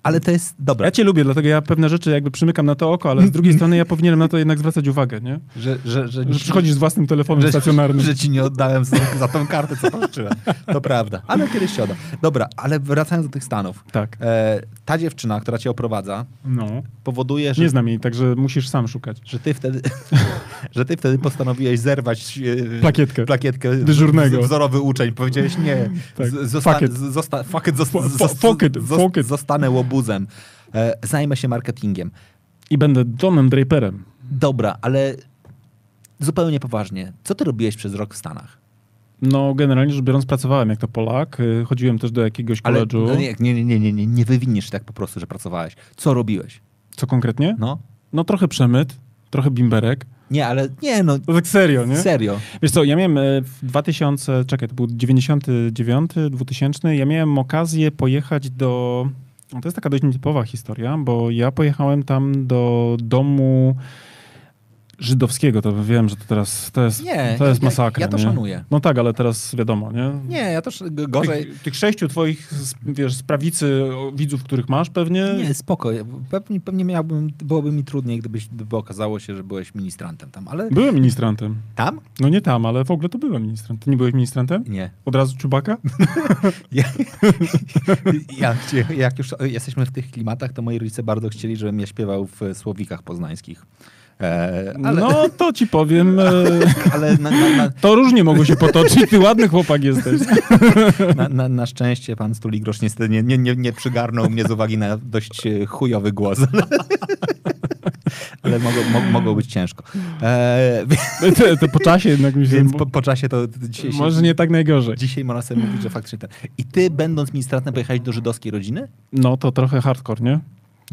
[SPEAKER 1] Ale to jest dobre,
[SPEAKER 2] Ja cię lubię, dlatego ja pewne rzeczy jakby przymykam na to oko, ale z drugiej strony ja powinienem na to jednak zwracać uwagę, nie?
[SPEAKER 1] że, że, że,
[SPEAKER 2] Że przychodzisz z własnym telefonem
[SPEAKER 1] że,
[SPEAKER 2] stacjonarnym.
[SPEAKER 1] że ci nie oddałem za, za tą kartę, co pożyczyłem. To prawda, ale kiedyś się oda. Dobra, ale wracając do tych Stanów.
[SPEAKER 2] Tak.
[SPEAKER 1] E, ta dziewczyna, która cię oprowadza,
[SPEAKER 2] No.
[SPEAKER 1] powoduje, że,
[SPEAKER 2] Nie znam jej, także musisz sam szukać.
[SPEAKER 1] że, ty wtedy, że ty wtedy postanowiłeś zerwać e,
[SPEAKER 2] Plakietkę.
[SPEAKER 1] plakietkę
[SPEAKER 2] Dyżurnego.
[SPEAKER 1] Wzorowy uczeń. Powiedziałeś nie.
[SPEAKER 2] Tak.
[SPEAKER 1] Z- Zosta,
[SPEAKER 2] Fuck it.
[SPEAKER 1] zosta, fuck it, zosta,
[SPEAKER 2] Fo- fo-
[SPEAKER 1] zos-
[SPEAKER 2] fuck it,
[SPEAKER 1] zos-
[SPEAKER 2] fuck it.
[SPEAKER 1] Zostanę łobuzem. E, zajmę się marketingiem.
[SPEAKER 2] I będę Donem Draperem.
[SPEAKER 1] Dobra, ale zupełnie poważnie. Co ty robiłeś przez rok w Stanach?
[SPEAKER 2] No, generalnie rzecz biorąc, pracowałem jak to Polak. Y, Chodziłem też do jakiegoś
[SPEAKER 1] Ale
[SPEAKER 2] koledżu.
[SPEAKER 1] no nie, nie, nie, nie, nie, nie wywiniesz się tak po prostu, że pracowałeś. Co robiłeś?
[SPEAKER 2] Co konkretnie?
[SPEAKER 1] No?
[SPEAKER 2] No, trochę przemyt, trochę bimberek.
[SPEAKER 1] Nie, ale nie, no
[SPEAKER 2] To tak serio, nie?
[SPEAKER 1] serio.
[SPEAKER 2] Wiesz co, ja miałem e, w 2000, czekaj, to był 99, 2000, ja miałem okazję pojechać do, to jest taka dość nietypowa historia, bo ja pojechałem tam do domu żydowskiego, to wiem, że to teraz, to jest,
[SPEAKER 1] Nie,
[SPEAKER 2] to jest
[SPEAKER 1] ja-
[SPEAKER 2] masakra.
[SPEAKER 1] ja to
[SPEAKER 2] nie?
[SPEAKER 1] szanuję.
[SPEAKER 2] No tak, ale teraz wiadomo, nie?
[SPEAKER 1] Nie, ja też gorzej...
[SPEAKER 2] Tych, tych sześciu twoich, wiesz, z prawicy widzów, których masz pewnie,
[SPEAKER 1] Nie, spoko. Pewnie, pewnie miałbym, byłoby mi trudniej, gdybyś, gdyby okazało się, że byłeś ministrantem tam, ale
[SPEAKER 2] byłem ministrantem.
[SPEAKER 1] tam?
[SPEAKER 2] No nie tam, ale w ogóle to byłem ministrantem. Ty nie byłeś ministrantem?
[SPEAKER 1] Nie.
[SPEAKER 2] Od razu czubaka?
[SPEAKER 1] Ja, ja, jak już jesteśmy w tych klimatach, to moi rodzice bardzo chcieli, żebym ja śpiewał w słowikach poznańskich. E, ale,
[SPEAKER 2] No to ci powiem... E...
[SPEAKER 1] ale na, na, na,
[SPEAKER 2] To różnie mogło się potoczyć. Ty ładny chłopak jesteś.
[SPEAKER 1] na, szczęście pan Stuligrosz niestety nie, nie, nie, nie przygarnął mnie z uwagi na dość chujowy głos. ale mogło, mo, mogło być ciężko. E,
[SPEAKER 2] To, to po czasie jednak mi się...
[SPEAKER 1] więc po, po czasie to dzisiaj
[SPEAKER 2] Może nie tak najgorzej.
[SPEAKER 1] Dzisiaj można sobie mówić, że faktycznie ten. I ty, będąc ministrantem, pojechałeś do żydowskiej rodziny?
[SPEAKER 2] No to trochę hardcore, nie?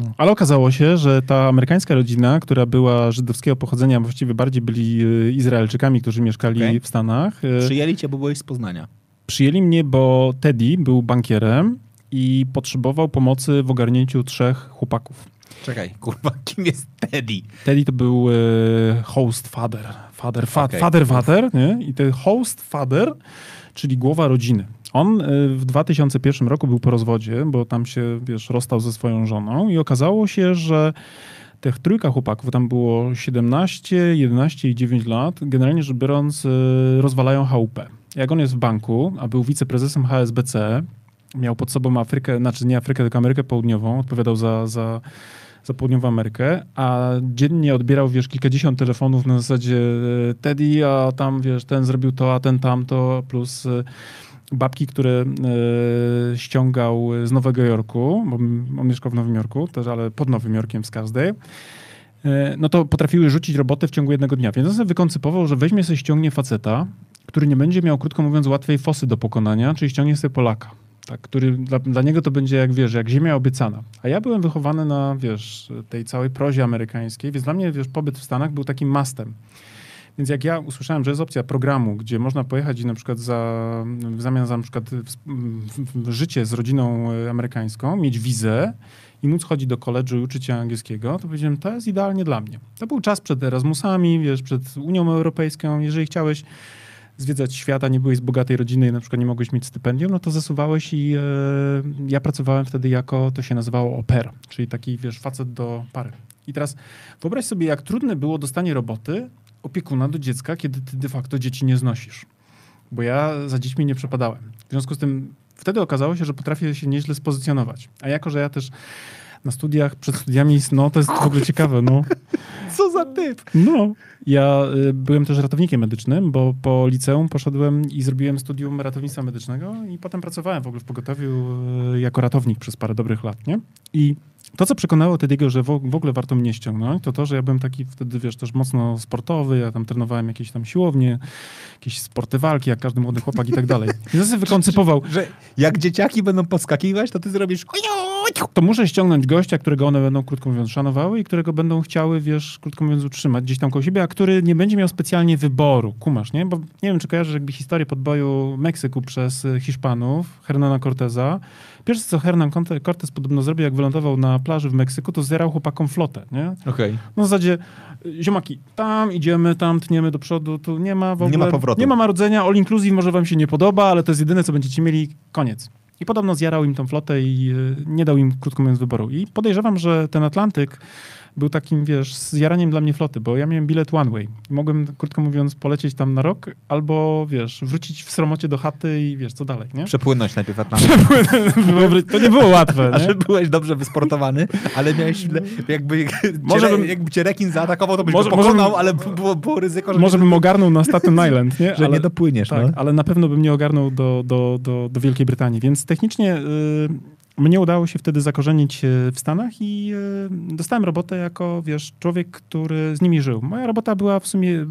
[SPEAKER 2] No. Ale okazało się, że ta amerykańska rodzina, która była żydowskiego pochodzenia, właściwie bardziej byli y, Izraelczykami, którzy mieszkali
[SPEAKER 1] Okej.
[SPEAKER 2] w Stanach, y,
[SPEAKER 1] Przyjęli cię, bo byłeś z Poznania.
[SPEAKER 2] przyjęli mnie, bo Teddy był bankierem i potrzebował pomocy w ogarnięciu trzech chłopaków.
[SPEAKER 1] Czekaj, kurwa, kim jest Teddy?
[SPEAKER 2] Teddy to był e, host father. Father, fa,
[SPEAKER 1] Okej.
[SPEAKER 2] father, father, nie? I ten host father, czyli głowa rodziny. On e, w 2001 roku był po rozwodzie, bo tam się, wiesz, rozstał ze swoją żoną i okazało się, że tych trójka chłopaków, tam było 17, 11 i 9 lat, generalnie rzecz biorąc, e, rozwalają chałupę. Jak on jest w banku, a był wiceprezesem HSBC, miał pod sobą Afrykę, znaczy nie Afrykę, tylko Amerykę Południową, odpowiadał za, za, za Południową Amerykę, a dziennie odbierał, wiesz, kilkadziesiąt telefonów na zasadzie e, Teddy, a tam, wiesz, ten zrobił to, a ten tamto, plus babki, które e, ściągał z Nowego Jorku, bo on mieszkał w Nowym Jorku, też, ale pod Nowym Jorkiem z każdej, e, no to potrafiły rzucić robotę w ciągu jednego dnia. Więc on sobie wykoncypował, że weźmie sobie ściągnie faceta, który nie będzie miał, krótko mówiąc, łatwej fosy do pokonania, czyli ściągnie sobie Polaka. tak, który dla, dla niego to będzie jak, wiesz, jak ziemia obiecana. A ja byłem wychowany na, wiesz, tej całej prozie amerykańskiej, więc dla mnie, wiesz, pobyt w Stanach był takim mastem. Więc jak ja usłyszałem, że jest opcja programu, gdzie można pojechać i na przykład za, w zamian za na przykład w, w, w życie z rodziną e, amerykańską, mieć wizę i móc chodzić do koledżu i uczyć się angielskiego, to powiedziałem, to jest idealnie dla mnie. To był czas przed Erasmusami, wiesz, przed Unią Europejską. Jeżeli chciałeś zwiedzać świata, nie byłeś z bogatej rodziny i na przykład nie mogłeś mieć stypendium, no to zasuwałeś i e, ja pracowałem wtedy jako, to się nazywało oper, czyli taki, wiesz, facet do pary. I teraz wyobraź sobie, jak trudne było dostanie roboty opiekuna do dziecka, kiedy ty de facto dzieci nie znosisz. Bo ja za dziećmi nie przepadałem. W związku z tym wtedy okazało się, że potrafię się nieźle spozycjonować. A jako, że ja też na studiach, przed studiami, no to jest w ogóle ciekawe, no.
[SPEAKER 1] Co za typ?
[SPEAKER 2] No. Ja y, byłem też ratownikiem medycznym, bo po liceum poszedłem i zrobiłem studium ratownictwa medycznego i potem pracowałem w ogóle w pogotowiu y, jako ratownik przez parę dobrych lat, nie? I to, co przekonało Tediego, że w, ogóle warto mnie ściągnąć, to to, że ja byłem taki wtedy, wiesz, też mocno sportowy, ja tam trenowałem jakieś tam siłownie, jakieś sporty walki, jak każdy młody chłopak i tak dalej. I ja sobie wykoncypował...
[SPEAKER 1] Że jak dzieciaki będą podskakiwać, to ty zrobisz...
[SPEAKER 2] To muszę ściągnąć gościa, którego one będą, krótko mówiąc, szanowały i którego będą chciały, wiesz, krótko mówiąc, utrzymać gdzieś tam koło siebie, a który nie będzie miał specjalnie wyboru. Kumasz, nie? Bo nie wiem, czy kojarzysz jakby historię podboju Meksyku przez Hiszpanów, Hernana Corteza. Pierwsze, co Hernan Cortez podobno zrobił, jak wylądował na plaży w Meksyku, to zjarał chłopakom flotę, nie?
[SPEAKER 1] Okej. Okay.
[SPEAKER 2] No w zasadzie, ziomaki, tam idziemy, tam tniemy do przodu, tu nie ma w ogóle...
[SPEAKER 1] Nie ma powrotu.
[SPEAKER 2] Nie ma marudzenia, all inclusive może wam się nie podoba, ale to jest jedyne, co będziecie mieli, koniec. I podobno zjarał im tą flotę i nie dał im, krótko mówiąc, wyboru. I podejrzewam, że ten Atlantyk był takim, wiesz, zjaraniem dla mnie floty, bo ja miałem bilet one way. Mogłem, krótko mówiąc, polecieć tam na rok, albo, wiesz, wrócić w sromocie do chaty i wiesz, co dalej, nie?
[SPEAKER 1] Przepłynąć najpierw Atlantyk.
[SPEAKER 2] to nie było łatwe, nie?
[SPEAKER 1] A że byłeś dobrze wysportowany, ale miałeś, jakby, może cię, bym, jakby cię rekin zaatakował, to byś może, go pokonał, może, ale było, było ryzyko,
[SPEAKER 2] że... Może bym ogarnął na Staten Island, nie?
[SPEAKER 1] Że ale, nie dopłyniesz, tak, no.
[SPEAKER 2] ale na pewno bym nie ogarnął do, do, do, do Wielkiej Brytanii, więc technicznie... Yy, mnie udało się wtedy zakorzenić e, w Stanach i e, dostałem robotę jako, wiesz, człowiek, który z nimi żył. Moja robota była w sumie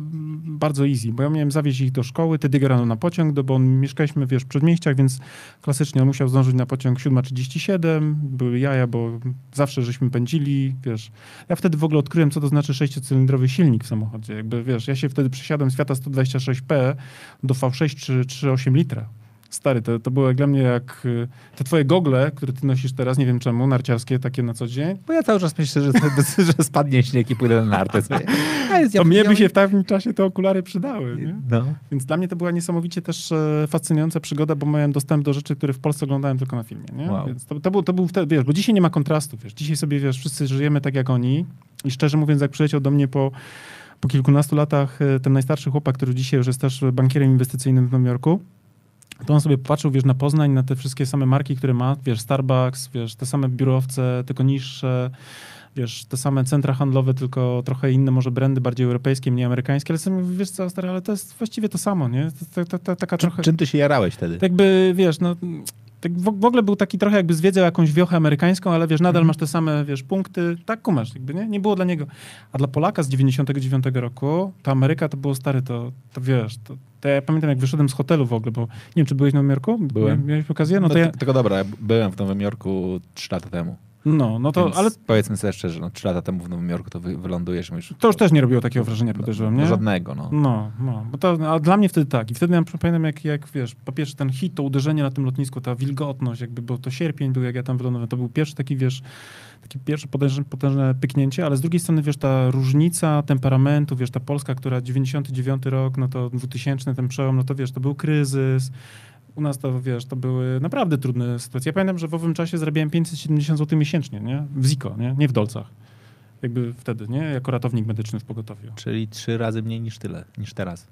[SPEAKER 2] bardzo easy, bo ja miałem zawieźć ich do szkoły, wtedy rano na pociąg, bo mieszkaliśmy, wiesz, w przedmieściach, więc klasycznie on musiał zdążyć na pociąg 7.37, były jaja, bo zawsze żeśmy pędzili, wiesz. Ja wtedy w ogóle odkryłem, co to znaczy sześciocylindrowy silnik w samochodzie. Jakby, wiesz, ja się wtedy przesiadłem z Fiata 126P do V6 czy 3,8 litra. Stary, to, to było dla mnie jak y, te twoje gogle, które ty nosisz teraz, nie wiem czemu, narciarskie, takie na co dzień.
[SPEAKER 1] Bo ja cały czas myślę, że, że spadnie śnieg i pójdę na nartę.
[SPEAKER 2] to mnie by się w takim czasie te okulary przydały. Nie? No. Więc dla mnie to była niesamowicie też e, fascynująca przygoda, bo miałem dostęp do rzeczy, które w Polsce oglądałem tylko na filmie. Nie? Wow. Więc to, to, był, to był wtedy, wiesz, bo dzisiaj nie ma kontrastu, wiesz. Dzisiaj sobie, wiesz, wszyscy żyjemy tak jak oni i szczerze mówiąc, jak przyleciał do mnie po po kilkunastu latach e, ten najstarszy chłopak, który dzisiaj już jest też bankierem inwestycyjnym w Nowym Jorku, to on sobie patrzył, wiesz, na Poznań, na te wszystkie same marki, które ma, wiesz, Starbucks, wiesz, te same biurowce, tylko niższe, wiesz, te same centra handlowe, tylko trochę inne może brandy, bardziej europejskie, mniej amerykańskie, ale sobie wiesz co, stary, ale to jest właściwie to samo, nie? To, to, to, taka trochę...
[SPEAKER 1] Czym ty się jarałeś wtedy?
[SPEAKER 2] Tak jakby, wiesz, no tak w, w, ogóle był taki trochę jakby zwiedzał jakąś wiochę amerykańską, ale wiesz, nadal mm. masz te same, wiesz, punkty, tak kumasz, jakby, nie? Nie było dla niego. A dla Polaka z 99 roku, to Ameryka to było stary, to, to wiesz, to, to ja pamiętam jak wyszedłem z hotelu w ogóle, bo nie wiem, czy byłeś w Nowym Jorku?
[SPEAKER 1] Byłem.
[SPEAKER 2] Miałeś okazję? No, no to ja...
[SPEAKER 1] Tylko dobra, byłem w Nowym Jorku trzy lata temu.
[SPEAKER 2] No, no to,
[SPEAKER 1] Więc
[SPEAKER 2] ale...
[SPEAKER 1] Powiedzmy sobie szczerze, no, trzy lata temu w Nowym Jorku to wy, wylądujesz już...
[SPEAKER 2] To już też nie robiło takiego wrażenia, podejrzewam, nie?
[SPEAKER 1] Żadnego, no.
[SPEAKER 2] No, no. Bo to, a dla mnie wtedy tak. I wtedy ja pamiętam, jak, jak wiesz, po pierwsze ten hit, to uderzenie na tym lotnisku, ta wilgotność, jakby, bo to sierpień był, jak ja tam wylądowałem, to był pierwszy taki, wiesz, takie pierwsze potężne, potężne pyknięcie, ale z drugiej strony, wiesz, ta różnica temperamentu, wiesz, ta Polska, która 99 rok, no to 2000 ten przełom, no to wiesz, to był kryzys, u nas to, wiesz, to były naprawdę trudne sytuacje. Ja pamiętam, że w owym czasie zarabiałem 570 zł miesięcznie, nie? W Ziko, nie? Nie w dolcach. Jakby wtedy, nie? Jako ratownik medyczny w pogotowiu.
[SPEAKER 1] Czyli trzy razy mniej niż tyle, niż teraz.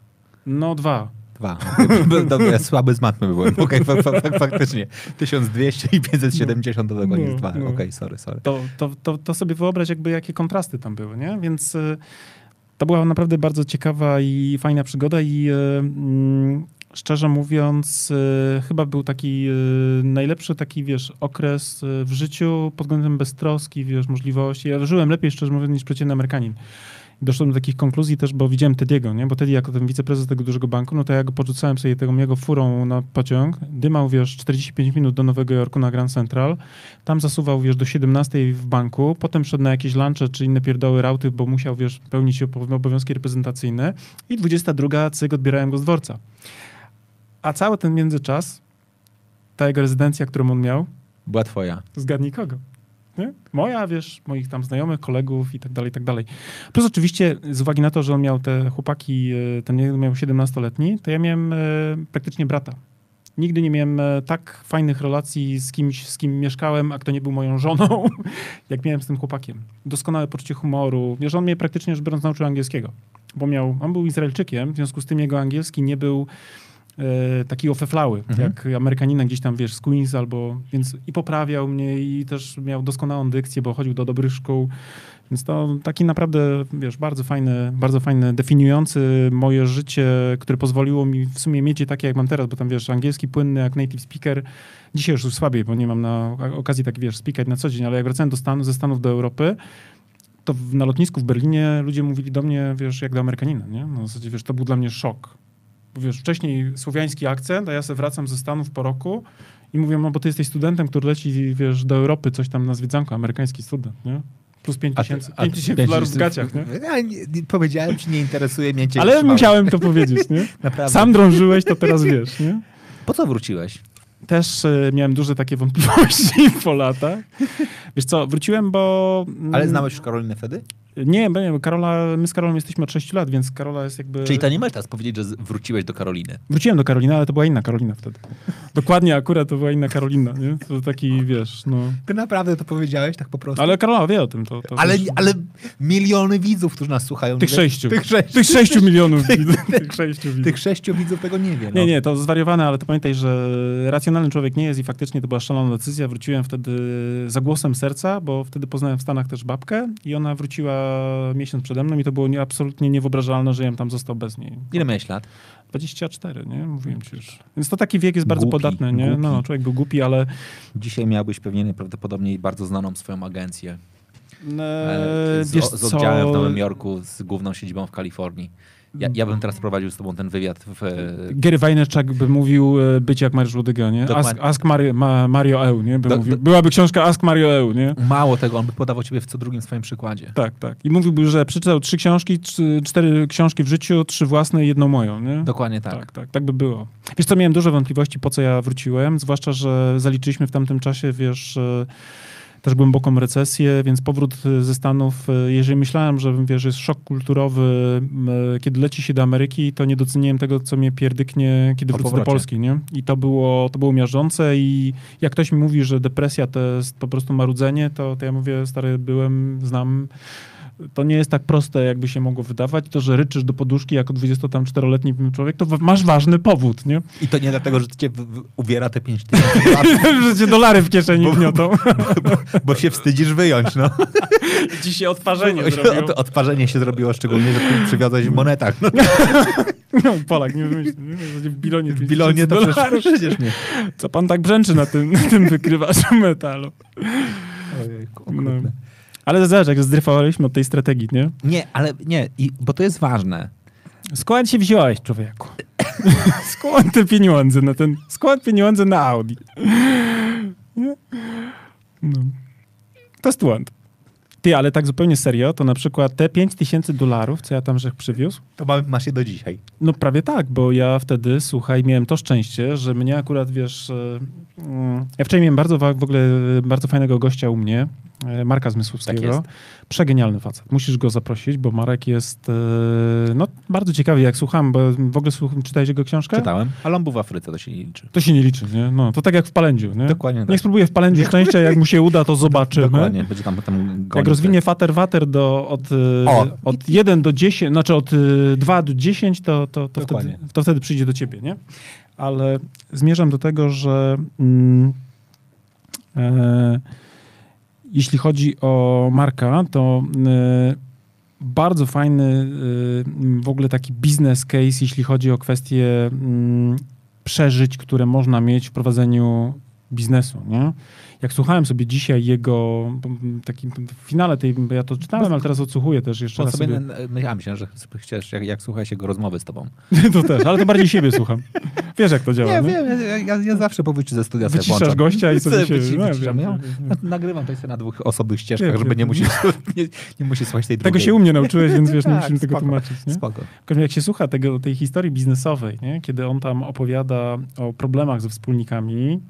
[SPEAKER 2] No dwa.
[SPEAKER 1] Dwa. Dobra, ja słaby z matmy byłem. Okej, okay, faktycznie. 1200 i 570 to dokładnie no, jest dwa. No. Okej, okay, sorry, sorry.
[SPEAKER 2] To, to, to, to sobie wyobraź jakby jakie kontrasty tam były, nie? Więc y, to była naprawdę bardzo ciekawa i fajna przygoda i y, mm, szczerze mówiąc, y, chyba był taki y, najlepszy taki, wiesz, okres w życiu pod względem beztroski, wiesz, możliwości. Ja żyłem lepiej, szczerze mówiąc, niż przeciętny Amerykanin. doszedłem do takich konkluzji też, bo widziałem Tediego, nie? Bo Teddy jako ten wiceprezes tego dużego banku, no to ja go porzucałem sobie tego jego furą na pociąg, dymał, wiesz, 45 minut do Nowego Jorku na Grand Central, tam zasuwał, wiesz, do 17 w banku, potem szedł na jakieś lunche czy inne pierdoły rauty, bo musiał, wiesz, pełnić obowiązki reprezentacyjne i 22 cyk odbierałem go z dworca. A cały ten międzyczas, ta jego rezydencja, którą on miał,
[SPEAKER 1] Była twoja.
[SPEAKER 2] zgadnij kogo. Nie? Moja, wiesz, moich tam znajomych, kolegów i tak dalej, i tak dalej. Plus oczywiście z uwagi na to, że on miał te chłopaki, e, ten jeden miał 17-letni, to ja miałem e, praktycznie brata. Nigdy nie miałem e, tak fajnych relacji z kimś, z kim mieszkałem, a kto nie był moją żoną, jak miałem z tym chłopakiem. Doskonałe poczucie humoru. Wiesz, on mnie praktycznie rzecz biorąc nauczył angielskiego, bo miał, on był Izraelczykiem, w związku z tym jego angielski nie był e, taki ofeflały,
[SPEAKER 1] Mhm.
[SPEAKER 2] jak Amerykanina gdzieś tam, wiesz, z Queens albo, więc i poprawiał mnie i też miał doskonałą dykcję, bo chodził do dobrych szkół, więc to taki naprawdę, wiesz, bardzo fajny, bardzo fajny, definiujący moje życie, które pozwoliło mi w sumie mieć je takie, jak mam teraz, bo tam, wiesz, angielski płynny jak native speaker, dzisiaj już słabiej, bo nie mam na okazji tak, wiesz, speakać na co dzień, ale jak wracałem do Stanów, ze Stanów do Europy, to w, na lotnisku w Berlinie ludzie mówili do mnie, wiesz, jak do Amerykanina, nie? No, w zasadzie, wiesz, to był dla mnie szok. Wiesz, wcześniej słowiański akcent, a ja sobie wracam ze Stanów po roku i mówią, no bo ty jesteś studentem, który leci, wiesz, do Europy, coś tam na zwiedzanko, amerykański student, nie? Plus 5
[SPEAKER 1] A ty-
[SPEAKER 2] tysięcy
[SPEAKER 1] a
[SPEAKER 2] tysięcy dolarów w gaciach, nie?
[SPEAKER 1] Ja nie, nie, powiedziałem ci, nie interesuje mnie cię.
[SPEAKER 2] Ale
[SPEAKER 1] trzymałem.
[SPEAKER 2] musiałem to powiedzieć, nie?
[SPEAKER 1] Naprawdę.
[SPEAKER 2] Sam drążyłeś, to teraz wiesz, nie?
[SPEAKER 1] Po co wróciłeś?
[SPEAKER 2] Też e, miałem duże takie wątpliwości po latach. Wiesz co, wróciłem, bo... mm,
[SPEAKER 1] Ale znałeś już Karolinę wtedy?
[SPEAKER 2] Nie, bo nie, Karola, my z Karolą jesteśmy od 6 lat, więc Karola jest jakby...
[SPEAKER 1] Czyli to nie możesz teraz powiedzieć, że wróciłeś do Karoliny.
[SPEAKER 2] Wróciłem do Karoliny, ale to była inna Karolina wtedy. Dokładnie akurat to była inna Karolina, nie? To taki, wiesz, no...
[SPEAKER 1] Ty naprawdę to powiedziałeś tak po prostu?
[SPEAKER 2] Ale Karola wie o tym, to... to
[SPEAKER 1] ale,
[SPEAKER 2] wiesz,
[SPEAKER 1] ale miliony widzów, którzy nas słuchają.
[SPEAKER 2] Tych
[SPEAKER 1] nie-
[SPEAKER 2] sześciu.
[SPEAKER 1] Tych sześciu.
[SPEAKER 2] Tych sześciu milionów
[SPEAKER 1] Tych-
[SPEAKER 2] widzów.
[SPEAKER 1] tych-
[SPEAKER 2] Tych sześciu widzów.
[SPEAKER 1] Tych sześciu widzów tego nie wie. No.
[SPEAKER 2] Nie, nie, to zwariowane, ale to pamiętaj, że racjonalny człowiek nie jest i faktycznie to była szalona decyzja. Wróciłem wtedy za głosem serca, bo wtedy poznałem w Stanach też babkę i ona wróciła miesiąc przede mną i to było nie, absolutnie niewyobrażalne, że ja tam został bez niej.
[SPEAKER 1] Ile miałeś lat?
[SPEAKER 2] 24, nie? Mówiłem ci już. Więc to taki wiek jest bardzo
[SPEAKER 1] Głupi,
[SPEAKER 2] podatny, nie?
[SPEAKER 1] głupi.
[SPEAKER 2] No, człowiek był głupi, ale
[SPEAKER 1] Dzisiaj miałbyś pewnie najprawdopodobniej bardzo znaną swoją agencję.
[SPEAKER 2] e,
[SPEAKER 1] e, z,
[SPEAKER 2] wiesz
[SPEAKER 1] z oddziałem
[SPEAKER 2] co?
[SPEAKER 1] w Nowym Jorku, z główną siedzibą w Kalifornii. Ja, ja bym teraz prowadził z tobą ten wywiad w, e,
[SPEAKER 2] Gary Vaynerchuk by mówił e, być jak Mariusz Łodyga, nie? Ask, ask Mario, ma, Mario Eu, nie? By
[SPEAKER 1] Do-
[SPEAKER 2] mówił. Byłaby książka Ask Mario Eu, nie?
[SPEAKER 1] Mało tego, on by podawał ciebie w co drugim swoim przykładzie.
[SPEAKER 2] Tak, tak. I mówiłby, że przeczytał trzy książki, trzy, cztery książki w życiu, trzy własne i jedną moją, nie?
[SPEAKER 1] Dokładnie tak.
[SPEAKER 2] Tak, tak, tak by było. Wiesz co, miałem duże wątpliwości, po co ja wróciłem, zwłaszcza, że zaliczyliśmy w tamtym czasie, wiesz, e, też głęboką recesję, więc powrót e, ze Stanów, e, jeżeli myślałem, że wiesz, jest szok kulturowy, e, kiedy leci się do Ameryki, to nie doceniłem tego, co mnie pierdyknie, kiedy wrócę do. Polski, nie? I to było, to było miażdżące i jak ktoś mi mówi, że depresja to jest po prostu marudzenie, to, to ja mówię, stary, byłem, znam, to nie jest tak proste, jakby się mogło wydawać. To, że ryczysz do poduszki jako 24-letni człowiek, to masz ważny powód, nie?
[SPEAKER 1] I to nie dlatego, że cię uwiera te 5 tysięcy
[SPEAKER 2] że cię dolary w kieszeni
[SPEAKER 1] Bo-
[SPEAKER 2] gniotą.
[SPEAKER 1] bo, bo się wstydzisz wyjąć, no.
[SPEAKER 2] Ci się odparzenie
[SPEAKER 1] Od, odparzenie się zrobiło, szczególnie, że przywiozłeś w monetach. No,
[SPEAKER 2] No, Polak, nie wymyślił. W bilonie,
[SPEAKER 1] w bilonie to przecież,
[SPEAKER 2] dolarów.
[SPEAKER 1] przecież nie.
[SPEAKER 2] Co pan tak brzęczy na tym, na tym wykrywaczu metalu?
[SPEAKER 1] Ojejku,
[SPEAKER 2] No. Ale zobacz, jak zdryfowaliśmy od tej strategii, nie?
[SPEAKER 1] Nie, ale nie, i, bo to jest ważne.
[SPEAKER 2] Skąd się wziąłeś, człowieku? Skąd te pieniądze na ten... Skąd pieniądze na Audi? No. To jest błąd. Ty, ale tak zupełnie serio, to na przykład te 5 tysięcy dolarów, co ja tam żech przywiózł,
[SPEAKER 1] To ma, masz je do dzisiaj.
[SPEAKER 2] no prawie tak, bo ja wtedy, słuchaj, miałem to szczęście, że mnie akurat, wiesz, e, mm, ja wczoraj miałem bardzo, w ogóle e, bardzo fajnego gościa u mnie, Marka Zmysłowskiego.
[SPEAKER 1] Tak.
[SPEAKER 2] Przegenialny facet. Musisz go zaprosić, bo Marek jest, e, no bardzo ciekawy, jak słucham, bo w ogóle słuch, czytałeś jego książkę?
[SPEAKER 1] Czytałem, ale on był w Afryce, to się nie liczy.
[SPEAKER 2] To się nie liczy, nie? No, to tak jak w Palędziu, nie?
[SPEAKER 1] Dokładnie tak.
[SPEAKER 2] Niech spróbuje w Palędziu szczęścia, jak mu się uda, to zobaczymy.
[SPEAKER 1] Dokładnie, będzie tam potem
[SPEAKER 2] Jak rozwinie fater water do, od, e,
[SPEAKER 1] O.
[SPEAKER 2] od 1 do 10, znaczy od e, 2 do 10, to, to, to, wtedy, to wtedy przyjdzie do ciebie, nie? Ale zmierzam do tego, że mm, e, jeśli chodzi o Marka, to e, bardzo fajny e, w ogóle taki business case, jeśli chodzi o kwestie mm, przeżyć, które można mieć w prowadzeniu biznesu, nie? Jak słuchałem sobie dzisiaj jego, takim w finale tej, ja to czytałem, ale teraz odsłuchuję też jeszcze
[SPEAKER 1] On
[SPEAKER 2] raz
[SPEAKER 1] sobie,
[SPEAKER 2] sobie.
[SPEAKER 1] myślałem, że sobie chciałeś, jak, jak słuchałeś jego rozmowy z tobą.
[SPEAKER 2] To też, ale to bardziej siebie słucham. Wiesz, jak to działa,
[SPEAKER 1] Nie,
[SPEAKER 2] nie?
[SPEAKER 1] wiem, ja, ja, ja zawsze po wyjściu ze studia sobie
[SPEAKER 2] Wyciszasz
[SPEAKER 1] włączam.
[SPEAKER 2] gościa i sobie się...
[SPEAKER 1] wyci-
[SPEAKER 2] no,
[SPEAKER 1] wyciszam. Ja nagrywam to sobie na dwóch osobnych ścieżkach,
[SPEAKER 2] Wiem,
[SPEAKER 1] żeby
[SPEAKER 2] wiem.
[SPEAKER 1] nie musieć, nie, nie słuchać tej
[SPEAKER 2] Tego
[SPEAKER 1] drugiej.
[SPEAKER 2] się u mnie nauczyłeś, więc wiesz, nie
[SPEAKER 1] Tak,
[SPEAKER 2] musimy tego
[SPEAKER 1] spoko,
[SPEAKER 2] tłumaczyć, nie?
[SPEAKER 1] Spoko.
[SPEAKER 2] Jak się słucha tego, tej historii biznesowej, nie? kiedy on tam opowiada o problemach ze wspólnikami,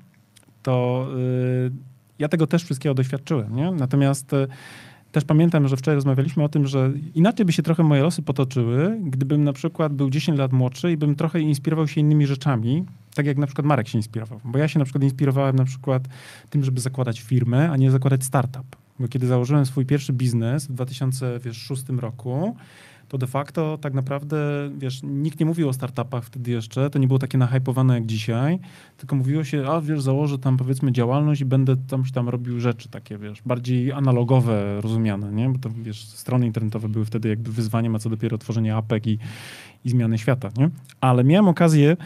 [SPEAKER 2] to y, ja tego też wszystkiego doświadczyłem. Nie? Natomiast y, też pamiętam, że wczoraj rozmawialiśmy o tym, że inaczej by się trochę moje losy potoczyły, gdybym na przykład był 10 lat młodszy i bym trochę inspirował się innymi rzeczami, tak jak na przykład Marek się inspirował. Bo ja się na przykład inspirowałem na przykład tym, żeby zakładać firmę, a nie zakładać startup. Bo kiedy założyłem swój pierwszy biznes w 2006 roku, to de facto tak naprawdę, wiesz, nikt nie mówił o startupach wtedy jeszcze, to nie było takie nahypowane jak dzisiaj, tylko mówiło się, a wiesz, założę tam powiedzmy działalność i będę tam tam robił rzeczy takie, wiesz, bardziej analogowe rozumiane, nie? Bo to, wiesz, strony internetowe były wtedy jakby wyzwaniem, a co dopiero tworzenie apek i, i zmiany świata, nie? Ale miałem okazję,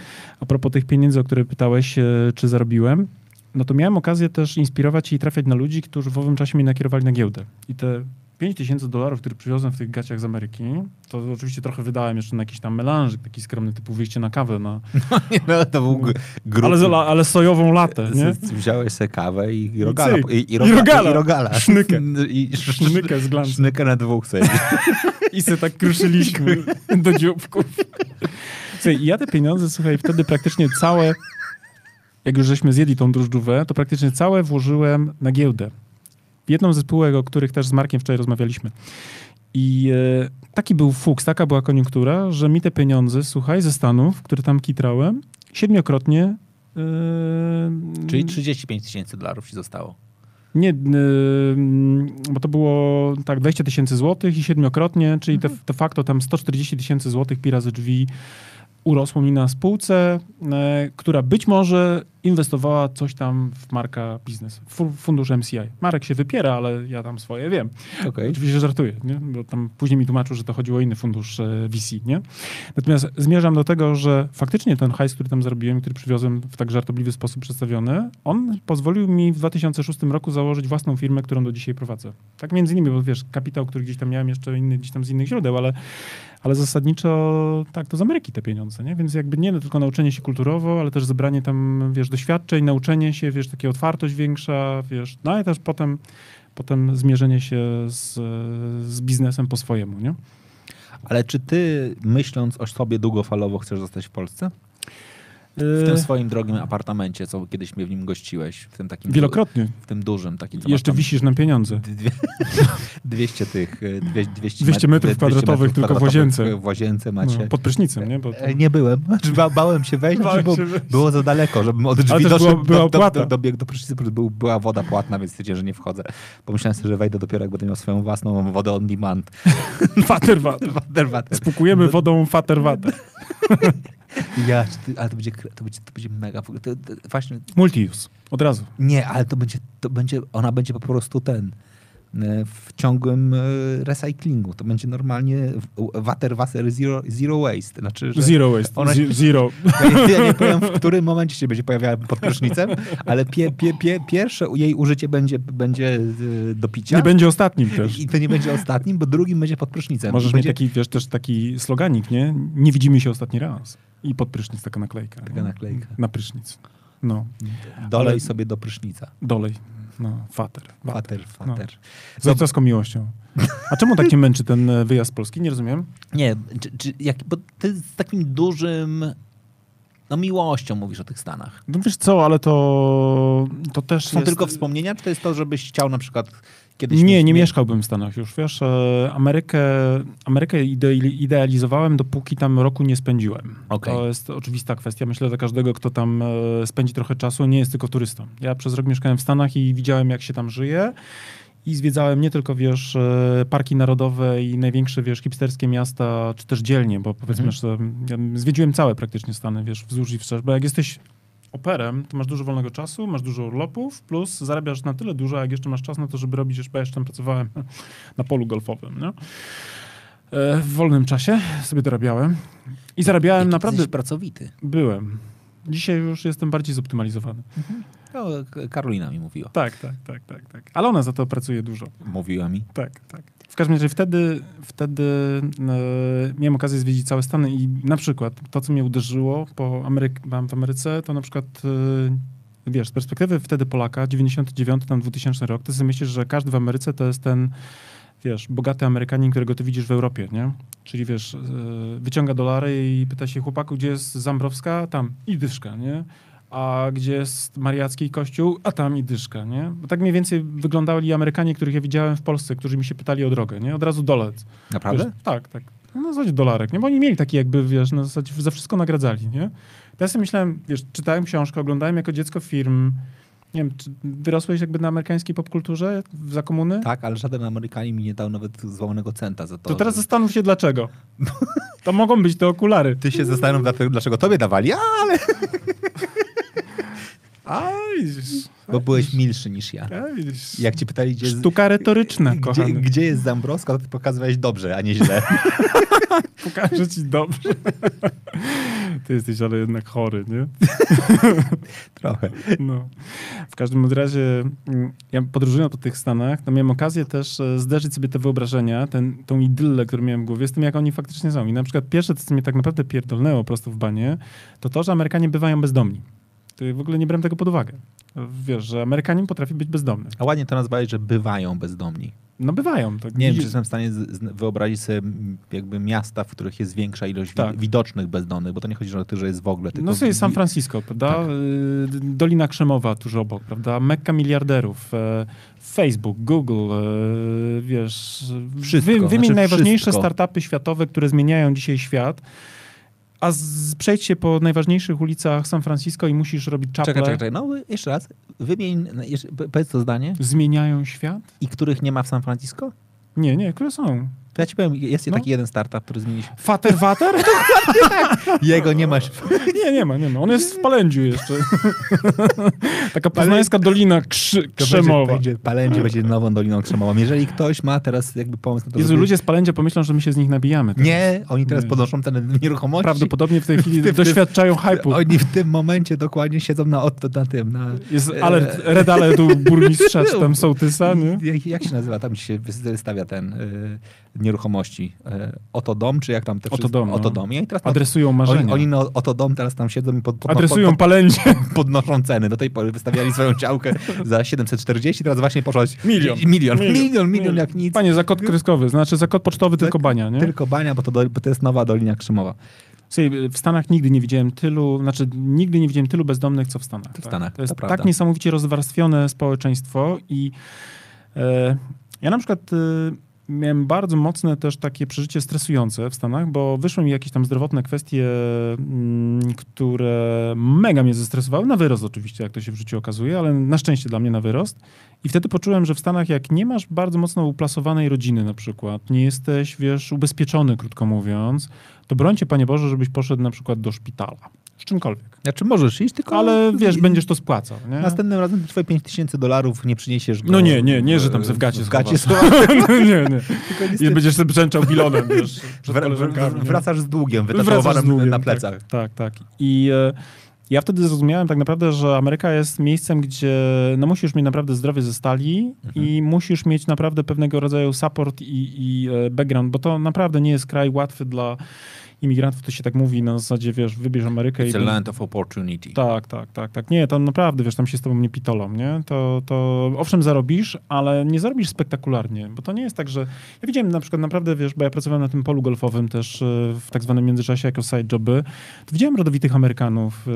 [SPEAKER 2] a propos tych pieniędzy, o które pytałeś, e, czy zarobiłem, no to miałem okazję też inspirować i trafiać na ludzi, którzy w owym czasie mnie nakierowali na giełdę. I te 5 tysięcy dolarów, które przywiozłem w tych gaciach z Ameryki, to oczywiście trochę wydałem jeszcze na jakiś tam melanżyk taki skromny, typu wyjście na kawę, na,
[SPEAKER 1] Nie, no, to był gr- grup.
[SPEAKER 2] ale, ale sojową latę, nie?
[SPEAKER 1] Wziąłeś sobie kawę i, i rogala. I,
[SPEAKER 2] I
[SPEAKER 1] roga,
[SPEAKER 2] rogala.
[SPEAKER 1] I rogala.
[SPEAKER 2] Sznykę.
[SPEAKER 1] I sz-
[SPEAKER 2] Sznykę z glancem.
[SPEAKER 1] Sznykę na dwóch sobie.
[SPEAKER 2] I se tak kruszyliśmy do dzióbków. Słuchaj, i ja te pieniądze, słuchaj, wtedy praktycznie całe, jak już żeśmy zjedli tą drożdżówę, to praktycznie całe włożyłem na giełdę. Jedną ze spółek, o których też z Markiem wczoraj rozmawialiśmy. I e, taki był fuks, taka była koniunktura, że mi te pieniądze, słuchaj, ze Stanów, które tam kitrałem, siedmiokrotnie... e,
[SPEAKER 1] Czyli 35 tysięcy dolarów ci zostało.
[SPEAKER 2] Nie, y, bo to było tak 20 tysięcy złotych i siedmiokrotnie, czyli de, de facto tam 140 tysięcy złotych pi razy drzwi urosło mi na spółce, e, która być może inwestowała coś tam w marka biznes, fu- fundusz MCI. Marek się wypiera, ale ja tam swoje wiem.
[SPEAKER 1] Okej.
[SPEAKER 2] Oczywiście żartuję, nie? bo tam później mi tłumaczył, że to chodziło o inny fundusz e, VC. Nie? Natomiast zmierzam do tego, że faktycznie ten hajs, który tam zarobiłem, który przywiozłem w tak żartobliwy sposób przedstawiony, on pozwolił mi w 2006 roku założyć własną firmę, którą do dzisiaj prowadzę. Tak między innymi, bo wiesz, kapitał, który gdzieś tam miałem jeszcze inny, gdzieś tam z innych źródeł, ale, ale zasadniczo tak, to z Ameryki te pieniądze, nie? Więc jakby nie tylko nauczenie się kulturowo, ale też zebranie tam, wiesz, doświadczeń, nauczenie się, wiesz, taka otwartość większa, wiesz, no i też potem, potem zmierzenie się z, z biznesem po swojemu, nie?
[SPEAKER 1] Ale czy ty, myśląc o sobie długofalowo, chcesz zostać w Polsce? W tym swoim drogim apartamencie, co kiedyś mnie w nim gościłeś, w tym takim...
[SPEAKER 2] Wielokrotnie.
[SPEAKER 1] W tym dużym takim.
[SPEAKER 2] jeszcze wisisz na pieniądze.
[SPEAKER 1] Dwie, 200 tych, e, dwie- 200,
[SPEAKER 2] 200 metrów kwadratowych tylko w łazience.
[SPEAKER 1] W łazience macie.
[SPEAKER 2] No, pod prysznicem, nie? Bo.
[SPEAKER 1] E, Nie byłem. Znaczy, ba, bałem się wejść,
[SPEAKER 2] Bałem
[SPEAKER 1] bo
[SPEAKER 2] się wejść.
[SPEAKER 1] było za daleko, żebym od drzwi doszedł
[SPEAKER 2] była-
[SPEAKER 1] do, do, do, do prysznicy, był, była woda płatna, więc stwierdziłem, że nie wchodzę. Pomyślałem sobie, że wejdę dopiero, jak będę miał swoją własną wodę on demand.
[SPEAKER 2] Faterwat.
[SPEAKER 1] Water, water.
[SPEAKER 2] Spukujemy wodą faterwatę.
[SPEAKER 1] Ja, ale to będzie, to będzie, to będzie mega. To, to, właśnie,
[SPEAKER 2] Multiuse. Od razu.
[SPEAKER 1] nie, ale to będzie, to będzie, ona będzie po prostu ten e, w ciągłym e, recyklingu. To będzie normalnie water, water, zero, zero waste. Znaczy, że
[SPEAKER 2] Zero waste.
[SPEAKER 1] Ona-
[SPEAKER 2] Ze- Zero.
[SPEAKER 1] Ja nie, powiem, w którym momencie się będzie pojawiała pod prysznicem, ale pie, pie, pie, pierwsze jej użycie będzie, będzie e, do picia.
[SPEAKER 2] Nie będzie ostatnim też.
[SPEAKER 1] I to nie będzie ostatnim, bo drugim będzie pod prysznicem.
[SPEAKER 2] Możesz
[SPEAKER 1] I
[SPEAKER 2] mieć
[SPEAKER 1] będzie
[SPEAKER 2] taki, wiesz, też taki sloganik, nie? Nie widzimy się ostatni raz. I pod prysznic taka naklejka.
[SPEAKER 1] Taka
[SPEAKER 2] nie?
[SPEAKER 1] naklejka.
[SPEAKER 2] Na prysznic. No.
[SPEAKER 1] dolej
[SPEAKER 2] ale-
[SPEAKER 1] sobie do prysznica.
[SPEAKER 2] Dolej. No, fater.
[SPEAKER 1] Fater, fater.
[SPEAKER 2] Z ojcowską miłością. A czemu tak cię męczy ten e, wyjazd z Polski? Nie rozumiem.
[SPEAKER 1] Nie, czy, czy, jak, bo ty z takim dużym no miłością mówisz o tych Stanach.
[SPEAKER 2] No wiesz co, ale to, to też
[SPEAKER 1] Są
[SPEAKER 2] jest...
[SPEAKER 1] tylko wspomnienia, czy to jest to, żebyś chciał na przykład kiedyś...
[SPEAKER 2] Nie, nie mieszkałbym w Stanach już, wiesz, e, Amerykę, Amerykę ide- idealizowałem, dopóki tam roku nie spędziłem.
[SPEAKER 1] Okej.
[SPEAKER 2] To jest oczywista kwestia. Myślę, że każdego, kto tam e, spędzi trochę czasu, nie jest tylko turystą. Ja przez rok mieszkałem w Stanach i widziałem, jak się tam żyje. I zwiedzałem nie tylko, wiesz, e, parki narodowe i największe, wiesz, hipsterskie miasta, czy też dzielnie, bo powiedzmy,
[SPEAKER 1] Mhm.
[SPEAKER 2] że ja zwiedziłem całe praktycznie Stany, wiesz, wzdłuż i wszerz, bo jak jesteś operem, to masz dużo wolnego czasu, masz dużo urlopów, plus zarabiasz na tyle dużo, jak jeszcze masz czas na to, żeby robić, bo ja jeszcze tam pracowałem na polu golfowym? E, W wolnym czasie sobie dorabiałem i zarabiałem
[SPEAKER 1] Jaki
[SPEAKER 2] naprawdę...
[SPEAKER 1] Pracowity.
[SPEAKER 2] Byłem. Dzisiaj już jestem bardziej zoptymalizowany.
[SPEAKER 1] No, Karolina mi mówiła.
[SPEAKER 2] Tak, tak, tak, tak, tak. Ale ona za to pracuje dużo.
[SPEAKER 1] Mówiła mi.
[SPEAKER 2] Tak, tak. W każdym razie wtedy, wtedy e, miałem okazję zwiedzić całe Stany i na przykład to, co mnie uderzyło po Ameryk w Ameryce, to na przykład e, wiesz, z perspektywy wtedy Polaka, 99, tam 2000 rok, ty sobie myślisz, że każdy w Ameryce to jest ten, wiesz, bogaty Amerykanin, którego ty widzisz w Europie, nie? Czyli wiesz, e, wyciąga dolary i pyta się chłopaku, gdzie jest Zambrowska? Tam, i dyszka, nie? A gdzie jest mariacki kościół, a tam i dyszka, nie? Bo tak mniej więcej wyglądali Amerykanie, których ja widziałem w Polsce, którzy mi się pytali o drogę, nie? Od razu dolec.
[SPEAKER 1] Naprawdę?
[SPEAKER 2] Wiesz, tak, tak. No, na zasadzie dolarek, nie? Bo oni mieli taki jakby, wiesz, na zasadzie za wszystko nagradzali, nie? To ja sobie myślałem, wiesz, czytałem książkę, oglądałem jako dziecko film, nie wiem, czy wyrosłeś jakby na amerykańskiej popkulturze za komuny?
[SPEAKER 1] Tak, ale żaden Amerykanin mi nie dał nawet złamanego centa za to.
[SPEAKER 2] To teraz zastanów się dlaczego. To mogą być te okulary.
[SPEAKER 1] Ty się zastanów, dlaczego tobie dawali, ale...
[SPEAKER 2] A, widzisz.
[SPEAKER 1] Bo byłeś milszy niż ja.
[SPEAKER 2] A, widzisz.
[SPEAKER 1] Jak ci pytali, gdzie.
[SPEAKER 2] Sztuka retoryczna,
[SPEAKER 1] Gdzie, gdzie jest Zambrowska, to ty pokazywałeś dobrze, a nie źle.
[SPEAKER 2] Pokażę ci dobrze. Ty jesteś ale jednak chory, nie?
[SPEAKER 1] Trochę.
[SPEAKER 2] No. W każdym razie, mm, ja podróżując po tych Stanach, to miałem okazję też e, zderzyć sobie te wyobrażenia, ten, tą idyllę, którą miałem w głowie, z tym, jak oni faktycznie są. I na przykład pierwsze, co mnie tak naprawdę pierdolnęło prosto w banie, to to, że Amerykanie bywają bezdomni. W ogóle nie brałem tego pod uwagę. Wiesz, że Amerykanin potrafi być bezdomny.
[SPEAKER 1] A ładnie to nazwałeś, że bywają bezdomni.
[SPEAKER 2] No bywają. Tak.
[SPEAKER 1] Nie wiem, czy jestem w stanie wyobrazić sobie jakby miasta, w których jest większa ilość
[SPEAKER 2] Tak.
[SPEAKER 1] widocznych bezdomnych, bo to nie chodzi o to, że jest w ogóle. Tylko
[SPEAKER 2] No sobie San Francisco, prawda?
[SPEAKER 1] Tak.
[SPEAKER 2] Y, Dolina Krzemowa tuż obok, prawda? Mekka miliarderów, e, Facebook, Google, e, wiesz...
[SPEAKER 1] Wszystko,
[SPEAKER 2] wymień
[SPEAKER 1] znaczy
[SPEAKER 2] najważniejsze
[SPEAKER 1] wszystko.
[SPEAKER 2] startupy światowe, które zmieniają dzisiaj świat, a z, przejdź się po najważniejszych ulicach San Francisco i musisz robić czaple.
[SPEAKER 1] Czekaj, czekaj, czekaj. No jeszcze raz. Wymień, jeszcze, po- powiedz to zdanie.
[SPEAKER 2] Zmieniają świat?
[SPEAKER 1] I których nie ma w San Francisco?
[SPEAKER 2] Nie, nie, które są?
[SPEAKER 1] To ja ci powiem, jest
[SPEAKER 2] No.
[SPEAKER 1] taki jeden startup, który zmieni się.
[SPEAKER 2] Fater Water?
[SPEAKER 1] Jego nie masz.
[SPEAKER 2] Nie, nie ma, nie ma. On jest w Palędziu jeszcze. Taka poznańska dolina krzy, krzemowa.
[SPEAKER 1] Będzie, będzie, Palędzie będzie nową Doliną Krzemową. Jeżeli ktoś ma teraz jakby pomysł na to,
[SPEAKER 2] Jezu,
[SPEAKER 1] żeby-
[SPEAKER 2] ludzie z Palędzia pomyślą, że my się z nich nabijamy. teraz.
[SPEAKER 1] Nie, oni teraz
[SPEAKER 2] Nie.
[SPEAKER 1] podnoszą cenę nieruchomości.
[SPEAKER 2] Prawdopodobnie w tej chwili
[SPEAKER 1] W
[SPEAKER 2] doświadczają hype'u.
[SPEAKER 1] Oni w tym momencie dokładnie siedzą na, od- na tym, na...
[SPEAKER 2] Jest
[SPEAKER 1] e,
[SPEAKER 2] alert, red alertu burmistrza, czy tam sołtysa, nie?
[SPEAKER 1] Jak, jak się nazywa? Tam się wystawia ten y, nieruchomości. Y, oto dom, czy jak tam te
[SPEAKER 2] Oto
[SPEAKER 1] wszystkie-
[SPEAKER 2] dom, no.
[SPEAKER 1] Oto dom. I oni teraz
[SPEAKER 2] Adresują
[SPEAKER 1] oni,
[SPEAKER 2] marzenia.
[SPEAKER 1] oni na oto dom teraz tam siedzą i pod, pod,
[SPEAKER 2] Adresują
[SPEAKER 1] pod, pod, podnoszą ceny. Do tej pory wystawiali swoją działkę za 740, teraz właśnie poszła...
[SPEAKER 2] Milion.
[SPEAKER 1] Milion, milion, milion, jak nic.
[SPEAKER 2] Panie, za kod kreskowy, znaczy za kod pocztowy tylko bania, nie?
[SPEAKER 1] Tylko bania, bo to, do, bo to jest nowa Dolina Krzemowa.
[SPEAKER 2] Słuchaj, w Stanach nigdy nie widziałem tylu, znaczy nigdy nie widziałem tylu bezdomnych, co w Stanach.
[SPEAKER 1] w Stanach,
[SPEAKER 2] To jest
[SPEAKER 1] to prawda.
[SPEAKER 2] tak niesamowicie rozwarstwione społeczeństwo i e, ja na przykład e, miałem bardzo mocne też takie przeżycie stresujące w Stanach, bo wyszły mi jakieś tam zdrowotne kwestie, mm, które mega mnie zestresowały, na wyrost oczywiście, jak to się w życiu okazuje, ale na szczęście dla mnie na wyrost. I wtedy poczułem, że w Stanach jak nie masz bardzo mocno uplasowanej rodziny na przykład, nie jesteś, wiesz, ubezpieczony, krótko mówiąc, to brońcie, Panie Boże, żebyś poszedł na przykład do szpitala. Z czymkolwiek.
[SPEAKER 1] Znaczy możesz iść, tylko...
[SPEAKER 2] Ale wiesz, będziesz to spłacał, nie?
[SPEAKER 1] Następnym razem twoje 5000 dolarów nie przyniesiesz go...
[SPEAKER 2] No nie, nie, nie, że tam se w gacie
[SPEAKER 1] w gacie
[SPEAKER 2] schowasz. nie, nie. I będziesz sobie brzęczał bilonem, wiesz,
[SPEAKER 1] wracasz z długiem
[SPEAKER 2] Wracasz z
[SPEAKER 1] wytatuowanym
[SPEAKER 2] długiem,
[SPEAKER 1] na
[SPEAKER 2] tak,
[SPEAKER 1] plecach.
[SPEAKER 2] Tak, tak. I e, ja wtedy zrozumiałem tak naprawdę, że Ameryka jest miejscem, gdzie no, musisz mieć naprawdę zdrowie ze stali
[SPEAKER 1] Mhm.
[SPEAKER 2] i musisz mieć naprawdę pewnego rodzaju support i, i e, background, bo to naprawdę nie jest kraj łatwy dla imigrantów, to się tak mówi na zasadzie, wiesz, wybierz Amerykę
[SPEAKER 1] It's a
[SPEAKER 2] i...
[SPEAKER 1] land of opportunity.
[SPEAKER 2] Tak, tak, tak, tak. Nie, to naprawdę, wiesz, tam się z tobą nie pitolą, nie? To, to owszem zarobisz, ale nie zarobisz spektakularnie, bo to nie jest tak, że... Ja widziałem na przykład naprawdę, wiesz, bo ja pracowałem na tym polu golfowym też e, w tak zwanym międzyczasie jako side joby, to widziałem rodowitych Amerykanów,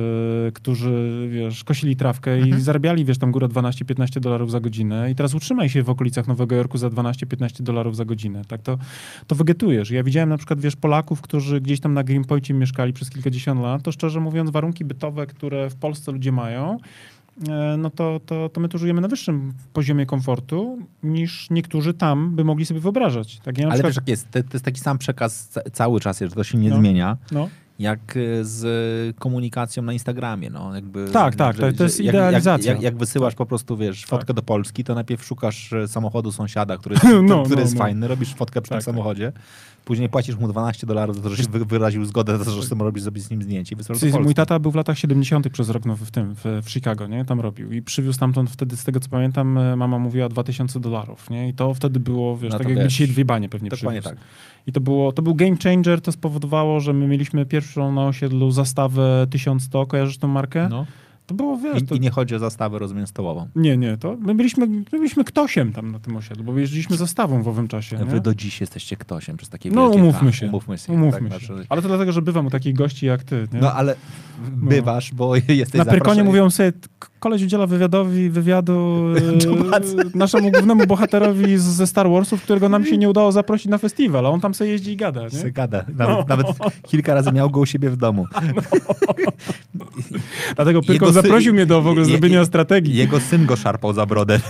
[SPEAKER 2] e, którzy, wiesz, kosili trawkę i zarabiali, wiesz, tam górę 12-15 dolarów za godzinę i teraz utrzymaj się w okolicach Nowego Jorku za 12-15 dolarów za godzinę, tak? To, to wegetujesz. Ja widziałem na przykład, wiesz, Polaków, którzy gdzieś tam na Greenpointie mieszkali przez kilkadziesiąt lat, to szczerze mówiąc warunki bytowe, które w Polsce ludzie mają, e, no to, to, to my tu żyjemy na wyższym poziomie komfortu niż niektórzy tam by mogli sobie wyobrażać. Tak, ja
[SPEAKER 1] Ale
[SPEAKER 2] przykład,
[SPEAKER 1] wiesz jak jest, to, to jest taki sam przekaz ca- cały czas, że to się nie
[SPEAKER 2] No.
[SPEAKER 1] zmienia.
[SPEAKER 2] no,
[SPEAKER 1] jak e, z komunikacją na Instagramie. No, jakby,
[SPEAKER 2] Tak, tak, to- to jest
[SPEAKER 1] jak,
[SPEAKER 2] idealizacja.
[SPEAKER 1] Jak, jak, jak wysyłasz po prostu, wiesz, fotkę
[SPEAKER 2] Tak.
[SPEAKER 1] do Polski, to najpierw szukasz e, samochodu sąsiada, który,
[SPEAKER 2] No,
[SPEAKER 1] który
[SPEAKER 2] no,
[SPEAKER 1] jest
[SPEAKER 2] no.
[SPEAKER 1] fajny, robisz fotkę przy
[SPEAKER 2] Tak,
[SPEAKER 1] tym
[SPEAKER 2] tak.
[SPEAKER 1] Później płacisz mu 12 dolarów za to, że się wy- wyraził zgodę, za to, że chcesz robić sobie z nim zdjęcie
[SPEAKER 2] Mój tata był w latach 70. przez rok no, w tym, w, w Chicago, nie? Tam robił. I przywiózł stamtąd wtedy, z tego co pamiętam, e, mama mówiła 2000 dolarów, nie? I to wtedy było, wiesz,
[SPEAKER 1] No
[SPEAKER 2] tak jakby
[SPEAKER 1] wiesz,
[SPEAKER 2] dzisiaj dwie banie pewnie
[SPEAKER 1] Dokładnie tak.
[SPEAKER 2] I to, było, to był game changer, to spowodowało, że my mieliśmy pierwszą na osiedlu zastawę 1100, kojarzysz tą markę?
[SPEAKER 1] No.
[SPEAKER 2] To było, wiesz, to...
[SPEAKER 1] I, I nie chodzi o zastawę, rozumiem, stołową.
[SPEAKER 2] Nie, nie, to my byliśmy, my byliśmy ktosiem tam na tym osiedlu, bo jeździliśmy zastawą w owym czasie, nie?
[SPEAKER 1] Wy do dziś jesteście ktośem przez takie
[SPEAKER 2] No
[SPEAKER 1] wielkie
[SPEAKER 2] umówmy się,
[SPEAKER 1] Umówmy się.
[SPEAKER 2] umówmy
[SPEAKER 1] tak,
[SPEAKER 2] się.
[SPEAKER 1] znaczy-
[SPEAKER 2] Ale to dlatego, że bywam u takich gości jak ty, nie?
[SPEAKER 1] No ale bywasz, bo jesteś
[SPEAKER 2] Na
[SPEAKER 1] zaproszony.
[SPEAKER 2] mówią sobie, koleś udziela wywiadowi, wywiadu e, naszemu głównemu bohaterowi z- ze Star Warsów, którego nam się nie udało zaprosić na festiwal, a on tam sobie jeździ i gada,
[SPEAKER 1] Se
[SPEAKER 2] nie?
[SPEAKER 1] gada. Nawet, nawet kilka razy miał go u siebie w domu.
[SPEAKER 2] Dlatego Pyrkon
[SPEAKER 1] Jego sy-
[SPEAKER 2] zaprosił mnie do w ogóle
[SPEAKER 1] je-
[SPEAKER 2] zrobienia strategii.
[SPEAKER 1] Jego syn go szarpał za brodę.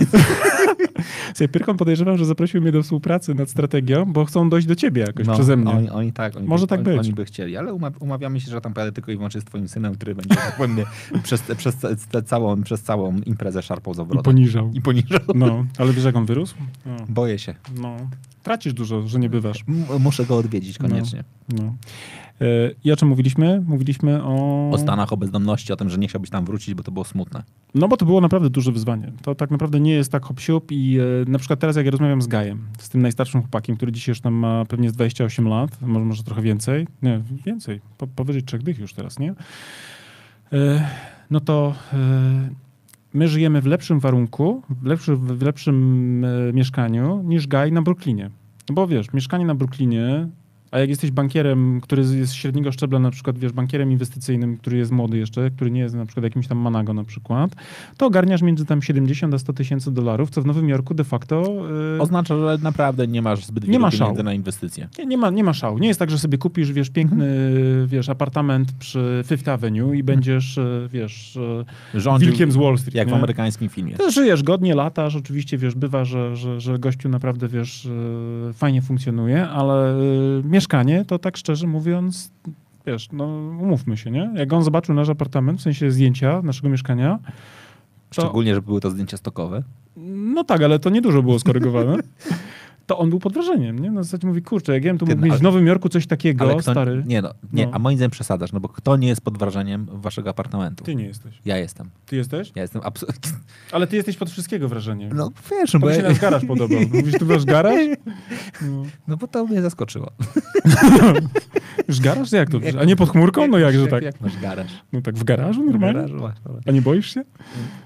[SPEAKER 2] Sobie Pyrkon podejrzewam, że zaprosił mnie do współpracy nad strategią, bo chcą dojść do ciebie jakoś przeze mnie.
[SPEAKER 1] No, Oni, oni tak. Oni
[SPEAKER 2] Może
[SPEAKER 1] by,
[SPEAKER 2] tak
[SPEAKER 1] oni,
[SPEAKER 2] być.
[SPEAKER 1] Oni by chcieli, ale uma- umawiamy się, że tam pojadę tylko i wyłącznie z twoim synem, który będzie tak przez, przez, ca- całą, przez całą imprezę szarpał za
[SPEAKER 2] I
[SPEAKER 1] brodę.
[SPEAKER 2] poniżał.
[SPEAKER 1] I poniżał.
[SPEAKER 2] No, ale wiesz jak on wyrósł? No.
[SPEAKER 1] Boję się.
[SPEAKER 2] no. Tracisz dużo, że nie bywasz.
[SPEAKER 1] M- muszę go odwiedzić koniecznie.
[SPEAKER 2] No. E, I o czym mówiliśmy? Mówiliśmy o...
[SPEAKER 1] O Stanach, o bezdomności, o tym, że nie chciałbyś tam wrócić, bo to było smutne.
[SPEAKER 2] No bo to było naprawdę duże wyzwanie. To tak naprawdę nie jest tak hop i e, na przykład teraz jak ja rozmawiam z Gajem, z tym najstarszym chłopakiem, który dzisiaj już tam ma pewnie z 28 lat, może, może trochę więcej, nie, więcej, po, powyżej trzech dych już teraz, nie? E, no to e, my żyjemy w lepszym warunku, w, lepszy, w lepszym e, mieszkaniu niż Gaj na Brooklynie. No bo wiesz, mieszkanie na Brooklynie, a jak jesteś bankierem, który jest średniego szczebla, na przykład, wiesz, bankierem inwestycyjnym, który jest młody jeszcze, który nie jest na przykład jakimś tam Manago na przykład, to ogarniasz między tam 70 a 100 tysięcy dolarów, co w Nowym Jorku de facto... Yy,
[SPEAKER 1] Oznacza, że naprawdę nie masz zbyt
[SPEAKER 2] Nie ma
[SPEAKER 1] pieniędzy
[SPEAKER 2] szału.
[SPEAKER 1] na inwestycje.
[SPEAKER 2] nie, nie, ma, nie ma szału. Nie jest tak, że sobie kupisz, wiesz, piękny,
[SPEAKER 1] Mhm.
[SPEAKER 2] wiesz, apartament przy Fifth Avenue i będziesz, e, wiesz, e,
[SPEAKER 1] Rządził
[SPEAKER 2] wilkiem z Wall Street.
[SPEAKER 1] jak w
[SPEAKER 2] nie?
[SPEAKER 1] amerykańskim filmie.
[SPEAKER 2] To żyjesz godnie, latasz, oczywiście, wiesz, bywa, że, że, że gościu naprawdę, wiesz, e, fajnie funkcjonuje, ale mieszkanie to tak szczerze mówiąc, wiesz, no umówmy się, nie? Jak on zobaczył nasz apartament, w sensie zdjęcia naszego mieszkania, to,
[SPEAKER 1] Szczególnie, że były to zdjęcia stokowe.
[SPEAKER 2] no tak, ale to niedużo było skorygowane. To on był pod wrażeniem, nie? Na zasadzie mówi, kurczę, jak ja bym tu mógł mieć
[SPEAKER 1] ale-
[SPEAKER 2] w Nowym Jorku coś takiego,
[SPEAKER 1] Ale kto,
[SPEAKER 2] stary.
[SPEAKER 1] Nie, no, nie
[SPEAKER 2] No.
[SPEAKER 1] a moim zdaniem przesadzasz, no bo kto nie jest pod wrażeniem waszego apartamentu?
[SPEAKER 2] Ty nie jesteś.
[SPEAKER 1] Ja jestem.
[SPEAKER 2] Ty jesteś?
[SPEAKER 1] Ja jestem absolutnie.
[SPEAKER 2] Ale ty jesteś pod wszystkiego wrażeniem.
[SPEAKER 1] No wiesz,
[SPEAKER 2] To
[SPEAKER 1] bo,
[SPEAKER 2] mi się
[SPEAKER 1] ja,
[SPEAKER 2] nasz garaż podobał. Mówisz, tu masz garaż? No.
[SPEAKER 1] no bo to mnie zaskoczyło.
[SPEAKER 2] Już garaż? Jak to? A nie pod chmurką? No jakże
[SPEAKER 1] jak,
[SPEAKER 2] tak?
[SPEAKER 1] Jak masz garaż?
[SPEAKER 2] No tak w garażu
[SPEAKER 1] W
[SPEAKER 2] normalnie?
[SPEAKER 1] garażu masz, dobra.
[SPEAKER 2] A nie boisz się?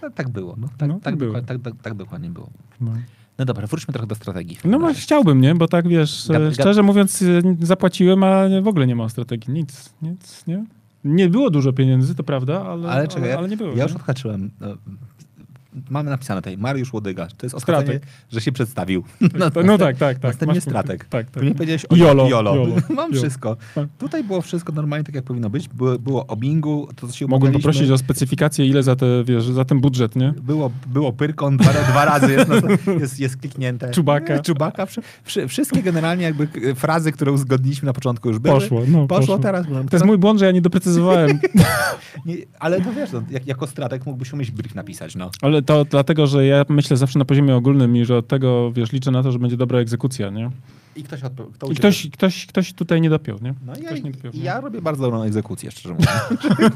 [SPEAKER 1] No, tak było. No, tak,
[SPEAKER 2] No,
[SPEAKER 1] tak,
[SPEAKER 2] tak było.
[SPEAKER 1] dokładnie- tak, tak, tak dokładnie było.
[SPEAKER 2] No,
[SPEAKER 1] No dobra, wróćmy trochę do strategii.
[SPEAKER 2] no właśnie chciałbym, nie? Bo tak wiesz,
[SPEAKER 1] Gad-
[SPEAKER 2] e, szczerze mówiąc e, zapłaciłem, a w ogóle nie ma strategii. Nic, nic, nie? Nie było dużo pieniędzy, to prawda, ale,
[SPEAKER 1] Ale czekaj,
[SPEAKER 2] ale, ale nie było.
[SPEAKER 1] Ja już odhaczyłem. No, mamy napisane tutaj, Mariusz Łodyga. To jest oskarżenie, że się przedstawił.
[SPEAKER 2] No tak, tak, tak.
[SPEAKER 1] Następnie
[SPEAKER 2] masz
[SPEAKER 1] stratek.
[SPEAKER 2] Tak, tak.
[SPEAKER 1] Powiedziałeś o
[SPEAKER 2] Jolo,
[SPEAKER 1] Jolo.
[SPEAKER 2] jolo.
[SPEAKER 1] Mam
[SPEAKER 2] Jolo.
[SPEAKER 1] wszystko.
[SPEAKER 2] Tak.
[SPEAKER 1] Tutaj było wszystko normalnie tak, jak powinno być. Było, było o Bingu, to co się
[SPEAKER 2] Mogłem poprosić o specyfikację, ile za, te, wiesz, za ten budżet, nie?
[SPEAKER 1] Było, było pyrkon dwa, dwa razy, jest, na- jest, jest kliknięte.
[SPEAKER 2] Czubaka.
[SPEAKER 1] Czubaka. Wszy, wszy, wszystkie generalnie jakby frazy, które uzgodniliśmy na początku już były.
[SPEAKER 2] Poszło, no,
[SPEAKER 1] Poszło,
[SPEAKER 2] poszło.
[SPEAKER 1] teraz.
[SPEAKER 2] To jest mój błąd, że ja nie doprecyzowałem,
[SPEAKER 1] Nie, ale to wiesz, no, jak, jako stratek mógłbyś umieć brief napisać, no.
[SPEAKER 2] ale to dlatego, że ja myślę zawsze na poziomie ogólnym i że od tego, wiesz, liczę na to, że będzie dobra egzekucja, nie?
[SPEAKER 1] I ktoś kto
[SPEAKER 2] I ktoś, ktoś, ktoś tutaj nie dopiął, nie?
[SPEAKER 1] No ja,
[SPEAKER 2] nie dopiął, nie?
[SPEAKER 1] ja robię bardzo dobrą egzekucję, szczerze mówiąc.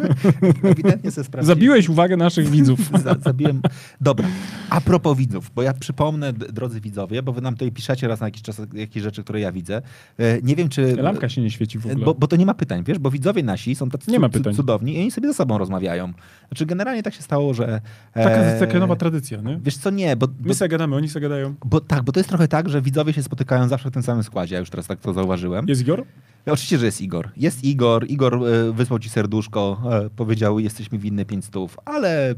[SPEAKER 1] Ewidentnie se sprawdziłem.
[SPEAKER 2] Zabiłeś uwagę naszych widzów.
[SPEAKER 1] Za, zabiłem. Dobra. A propos widzów, bo ja przypomnę, drodzy widzowie, bo wy nam tutaj piszecie raz na jakiś czas jakieś rzeczy, które ja widzę. E, Nie wiem, czy...
[SPEAKER 2] Lampka się nie świeci w ogóle.
[SPEAKER 1] Bo, bo to nie ma pytań, wiesz, bo widzowie nasi są tacy
[SPEAKER 2] Nie ma pytań.
[SPEAKER 1] cudowni i oni sobie ze sobą rozmawiają. Znaczy generalnie tak się stało, że...
[SPEAKER 2] Taka,
[SPEAKER 1] e,
[SPEAKER 2] taka nowa tradycja, nie?
[SPEAKER 1] Wiesz co, nie, bo, bo,
[SPEAKER 2] My se gadamy, oni se gadają.
[SPEAKER 1] bo tak, bo to jest trochę tak, że widzowie się spotykają zawsze w tym samym składzie, ja już teraz tak to zauważyłem.
[SPEAKER 2] Jest Igor?
[SPEAKER 1] Oczywiście, że jest Igor. Jest Igor. Igor e, wysłał ci serduszko, e, powiedział, jesteś mi winny 5 stów, ale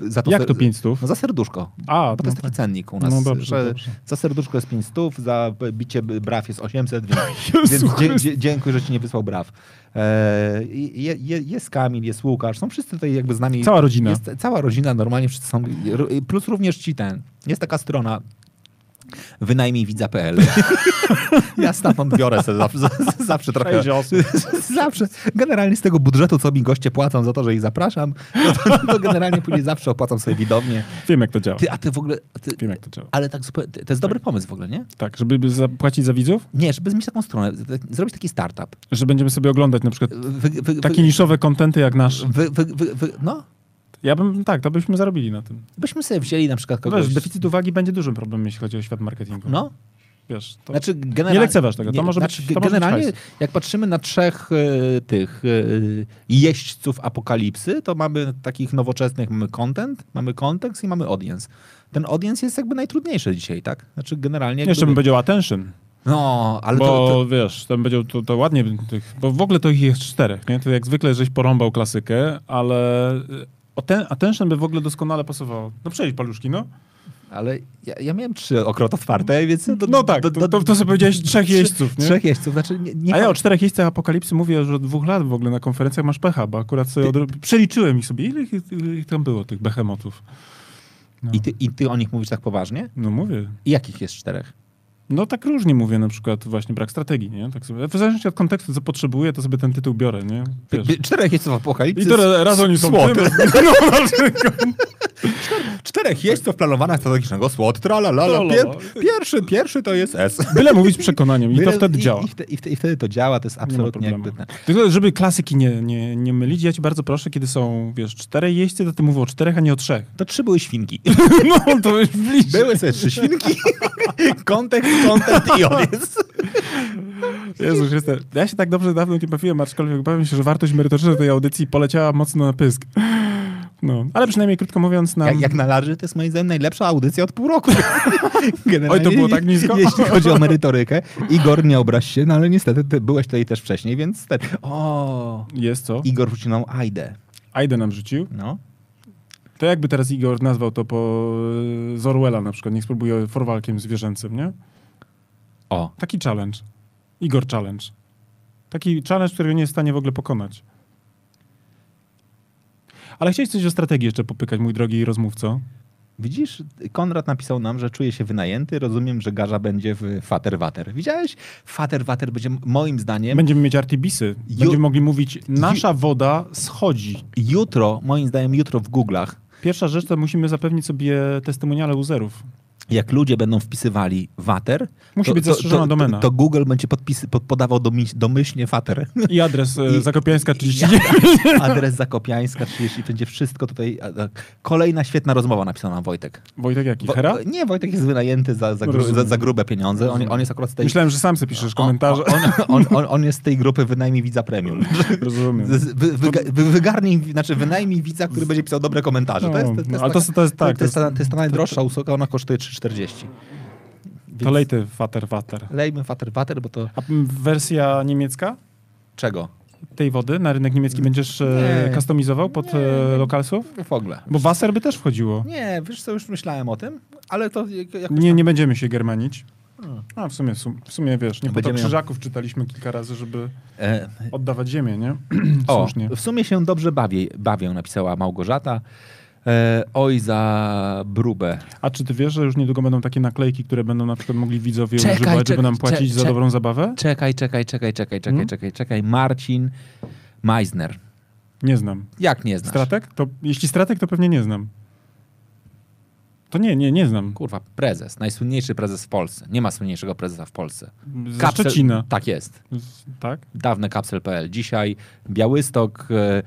[SPEAKER 1] za to...
[SPEAKER 2] Jak to 5 stów?
[SPEAKER 1] No za serduszko.
[SPEAKER 2] A,
[SPEAKER 1] Bo to jest taki cennik u nas,
[SPEAKER 2] No dobrze, dobrze.
[SPEAKER 1] za serduszko jest 5 stów, za bicie braw jest 800, więc, więc dzie, dziękuję, że ci nie wysłał braw. E, je, je, jest Kamil, jest Łukasz, są wszyscy tutaj jakby z nami.
[SPEAKER 2] Cała rodzina.
[SPEAKER 1] Jest cała rodzina, normalnie wszyscy są, plus również ci ten. Jest taka strona wynajmij widza.pl. ja stamtąd biorę sobie zawsze, zawsze trochę. Zawsze. Generalnie z tego budżetu, co mi goście płacą za to, że ich zapraszam, no to, to generalnie później zawsze opłacam sobie widownię.
[SPEAKER 2] Wiem, jak to działa.
[SPEAKER 1] Ty, a ty w ogóle... Ty,
[SPEAKER 2] Wiem, jak to działa.
[SPEAKER 1] ale tak zupełnie... To jest dobry pomysł w ogóle, nie?
[SPEAKER 2] Tak, żeby zapłacić za widzów,
[SPEAKER 1] Nie, żeby mieć taką stronę, zrobić taki startup.
[SPEAKER 2] że będziemy sobie oglądać na przykład
[SPEAKER 1] Wy, wy, wy,
[SPEAKER 2] takie niszowe kontenty jak nasz.
[SPEAKER 1] wy, wy, wy, wy, no,
[SPEAKER 2] Ja bym, tak, to byśmy zarobili na tym.
[SPEAKER 1] byśmy sobie wzięli na przykład kogoś...
[SPEAKER 2] Wiesz, deficyt uwagi będzie dużym problemem, jeśli chodzi o świat marketingu.
[SPEAKER 1] No,
[SPEAKER 2] Wiesz, to...
[SPEAKER 1] Znaczy, generalnie,
[SPEAKER 2] Nie lekceważ tego, to może być-
[SPEAKER 1] znaczy,
[SPEAKER 2] to może być
[SPEAKER 1] generalnie,
[SPEAKER 2] hajs.
[SPEAKER 1] jak patrzymy na trzech e, tych e, jeźdźców apokalipsy, to mamy takich nowoczesnych, mamy content, mamy kontekst i mamy audience. Ten audience jest jakby najtrudniejszy dzisiaj, tak? Znaczy generalnie...
[SPEAKER 2] Jeszcze
[SPEAKER 1] jakby-
[SPEAKER 2] bym powiedział attention,
[SPEAKER 1] No, ale
[SPEAKER 2] bo
[SPEAKER 1] to, to,
[SPEAKER 2] wiesz, tam będzie to, to ładnie, tych, bo w ogóle to ich jest czterech, nie? To jak zwykle żeś porąbał klasykę, ale y, o ten, attention by w ogóle doskonale pasowało. No przejdź paluszki, no.
[SPEAKER 1] ale ja, ja miałem trzy okrot otwarte, więc... Do,
[SPEAKER 2] No tak, to, to, to sobie powiedziałeś trzech jeźdźców, nie?
[SPEAKER 1] Trzech jeźdźców, znaczy nie, nie
[SPEAKER 2] A ja o czterech jeźdźcach apokalipsy mówię już od dwóch lat w ogóle na konferencjach masz pecha, bo akurat sobie odro... przeliczyłem ich sobie. Ile ich, ile ich tam było, tych behemotów? No.
[SPEAKER 1] I ty, I ty o nich mówisz tak poważnie?
[SPEAKER 2] no mówię.
[SPEAKER 1] I jakich jest czterech?
[SPEAKER 2] No tak różnie mówię, na przykład właśnie brak strategii, nie? Tak sobie, w zależności od kontekstu, co potrzebuję, to sobie ten tytuł biorę, nie? Wiesz.
[SPEAKER 1] Czterech jeźdźców apokalipsy.
[SPEAKER 2] I to raz oni są tym, no, na przykład.
[SPEAKER 1] Czterech jeźdźców planowania strategicznego SWOT, tralalala.
[SPEAKER 2] Tralala.
[SPEAKER 1] Pier, pierwszy, pierwszy to jest S.
[SPEAKER 2] Byle mówić z przekonaniem i to wtedy
[SPEAKER 1] I,
[SPEAKER 2] działa.
[SPEAKER 1] I, wtedy, i, wtedy, I wtedy to działa, to jest absolutnie jakby...
[SPEAKER 2] Tylko, żeby klasyki nie, nie, nie mylić, ja ci bardzo proszę, kiedy są, wiesz, czterej jeźdźcy, to ty mówię o czterech, a nie o trzech.
[SPEAKER 1] To trzy były świnki.
[SPEAKER 2] No, to już bliżej.
[SPEAKER 1] Były sobie trzy świnki. Kontekst, content i audience.
[SPEAKER 2] Jezu Chryste. Ja się tak dobrze dawno nie bawiłem, aczkolwiek bawię się, że wartość merytoryczna tej audycji poleciała mocno na pysk. No, ale przynajmniej krótko mówiąc nam...
[SPEAKER 1] Jak, jak na larży, to jest moim zdaniem najlepsza audycja od pół roku.
[SPEAKER 2] Oj, to było tak nisko?
[SPEAKER 1] Jeśli chodzi o merytorykę. Igor, nie obraź się, no ale niestety ty byłeś tutaj też wcześniej, więc... Ten... O,
[SPEAKER 2] Jest co?
[SPEAKER 1] Igor wrzucił nam Aidę.
[SPEAKER 2] Aidę nam rzucił.
[SPEAKER 1] No.
[SPEAKER 2] To jakby teraz Igor nazwał to po e, z Orwella na przykład, niech spróbuje forwalkiem zwierzęcym, nie?
[SPEAKER 1] O,
[SPEAKER 2] Taki challenge. Igor challenge. Taki challenge, którego nie jest w stanie w ogóle pokonać. Ale chciałeś coś o strategii jeszcze popykać, mój drogi rozmówco.
[SPEAKER 1] Widzisz, Konrad napisał nam, że czuje się wynajęty. Rozumiem, że Garza będzie w Fater Water. Widziałeś? Fater Water będzie moim zdaniem
[SPEAKER 2] Będziemy mieć artibisy.
[SPEAKER 1] Ju-
[SPEAKER 2] Będziemy mogli mówić, nasza woda schodzi.
[SPEAKER 1] jutro, moim zdaniem jutro w Google'ach,
[SPEAKER 2] Pierwsza rzecz to musimy zapewnić sobie testimoniale userów.
[SPEAKER 1] Jak ludzie będą wpisywali Water,
[SPEAKER 2] Musi
[SPEAKER 1] to,
[SPEAKER 2] być zastrzeżona
[SPEAKER 1] to,
[SPEAKER 2] domena.
[SPEAKER 1] to Google będzie podpisy, pod, podawał domi- domyślnie Fater.
[SPEAKER 2] I adres e,
[SPEAKER 1] I-
[SPEAKER 2] Zakopiańska
[SPEAKER 1] I-
[SPEAKER 2] 39.
[SPEAKER 1] Adres Zakopiańska 30, będzie wszystko tutaj. Kolejna świetna rozmowa napisał nam Wojtek.
[SPEAKER 2] Wojtek jaki?
[SPEAKER 1] Wo-
[SPEAKER 2] Hera?
[SPEAKER 1] Nie, Wojtek jest wynajęty za, za, gru, za, za grube pieniądze. On, on jest akurat z tej...
[SPEAKER 2] Myślałem, że sam sobie piszesz komentarze.
[SPEAKER 1] On, on, on, jest z tej grupy wynajmij widza premium.
[SPEAKER 2] Rozumiem.
[SPEAKER 1] Wy, wyga, wy, wygarnij, znaczy wynajmij widza, który będzie pisał dobre komentarze. To jest, to, to,
[SPEAKER 2] tak.
[SPEAKER 1] to jest, ta, to jest ta najdroższa usługa, ona kosztuje 3,40.
[SPEAKER 2] To lej ty, water, water.
[SPEAKER 1] Lejmy fater, water, bo to...
[SPEAKER 2] A wersja niemiecka
[SPEAKER 1] Czego?
[SPEAKER 2] tej wody na rynek niemiecki będziesz e,
[SPEAKER 1] Nie.
[SPEAKER 2] customizował pod e, lokalsów?
[SPEAKER 1] W ogóle.
[SPEAKER 2] Bo Wasser by też wchodziło.
[SPEAKER 1] Nie, wiesz co, już myślałem o tym, ale to
[SPEAKER 2] Nie,
[SPEAKER 1] tam-
[SPEAKER 2] nie będziemy się germanić.
[SPEAKER 1] Hmm.
[SPEAKER 2] A w sumie, w sumie, wiesz, nie po to
[SPEAKER 1] Będziemy ją-
[SPEAKER 2] krzyżaków czytaliśmy kilka razy, żeby
[SPEAKER 1] E,
[SPEAKER 2] oddawać ziemię, nie?
[SPEAKER 1] O, w sumie się dobrze bawię, bawię napisała Małgorzata. E, oj za brubę.
[SPEAKER 2] A czy ty wiesz, że już niedługo będą takie naklejki, które będą na przykład mogli widzowie
[SPEAKER 1] Czekaj,
[SPEAKER 2] używać, żeby
[SPEAKER 1] czekaj,
[SPEAKER 2] nam płacić za dobrą zabawę?
[SPEAKER 1] Czekaj, czekaj, czekaj, czekaj, czekaj,
[SPEAKER 2] Hmm?
[SPEAKER 1] czekaj, czekaj. Marcin Meisner.
[SPEAKER 2] Nie znam.
[SPEAKER 1] Jak nie znasz?
[SPEAKER 2] Stratek? To, jeśli stratek, to pewnie nie znam. To nie, nie, nie znam.
[SPEAKER 1] Kurwa, prezes. Najsłynniejszy prezes w Polsce. Nie ma słynniejszego prezesa w Polsce.
[SPEAKER 2] Z
[SPEAKER 1] Kapsel-
[SPEAKER 2] Szczecina.
[SPEAKER 1] Tak jest.
[SPEAKER 2] Z- Tak?
[SPEAKER 1] Dawne kapsel.pl. Dzisiaj Białystok, e,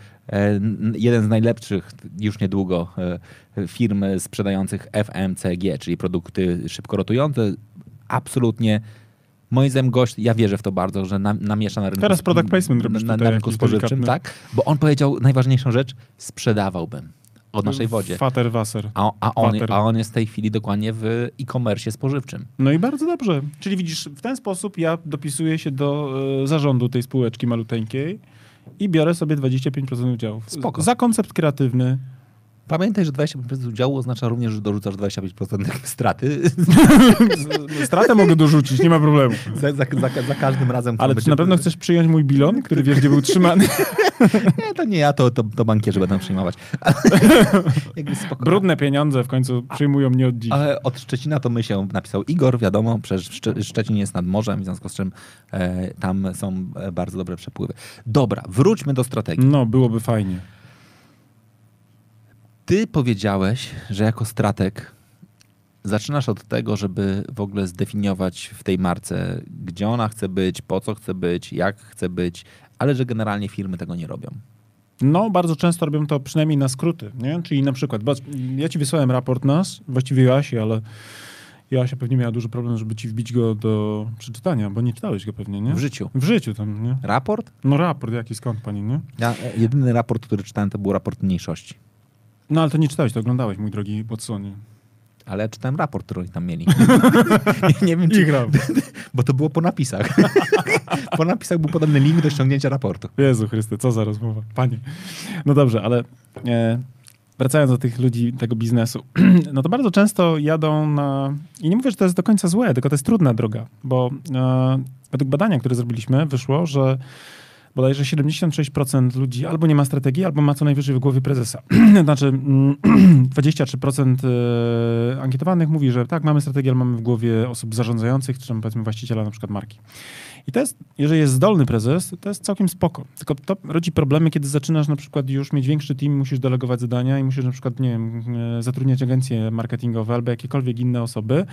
[SPEAKER 1] jeden z najlepszych już niedługo e, firm sprzedających FMCG, czyli produkty szybko rotujące. Absolutnie. Moim zdaniem gość, ja wierzę w to bardzo, że nam, namiesza na rynku,
[SPEAKER 2] Teraz product placement robisz
[SPEAKER 1] na, na rynku spożywczym, tak? Bo on powiedział najważniejszą rzecz, sprzedawałbym o naszej wodzie.
[SPEAKER 2] Fater Wasser.
[SPEAKER 1] A, a, on, a on jest w tej chwili dokładnie w e-commerce spożywczym.
[SPEAKER 2] No i bardzo dobrze. Czyli widzisz, w ten sposób ja dopisuję się do e, zarządu tej spółeczki maluteńkiej i biorę sobie 25% udziałów.
[SPEAKER 1] Spoko.
[SPEAKER 2] Za koncept kreatywny.
[SPEAKER 1] Pamiętaj, że 25% udziału oznacza również, że dorzucasz 25% straty
[SPEAKER 2] Stratę mogę dorzucić, nie ma problemu.
[SPEAKER 1] za, za, za, za każdym razem.
[SPEAKER 2] Ale czy na pewno chcesz przyjąć mój bilon, który wiesz, gdzie był trzymany?
[SPEAKER 1] Nie, to nie ja, to, to, to bankierzy będą przyjmować.
[SPEAKER 2] Brudne pieniądze w końcu przyjmują mnie od dziś.
[SPEAKER 1] Ale od Szczecina to my się napisał Igor, wiadomo, przecież Szcze- Szczecin jest nad morzem, w związku z czym e, tam są e, bardzo dobre przepływy. Dobra, wróćmy do strategii.
[SPEAKER 2] No, byłoby fajnie.
[SPEAKER 1] Ty powiedziałeś, że jako strateg zaczynasz od tego, żeby w ogóle zdefiniować w tej marce, gdzie ona chce być, po co chce być, jak chce być, ale że generalnie firmy tego nie robią.
[SPEAKER 2] No, bardzo często robią to przynajmniej na skróty, nie? Czyli na przykład, ja ci wysłałem raport nas, właściwie Joasi, ale Joasia pewnie miała duży problem, żeby ci wbić go do przeczytania, bo nie czytałeś go pewnie, nie?
[SPEAKER 1] W życiu.
[SPEAKER 2] W życiu tam, nie?
[SPEAKER 1] Raport?
[SPEAKER 2] No raport jaki, skąd pani, nie?
[SPEAKER 1] Ja, e, jedyny raport, który czytałem, to był raport mniejszości.
[SPEAKER 2] No ale to nie czytałeś, to oglądałeś, mój drogi Watsonie.
[SPEAKER 1] Ale czytałem raport, który oni tam mieli. nie, nie wiem, czy,
[SPEAKER 2] gram.
[SPEAKER 1] bo to było po napisach. po napisach był podany link do ściągnięcia raportu.
[SPEAKER 2] Jezu Chryste, co za rozmowa. Panie. No dobrze, ale e, wracając do tych ludzi, tego biznesu, no to bardzo często jadą na... I nie mówię, że to jest do końca złe, tylko to jest trudna droga, bo e, według badania, które zrobiliśmy, wyszło, że bodajże 76% ludzi albo nie ma strategii, albo ma co najwyżej w głowie prezesa. znaczy mm, 23% e, ankietowanych mówi, że tak, mamy strategię, ale mamy w głowie osób zarządzających, czy tam powiedzmy właściciela na przykład marki. I to jest, jeżeli jest zdolny prezes, to jest całkiem spoko. Tylko to rodzi problemy, kiedy zaczynasz na przykład już mieć większy team, musisz delegować zadania i musisz na przykład, nie wiem, e, zatrudniać agencje marketingowe albo jakiekolwiek inne osoby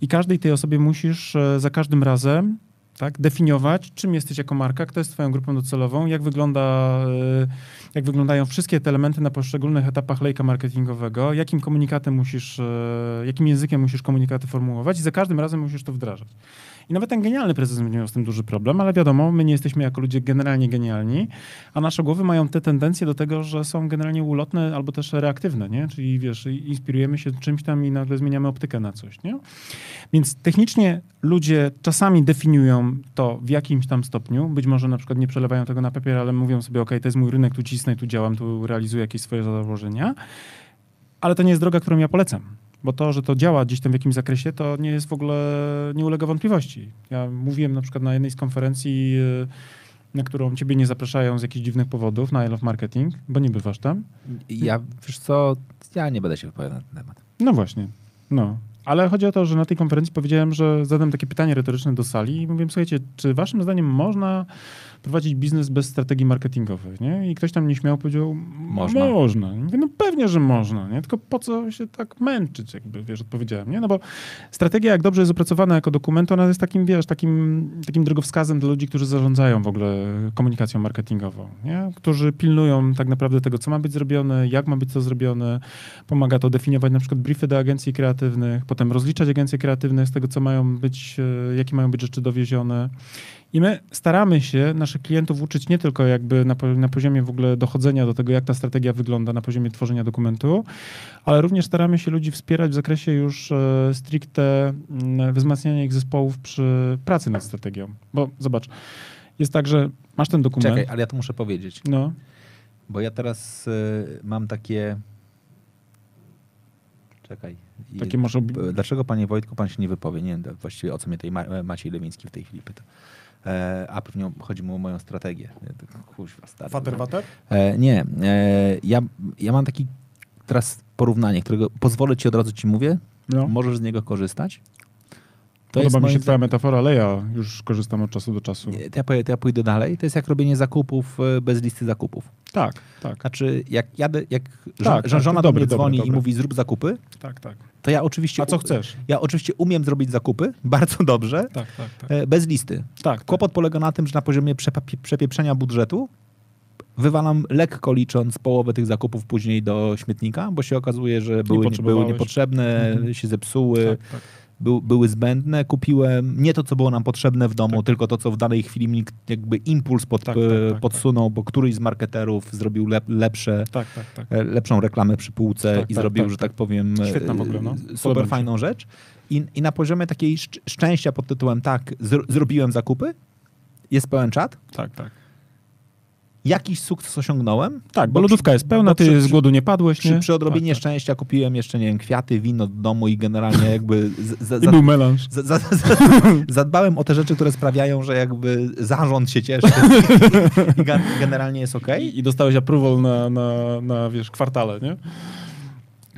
[SPEAKER 2] i każdej tej osobie musisz e, za każdym razem tak, definiować, czym jesteś jako marka, kto jest twoją grupą docelową, jak wygląda, e, jak wyglądają wszystkie te elementy na poszczególnych etapach lejka marketingowego, jakim komunikatem musisz, e, jakim językiem musisz komunikaty formułować i za każdym razem musisz to wdrażać. I nawet ten genialny prezes będzie miał z tym duży problem, ale wiadomo, my nie jesteśmy jako ludzie generalnie genialni, a nasze głowy mają te tendencje do tego, że są generalnie ulotne albo też reaktywne, nie? Czyli wiesz, inspirujemy się czymś tam i nagle zmieniamy optykę na coś, nie? Więc technicznie ludzie czasami definiują to w jakimś tam stopniu, być może na przykład nie przelewają tego na papier, ale mówią sobie, ok, to jest mój rynek, tu cisnę, tu działam, tu realizuję jakieś swoje założenia, ale to nie jest droga, którą ja polecam. Bo to, że to działa gdzieś tam w jakimś zakresie, to nie jest w ogóle, nie ulega wątpliwości. Ja mówiłem na przykład na jednej z konferencji, yy, na którą ciebie nie zapraszają z jakichś dziwnych powodów, na I Love Marketing, bo nie bywasz tam.
[SPEAKER 1] Ja, wiesz co, ja nie będę się wypowiadał na ten temat.
[SPEAKER 2] No właśnie, no. Ale chodzi o to, że na tej konferencji powiedziałem, że zadam takie pytanie retoryczne do sali i mówiłem, słuchajcie, czy waszym zdaniem można prowadzić biznes bez strategii marketingowej, nie? I ktoś tam nie śmiał, powiedział,
[SPEAKER 1] Można.
[SPEAKER 2] Można. Mówię, no pewnie, że można, nie? Tylko po co się tak męczyć, jakby, wiesz, odpowiedziałem, nie? No bo strategia, jak dobrze jest opracowana jako dokument, ona jest takim, wiesz, takim, takim drogowskazem dla ludzi, którzy zarządzają w ogóle komunikacją marketingową, nie? Którzy pilnują tak naprawdę tego, co ma być zrobione, jak ma być to zrobione. Pomaga to definiować na przykład briefy do agencji kreatywnych, potem rozliczać agencje kreatywne z tego, co mają być, e, jakie mają być rzeczy dowiezione. I my staramy się naszych klientów uczyć nie tylko jakby na, na poziomie w ogóle dochodzenia do tego, jak ta strategia wygląda, na poziomie tworzenia dokumentu, ale również staramy się ludzi wspierać w zakresie już e, stricte wzmacniania ich zespołów przy pracy nad strategią. Bo zobacz, jest tak, że masz ten dokument.
[SPEAKER 1] Czekaj, ale ja to muszę powiedzieć.
[SPEAKER 2] No,
[SPEAKER 1] Bo ja teraz y, mam takie. Czekaj.
[SPEAKER 2] Takie może...
[SPEAKER 1] Dlaczego, panie Wojtku, pan się nie wypowie? Nie wiem właściwie o co mnie tutaj Ma- Maciej Lewiński w tej chwili pyta. E, a pewnie chodzi mu o moją strategię. To Kuźwa, stary.
[SPEAKER 2] Water, water?
[SPEAKER 1] E, nie. E, ja, ja mam taki teraz porównanie, którego pozwolę ci od razu ci mówię.
[SPEAKER 2] No.
[SPEAKER 1] Możesz z niego korzystać. To
[SPEAKER 2] Podoba mi się twoja metafora, ale ja już korzystam od czasu do czasu.
[SPEAKER 1] Nie, to ja, to ja pójdę dalej. To jest jak robienie zakupów e, bez listy zakupów.
[SPEAKER 2] Tak, tak,
[SPEAKER 1] Znaczy, jak jadę, jak żo-
[SPEAKER 2] tak,
[SPEAKER 1] żona
[SPEAKER 2] to
[SPEAKER 1] do
[SPEAKER 2] dobre,
[SPEAKER 1] mnie dzwoni i
[SPEAKER 2] dobre.
[SPEAKER 1] mówi zrób zakupy,
[SPEAKER 2] tak, tak.
[SPEAKER 1] to ja oczywiście...
[SPEAKER 2] A co chcesz?
[SPEAKER 1] Ja oczywiście umiem zrobić zakupy, bardzo dobrze,
[SPEAKER 2] Tak, tak, tak.
[SPEAKER 1] e, bez listy.
[SPEAKER 2] tak,
[SPEAKER 1] Kłopot polega na tym, że na poziomie przepa- przepieprzenia budżetu wywalam lekko licząc połowę tych zakupów później do śmietnika, bo się okazuje, że były, były
[SPEAKER 2] potrzebowałeś.
[SPEAKER 1] niepotrzebne,
[SPEAKER 2] Mhm.
[SPEAKER 1] się zepsuły,
[SPEAKER 2] tak, tak.
[SPEAKER 1] Był, były zbędne. Kupiłem nie to, co było nam potrzebne w domu,
[SPEAKER 2] Tak.
[SPEAKER 1] tylko to, co w danej chwili mi jakby impuls pod,
[SPEAKER 2] Tak, tak,
[SPEAKER 1] e,
[SPEAKER 2] tak,
[SPEAKER 1] podsunął, bo któryś z marketerów zrobił lep, lepsze,
[SPEAKER 2] Tak, tak, tak.
[SPEAKER 1] e, lepszą reklamę przy półce
[SPEAKER 2] Tak,
[SPEAKER 1] i
[SPEAKER 2] tak,
[SPEAKER 1] zrobił,
[SPEAKER 2] tak,
[SPEAKER 1] że
[SPEAKER 2] tak.
[SPEAKER 1] tak powiem, e,
[SPEAKER 2] Świetna w ogóle, no.
[SPEAKER 1] Super fajną rzecz. I, I na poziomie takiej szcz- szczęścia pod tytułem tak, zr- zrobiłem zakupy, jest pełen czat,
[SPEAKER 2] Tak, tak.
[SPEAKER 1] Jakiś sukces osiągnąłem.
[SPEAKER 2] Tak, bo,
[SPEAKER 1] Bo
[SPEAKER 2] lodówka
[SPEAKER 1] przy-
[SPEAKER 2] jest pełna, ty
[SPEAKER 1] przy-
[SPEAKER 2] z głodu nie padłeś,
[SPEAKER 1] Przy,
[SPEAKER 2] nie?
[SPEAKER 1] przy odrobinie
[SPEAKER 2] Tak, tak.
[SPEAKER 1] szczęścia kupiłem jeszcze, nie wiem, kwiaty, wino do domu i generalnie jakby z, z,
[SPEAKER 2] I był melanż.
[SPEAKER 1] za, zadbałem o te rzeczy, które sprawiają, że jakby zarząd się cieszy i gen- generalnie jest okej.
[SPEAKER 2] I, I dostałeś approval na, na, na, wiesz, kwartale, nie?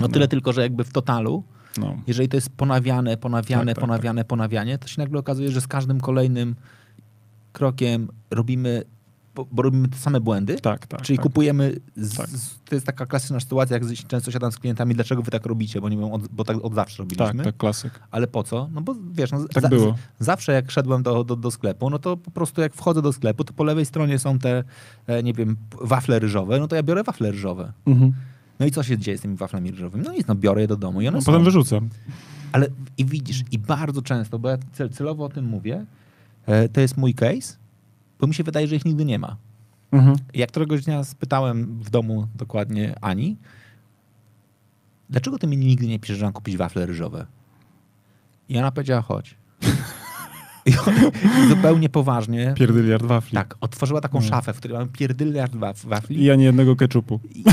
[SPEAKER 1] No tyle tylko, że jakby w totalu,
[SPEAKER 2] No.
[SPEAKER 1] jeżeli to jest ponawiane, ponawiane,
[SPEAKER 2] Tak, tak,
[SPEAKER 1] ponawiane, ponawianie, to się nagle okazuje, że z każdym kolejnym krokiem robimy, bo, robimy te same błędy.
[SPEAKER 2] Tak, tak.
[SPEAKER 1] Czyli
[SPEAKER 2] tak.
[SPEAKER 1] kupujemy, z,
[SPEAKER 2] Tak.
[SPEAKER 1] z, to jest taka klasyczna sytuacja, jak z- często siadam z klientami, dlaczego wy tak robicie, bo nie wiem, od, bo tak od zawsze robiliśmy.
[SPEAKER 2] Tak, tak, klasyk.
[SPEAKER 1] Ale po co? No bo wiesz, no,
[SPEAKER 2] Tak było.
[SPEAKER 1] zawsze jak szedłem do, do, do sklepu, no to po prostu jak wchodzę do sklepu, to po lewej stronie są te, e, nie wiem, wafle ryżowe, no to ja biorę wafle ryżowe.
[SPEAKER 2] Mhm.
[SPEAKER 1] No i co się dzieje z tymi waflami ryżowymi? No nic, no biorę je do domu i one
[SPEAKER 2] No,
[SPEAKER 1] są.
[SPEAKER 2] potem wyrzucam.
[SPEAKER 1] Ale i widzisz, i bardzo często, bo ja cel, celowo o tym mówię, e, to jest mój case, bo mi się wydaje, że ich nigdy nie ma.
[SPEAKER 2] Mhm.
[SPEAKER 1] Jak któregoś dnia spytałem w domu dokładnie Ani, dlaczego ty mi nigdy nie piszesz, że mam kupić wafle ryżowe? I ona powiedziała, chodź. I zupełnie poważnie,
[SPEAKER 2] Pierdyliard wafli.
[SPEAKER 1] tak, otworzyła taką
[SPEAKER 2] No.
[SPEAKER 1] szafę, w której mam pierdyliard waf, wafli.
[SPEAKER 2] I ani jednego keczupu.
[SPEAKER 1] I, i,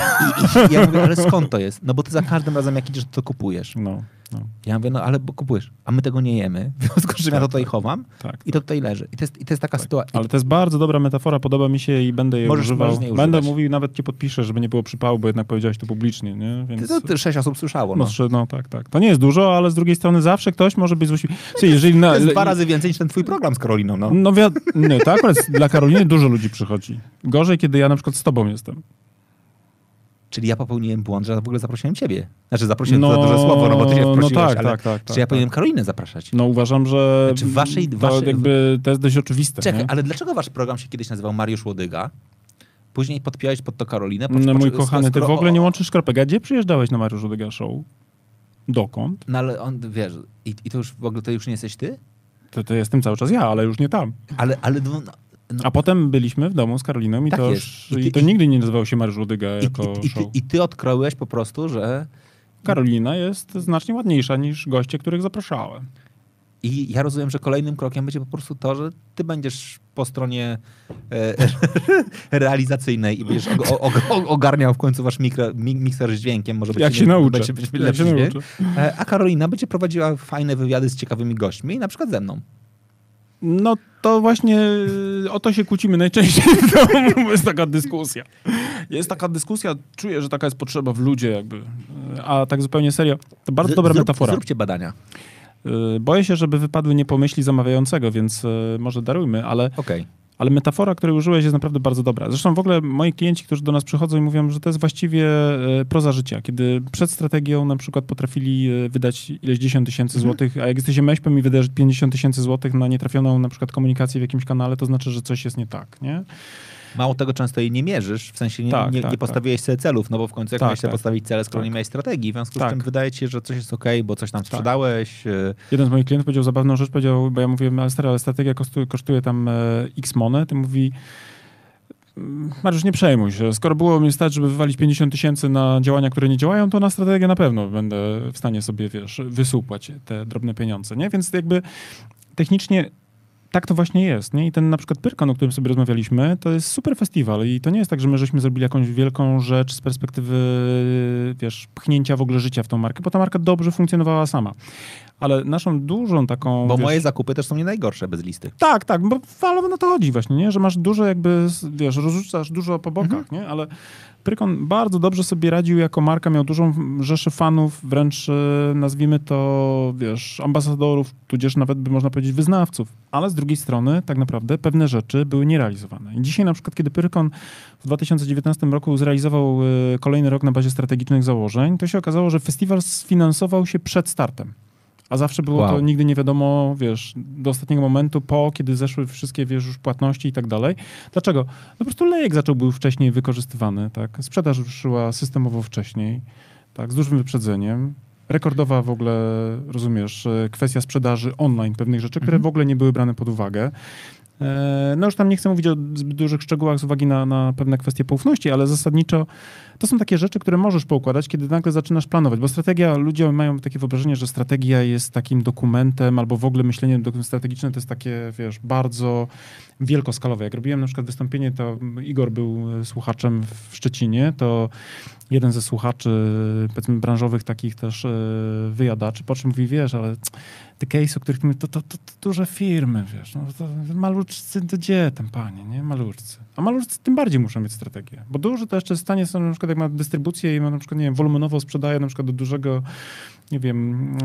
[SPEAKER 1] i ja mówię, ale skąd to jest? No bo ty za każdym razem, jak idziesz, to kupujesz.
[SPEAKER 2] No, no,
[SPEAKER 1] Ja mówię, no ale kupujesz, a my tego nie jemy, w związku z czym ja to tutaj chowam
[SPEAKER 2] tak.
[SPEAKER 1] i to tutaj leży. I to jest, i to jest taka sytuacja.
[SPEAKER 2] Ale to jest bardzo dobra metafora, podoba mi się i będę jej
[SPEAKER 1] Możesz-
[SPEAKER 2] używał.
[SPEAKER 1] możesz nie
[SPEAKER 2] będę
[SPEAKER 1] używać.
[SPEAKER 2] mówił, nawet cię podpiszę, żeby nie było przypału, bo jednak powiedziałeś to publicznie, nie? Więc...
[SPEAKER 1] To, to sześć osób słyszało.
[SPEAKER 2] No,
[SPEAKER 1] No.
[SPEAKER 2] no tak, tak. To nie jest dużo, ale z drugiej strony zawsze ktoś może być złośliwy. Jeżeli na,
[SPEAKER 1] To jest dwa razy więcej niż ten twój program z Karoliną. No.
[SPEAKER 2] No wi- nie, to akurat dla Karoliny dużo ludzi przychodzi. Gorzej, kiedy ja na przykład z tobą jestem.
[SPEAKER 1] Czyli ja popełniłem błąd, że w ogóle zaprosiłem ciebie. Znaczy zaprosiłem no, to za duże słowo, no bo ty się
[SPEAKER 2] no
[SPEAKER 1] wprosiłeś,
[SPEAKER 2] tak,
[SPEAKER 1] ale
[SPEAKER 2] tak, tak,
[SPEAKER 1] czy
[SPEAKER 2] tak,
[SPEAKER 1] ja
[SPEAKER 2] tak.
[SPEAKER 1] powinienem Karolinę zapraszać?
[SPEAKER 2] No uważam, że
[SPEAKER 1] Znaczy waszej-
[SPEAKER 2] to
[SPEAKER 1] waszej-
[SPEAKER 2] jakby to jest dość oczywiste.
[SPEAKER 1] Czekaj,
[SPEAKER 2] nie?
[SPEAKER 1] ale dlaczego wasz program się kiedyś nazywał Mariusz Łodyga? Później podpiąłeś pod to Karolinę. Po,
[SPEAKER 2] No mój
[SPEAKER 1] skoro-
[SPEAKER 2] kochany, ty
[SPEAKER 1] skoro-
[SPEAKER 2] w ogóle nie łączysz kropek. A gdzie przyjeżdżałeś na Mariusz Rodyga Show? Dokąd?
[SPEAKER 1] No ale on, wiesz, i, i to już w ogóle to już nie jesteś ty?
[SPEAKER 2] To, to jestem cały czas ja, ale już nie tam.
[SPEAKER 1] Ale, ale no, no,
[SPEAKER 2] A potem byliśmy w domu z Karoliną i
[SPEAKER 1] Tak
[SPEAKER 2] to, I
[SPEAKER 1] ty-
[SPEAKER 2] to
[SPEAKER 1] i-
[SPEAKER 2] nigdy nie nazywał się Mariusz Łodyga
[SPEAKER 1] i,
[SPEAKER 2] jako
[SPEAKER 1] i, i, ty,
[SPEAKER 2] show.
[SPEAKER 1] I ty odkryłeś po prostu, że
[SPEAKER 2] Karolina jest znacznie ładniejsza niż goście, których zapraszałem.
[SPEAKER 1] I ja rozumiem, że kolejnym krokiem będzie po prostu to, że ty będziesz po stronie e, realizacyjnej i będziesz og, og, og, ogarniał w końcu wasz mikro, mi, mikser z dźwiękiem. Może być
[SPEAKER 2] Jak się.
[SPEAKER 1] Będzie, będzie
[SPEAKER 2] Jak się nauczę.
[SPEAKER 1] E, A Karolina będzie prowadziła fajne wywiady z ciekawymi gośćmi, na przykład ze mną.
[SPEAKER 2] No to właśnie o to się kłócimy najczęściej w domu, jest taka dyskusja. Jest taka dyskusja, czuję, że taka jest potrzeba w ludzie jakby. A tak zupełnie serio, to bardzo
[SPEAKER 1] Z-
[SPEAKER 2] dobra
[SPEAKER 1] zrób,
[SPEAKER 2] metafora.
[SPEAKER 1] Zróbcie badania.
[SPEAKER 2] Y, Boję się, żeby wypadły nie pomyśli zamawiającego, więc y, może darujmy, ale,
[SPEAKER 1] Okej.
[SPEAKER 2] Ale metafora, której użyłeś jest naprawdę bardzo dobra. Zresztą w ogóle moi klienci, którzy do nas przychodzą i mówią, że to jest właściwie y, proza życia, kiedy przed strategią na przykład potrafili y, wydać ileś 10 tysięcy
[SPEAKER 1] Mhm.
[SPEAKER 2] złotych, a jak jesteś MŚP-em i wydasz 50 tysięcy złotych na nietrafioną na przykład komunikację w jakimś kanale, to znaczy, że coś jest nie tak, nie?
[SPEAKER 1] Mało tego, często jej nie mierzysz, w sensie nie,
[SPEAKER 2] Tak,
[SPEAKER 1] nie,
[SPEAKER 2] tak,
[SPEAKER 1] nie postawiłeś sobie celów, no bo w końcu jak
[SPEAKER 2] Tak,
[SPEAKER 1] miałeś
[SPEAKER 2] tak.
[SPEAKER 1] postawić cele, skoro
[SPEAKER 2] Tak.
[SPEAKER 1] nie miałeś strategii, w związku z
[SPEAKER 2] Tak.
[SPEAKER 1] czym wydaje ci się, że coś jest okej, bo coś tam sprzedałeś. e,
[SPEAKER 2] Jeden z moich klientów powiedział zabawną rzecz, powiedział, bo ja mówiłem, ale stary, ale strategia kosztuje, kosztuje tam e, x monet, i mówi, "Mm, Mariusz, nie przejmuj się, skoro było mi stać, żeby wywalić 50 tysięcy na działania, które nie działają, to na strategię na pewno będę w stanie sobie, wiesz, wysupłać te drobne pieniądze, nie? Więc jakby technicznie tak to właśnie jest, nie? I ten na przykład Pyrkon, o którym sobie rozmawialiśmy, to jest super festiwal i to nie jest tak, że my żeśmy zrobili jakąś wielką rzecz z perspektywy, wiesz, pchnięcia w ogóle życia w tą markę, bo ta marka dobrze funkcjonowała sama. Ale naszą dużą taką...
[SPEAKER 1] Bo
[SPEAKER 2] wiesz,
[SPEAKER 1] moje zakupy też są nie najgorsze bez listy.
[SPEAKER 2] tak, tak, bo ale na to chodzi właśnie, nie? że masz dużo jakby, wiesz, rozrzucasz dużo po bokach,
[SPEAKER 1] Mhm.
[SPEAKER 2] nie? Ale Prykon bardzo dobrze sobie radził jako marka, miał dużą rzeszę fanów, wręcz e, nazwijmy to, wiesz, ambasadorów, tudzież nawet by można powiedzieć wyznawców. Ale z drugiej strony tak naprawdę pewne rzeczy były nierealizowane. Dzisiaj na przykład, kiedy Pyrkon w 2019 roku zrealizował e, kolejny rok na bazie strategicznych założeń, to się okazało, że festiwal sfinansował się przed startem. A zawsze było
[SPEAKER 1] Wow.
[SPEAKER 2] to nigdy nie wiadomo, wiesz, do ostatniego momentu, po, kiedy zeszły wszystkie, wiesz, już płatności i tak dalej. Dlaczego? No po prostu lejek zaczął był wcześniej wykorzystywany, tak? Sprzedaż ruszyła systemowo wcześniej, tak, z dużym wyprzedzeniem. Rekordowa w ogóle, rozumiesz, e, kwestia sprzedaży online pewnych rzeczy, które
[SPEAKER 1] Mhm.
[SPEAKER 2] w ogóle nie były brane pod uwagę. E, No już tam nie chcę mówić o zbyt dużych szczegółach z uwagi na, na pewne kwestie poufności, ale zasadniczo to są takie rzeczy, które możesz poukładać, kiedy nagle zaczynasz planować, bo strategia, ludzie mają takie wyobrażenie, że strategia jest takim dokumentem, albo w ogóle myślenie strategiczne to jest takie, wiesz, bardzo wielkoskalowe. Jak robiłem na przykład wystąpienie, to Igor był e, słuchaczem w Szczecinie, to jeden ze słuchaczy, powiedzmy, branżowych takich też e, wyjadaczy, po czym mówi, wiesz, ale te case, o których my, to, to, to, to duże firmy, wiesz, no, to maluczcy, to gdzie tam, panie, nie, maluczcy. A maluczcy tym bardziej muszą mieć strategię, bo duży to jeszcze w stanie są, na przykład jak ma dystrybucję i ma na przykład, nie wiem, wolumenowo sprzedaje na przykład do dużego, nie wiem,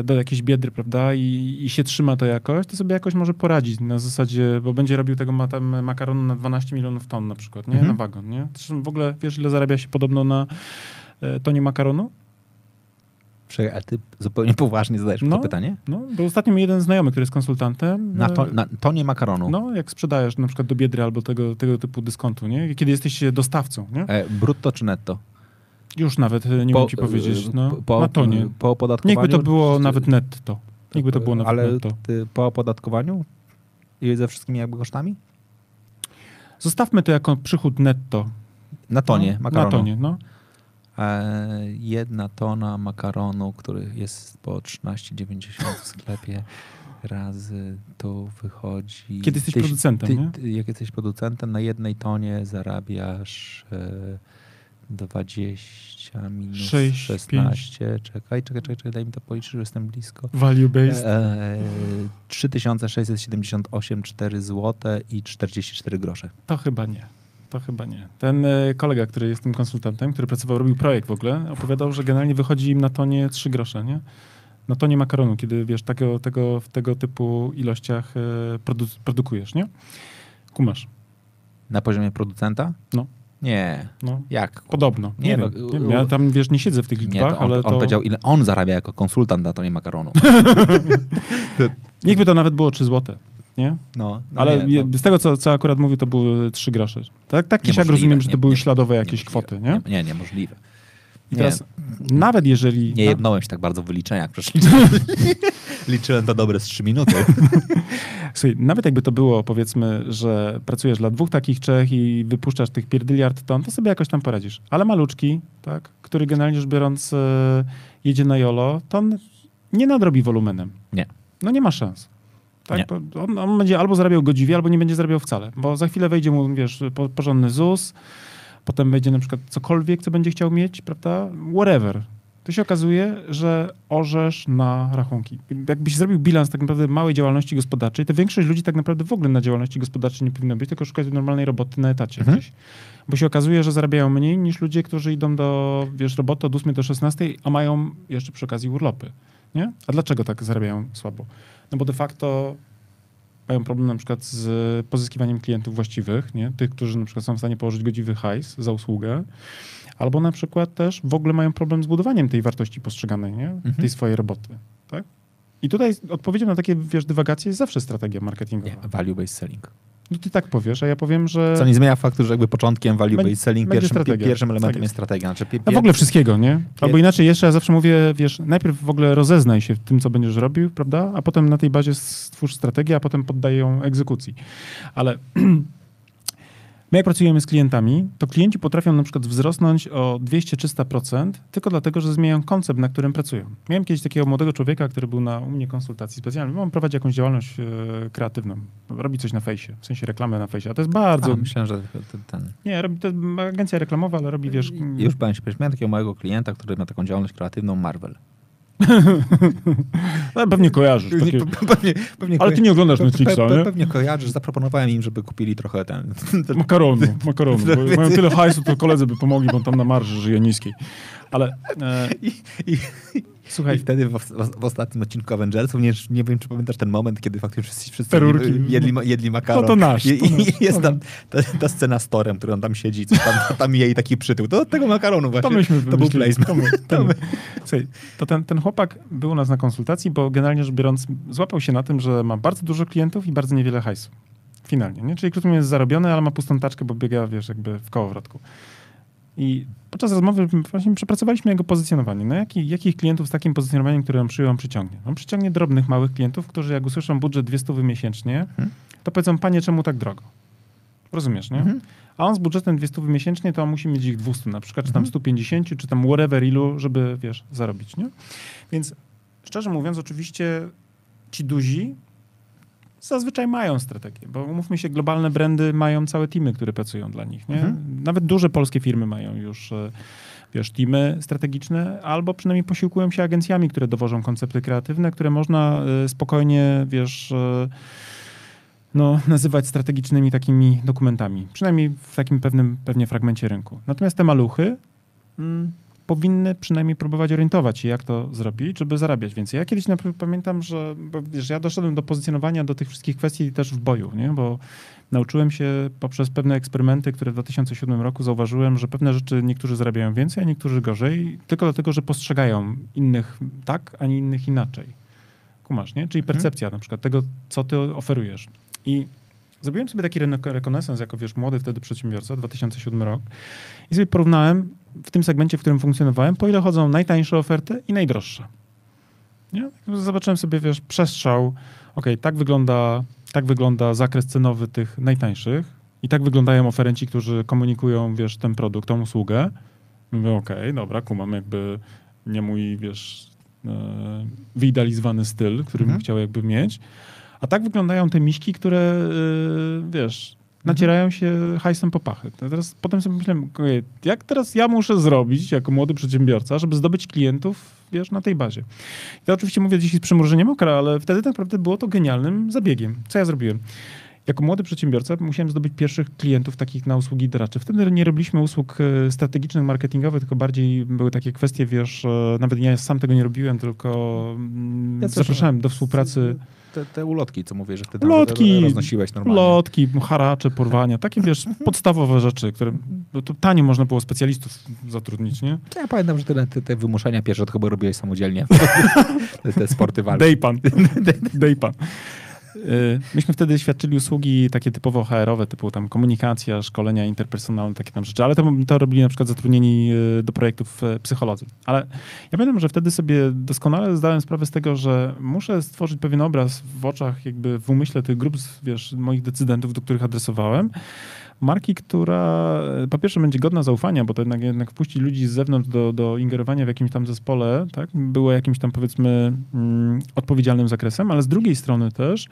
[SPEAKER 2] e, do jakiejś biedry, prawda, i, i się trzyma to jakoś, to sobie jakoś może poradzić na zasadzie, bo będzie robił tego ma, tam makaronu na 12 milionów ton na przykład, nie,
[SPEAKER 1] Mhm.
[SPEAKER 2] na wagon, nie. Zresztą w ogóle, wiesz, ile zarabia się podobno na e, tonie makaronu?
[SPEAKER 1] Czekaj, ale ty zupełnie poważnie zadajesz
[SPEAKER 2] No.
[SPEAKER 1] to pytanie?
[SPEAKER 2] No, bo ostatnio mi jeden znajomy, który jest konsultantem.
[SPEAKER 1] Na, to,
[SPEAKER 2] e,
[SPEAKER 1] na tonie makaronu.
[SPEAKER 2] No, jak sprzedajesz na przykład do biedry albo tego, tego typu dyskontu, nie? Kiedy jesteś dostawcą, nie?
[SPEAKER 1] E, brutto czy netto?
[SPEAKER 2] Już nawet e, nie
[SPEAKER 1] Po-
[SPEAKER 2] wiem ci powiedzieć,
[SPEAKER 1] e,
[SPEAKER 2] no,
[SPEAKER 1] po,
[SPEAKER 2] na tonie.
[SPEAKER 1] Po opodatkowaniu?
[SPEAKER 2] Niechby to było
[SPEAKER 1] czy-
[SPEAKER 2] nawet netto. Niechby to było nawet
[SPEAKER 1] Ale
[SPEAKER 2] netto.
[SPEAKER 1] ty, po opodatkowaniu? I ze wszystkimi jakby kosztami?
[SPEAKER 2] Zostawmy to jako przychód netto.
[SPEAKER 1] Na tonie
[SPEAKER 2] no,
[SPEAKER 1] makaronu.
[SPEAKER 2] Na tonie, no.
[SPEAKER 1] E, jedna tona makaronu, który jest po 13,90 w sklepie, razy to wychodzi...
[SPEAKER 2] Kiedy jesteś
[SPEAKER 1] tyś-
[SPEAKER 2] producentem,
[SPEAKER 1] ty,
[SPEAKER 2] nie?
[SPEAKER 1] ty, jak jesteś producentem, na jednej tonie zarabiasz e, 20 minus
[SPEAKER 2] Sześć,
[SPEAKER 1] 16. Czekaj, czekaj, czekaj, czekaj, daj mi to policzyć, że jestem blisko.
[SPEAKER 2] Value based.
[SPEAKER 1] E, 3678,4 zł i 44 grosze.
[SPEAKER 2] To chyba nie. To chyba nie. Ten e, kolega, który jest tym konsultantem, który pracował, robił projekt w ogóle, opowiadał, że generalnie wychodzi im na tonie 3 grosze, nie? Na tonie makaronu, kiedy wiesz, tego, tego, w tego typu ilościach e, produ- produkujesz, nie? Kumasz.
[SPEAKER 1] Na poziomie producenta?
[SPEAKER 2] No.
[SPEAKER 1] Nie.
[SPEAKER 2] No.
[SPEAKER 1] Jak?
[SPEAKER 2] Podobno. Nie,
[SPEAKER 1] Nie,
[SPEAKER 2] wiem.
[SPEAKER 1] no,
[SPEAKER 2] nie. Ja tam, wiesz, nie siedzę w tych
[SPEAKER 1] Nie,
[SPEAKER 2] liczbach,
[SPEAKER 1] to on,
[SPEAKER 2] ale
[SPEAKER 1] on
[SPEAKER 2] to...
[SPEAKER 1] powiedział, ile on zarabia jako konsultant na tonie makaronu.
[SPEAKER 2] Niechby to nawet było 3 złote, nie?
[SPEAKER 1] No, no
[SPEAKER 2] Ale
[SPEAKER 1] nie, to
[SPEAKER 2] z tego, co, co akurat mówił, to były 3 grosze. Tak, tak
[SPEAKER 1] Niemożliwe,
[SPEAKER 2] rozumiem, że to
[SPEAKER 1] nie-
[SPEAKER 2] były
[SPEAKER 1] nie-
[SPEAKER 2] śladowe jakieś kwoty, nie?
[SPEAKER 1] Nie, niemożliwe.
[SPEAKER 2] I teraz nawet jeżeli...
[SPEAKER 1] Nie jednąłem się tak bardzo w wyliczeniach, przecież liczyłem, liczyłem to dobre z 3 minuty.
[SPEAKER 2] Słuchaj, nawet jakby to było, powiedzmy, że pracujesz dla dwóch takich trzech i wypuszczasz tych pierdyliard ton, to sobie jakoś tam poradzisz. Ale maluczki, tak, który generalnie rzecz biorąc e, jedzie na jolo, to on nie nadrobi wolumenem.
[SPEAKER 1] Nie.
[SPEAKER 2] No nie ma szans. Tak? On, on będzie albo zarabiał godziwie, albo nie będzie zarabiał wcale. Bo za chwilę wejdzie mu, wiesz, po, porządny ZUS, potem będzie na przykład cokolwiek, co będzie chciał mieć, prawda? Whatever. To się okazuje, że orzesz na rachunki. Jakbyś zrobił bilans tak naprawdę małej działalności gospodarczej, to większość ludzi tak naprawdę w ogóle na działalności gospodarczej nie powinno być, tylko szukać normalnej roboty na etacie
[SPEAKER 1] Mhm.
[SPEAKER 2] gdzieś. Bo się okazuje, że zarabiają mniej niż ludzie, którzy idą do, wiesz, roboty od 8 do 16, a mają jeszcze przy okazji urlopy. Nie? A dlaczego tak zarabiają słabo? No bo de facto mają problem na przykład z pozyskiwaniem klientów właściwych, nie? tych, którzy na przykład są w stanie położyć godziwy hajs za usługę, albo na przykład też w ogóle mają problem z budowaniem tej wartości postrzeganej, nie? tej swojej roboty. Tak? I tutaj odpowiedzią na takie, wiesz, dywagacje jest zawsze strategia marketingowa.
[SPEAKER 1] Nie, value-based selling.
[SPEAKER 2] No ty tak powiesz, a ja powiem, że...
[SPEAKER 1] Co nie zmienia faktu, że jakby początkiem value-based
[SPEAKER 2] Będzie-
[SPEAKER 1] selling pierwszym,
[SPEAKER 2] strategia.
[SPEAKER 1] pierwszym elementem
[SPEAKER 2] Tak
[SPEAKER 1] jest
[SPEAKER 2] jest.
[SPEAKER 1] strategia. Znaczy, pie,
[SPEAKER 2] A w ogóle wszystkiego, nie? Albo
[SPEAKER 1] Pier-
[SPEAKER 2] inaczej, jeszcze ja zawsze mówię, wiesz, najpierw w ogóle rozeznaj się w tym, co będziesz robił, prawda? A potem na tej bazie stwórz strategię, a potem poddaj ją egzekucji. Ale my jak pracujemy z klientami, to klienci potrafią na przykład wzrosnąć o 200-300% tylko dlatego, że zmieniają koncept, na którym pracują. Miałem kiedyś takiego młodego człowieka, który był na u mnie konsultacji specjalnej. On prowadzi jakąś działalność e, kreatywną. Robi coś na fejsie, w sensie reklamę na fejsie. A to jest bardzo...
[SPEAKER 1] A, myślałem, że ten, ten...
[SPEAKER 2] Nie, robi, to jest agencja reklamowa, ale robi, wiesz...
[SPEAKER 1] Już powiem się, miałem takiego małego klienta, który ma taką działalność kreatywną Marvel.
[SPEAKER 2] Ale pewnie kojarzysz. Takie...
[SPEAKER 1] Pewnie, pewnie
[SPEAKER 2] Ale ty nie oglądasz Netflixa,
[SPEAKER 1] pe- pe-
[SPEAKER 2] nie?
[SPEAKER 1] Pewnie kojarzysz. Zaproponowałem im, żeby kupili trochę ten... ten
[SPEAKER 2] Makaronu, makaronu. Mają tyle hajsu, to koledzy by pomogli, bo tam na marży żyje niskiej. Ale e,
[SPEAKER 1] I, i, I
[SPEAKER 2] słuchaj,
[SPEAKER 1] wtedy w, w, w ostatnim odcinku Avengersów, nie, nie wiem, czy pamiętasz ten moment, kiedy faktycznie wszyscy, wszyscy jedli, jedli makaron.
[SPEAKER 2] No to nasz,
[SPEAKER 1] I,
[SPEAKER 2] to
[SPEAKER 1] i
[SPEAKER 2] nasz,
[SPEAKER 1] jest tam ta, ta scena z Torem, który on tam siedzi, co tam, tam jej taki przytył. To od tego makaronu właśnie.
[SPEAKER 2] to myśmy
[SPEAKER 1] to był placement.
[SPEAKER 2] To my, to my. Słuchaj, to ten, ten chłopak był u nas na konsultacji, bo generalnie rzecz biorąc złapał się na tym, że ma bardzo dużo klientów i bardzo niewiele hajsu. Finalnie, nie? Czyli krótko mówiąc jest zarobiony, ale ma pustą taczkę, bo biega, wiesz, jakby w kołowrotku. I podczas rozmowy właśnie przepracowaliśmy jego pozycjonowanie. No jaki, jakich klientów z takim pozycjonowaniem, które on przyjął, on przyciągnie? On przyciągnie drobnych, małych klientów, którzy jak usłyszą budżet 200 miesięcznie, to powiedzą, panie, czemu tak drogo? Rozumiesz, nie?
[SPEAKER 1] Mhm.
[SPEAKER 2] A on z budżetem 200 miesięcznie, to on musi mieć ich 200 na przykład, czy tam
[SPEAKER 1] Mhm.
[SPEAKER 2] 150, czy tam whatever ilu, żeby, wiesz, zarobić, nie? Więc szczerze mówiąc, oczywiście ci duzi zazwyczaj mają strategię, bo umówmy się, globalne brandy mają całe teamy, które pracują dla nich, nie?
[SPEAKER 1] Mhm.
[SPEAKER 2] Nawet duże polskie firmy mają już, e, wiesz, teamy strategiczne, albo przynajmniej posiłkują się agencjami, które dowożą koncepty kreatywne, które można e, spokojnie, wiesz, e, no, nazywać strategicznymi takimi dokumentami. Przynajmniej w takim pewnym pewnie fragmencie rynku. Natomiast te maluchy mm, powinny przynajmniej próbować orientować się, jak to zrobić, żeby zarabiać więcej. Ja kiedyś na przykład pamiętam, że wiesz, ja doszedłem do pozycjonowania do tych wszystkich kwestii też w boju, nie? bo nauczyłem się poprzez pewne eksperymenty, które w 2007 roku zauważyłem, że pewne rzeczy niektórzy zarabiają więcej, a niektórzy gorzej, tylko dlatego, że postrzegają innych tak, a nie innych inaczej. Kumasz, nie? Czyli percepcja na przykład tego, co ty oferujesz. I zrobiłem sobie taki rekonesans jako, wiesz, młody wtedy przedsiębiorca, 2007 rok i sobie porównałem w tym segmencie, w którym funkcjonowałem, po ile chodzą najtańsze oferty i najdroższe. Nie? Zobaczyłem sobie, wiesz, przestrzał, okej, tak wygląda, tak wygląda zakres cenowy tych najtańszych i tak wyglądają oferenci, którzy komunikują, wiesz, ten produkt, tą usługę. Mówię, okej, dobra, kumam jakby nie mój, wiesz, e, wyidealizowany styl, który bym
[SPEAKER 1] Mhm.
[SPEAKER 2] chciał jakby mieć. A tak wyglądają te miśki, które, y, wiesz, nacierają się hajsem po pachy. Teraz, potem sobie myślałem, jak teraz ja muszę zrobić jako młody przedsiębiorca, żeby zdobyć klientów, wiesz, na tej bazie. I to oczywiście mówię dzisiaj z przymrużeniem oka, ale wtedy tak naprawdę było to genialnym zabiegiem. Co ja zrobiłem? Jako młody przedsiębiorca musiałem zdobyć pierwszych klientów takich na usługi doradcze. Wtedy nie robiliśmy usług e, strategicznych, marketingowych, tylko bardziej były takie kwestie, wiesz, e, nawet ja sam tego nie robiłem, tylko mm,
[SPEAKER 1] Ja
[SPEAKER 2] zapraszałem do współpracy
[SPEAKER 1] Te, te ulotki, co mówię, że wtedy
[SPEAKER 2] Ulotki,
[SPEAKER 1] roznosiłeś normalnie.
[SPEAKER 2] lotki, haracze, porwania, takie, wiesz, podstawowe rzeczy, które to tanio można było specjalistów zatrudnić, nie?
[SPEAKER 1] Ja pamiętam, że te, te, te wymuszenia pierwsze to chyba robiłeś samodzielnie. te, te sporty walki.
[SPEAKER 2] Dejpan. Dejpan. Y, Myśmy wtedy świadczyli usługi takie typowo HR-owe, typu tam komunikacja, szkolenia interpersonalne, takie tam rzeczy, ale to, to robili na przykład zatrudnieni y, do projektów y, psycholodzy. Ale ja pamiętam, że wtedy sobie doskonale zdałem sprawę z tego, że muszę stworzyć pewien obraz w oczach, jakby w umyśle tych grup, wiesz, moich decydentów, do których adresowałem, marki, która e, po pierwsze będzie godna zaufania, bo to jednak, jednak ludzi z zewnątrz do, do ingerowania w jakimś tam zespole, tak, było jakimś tam powiedzmy mm, odpowiedzialnym zakresem, ale z drugiej strony też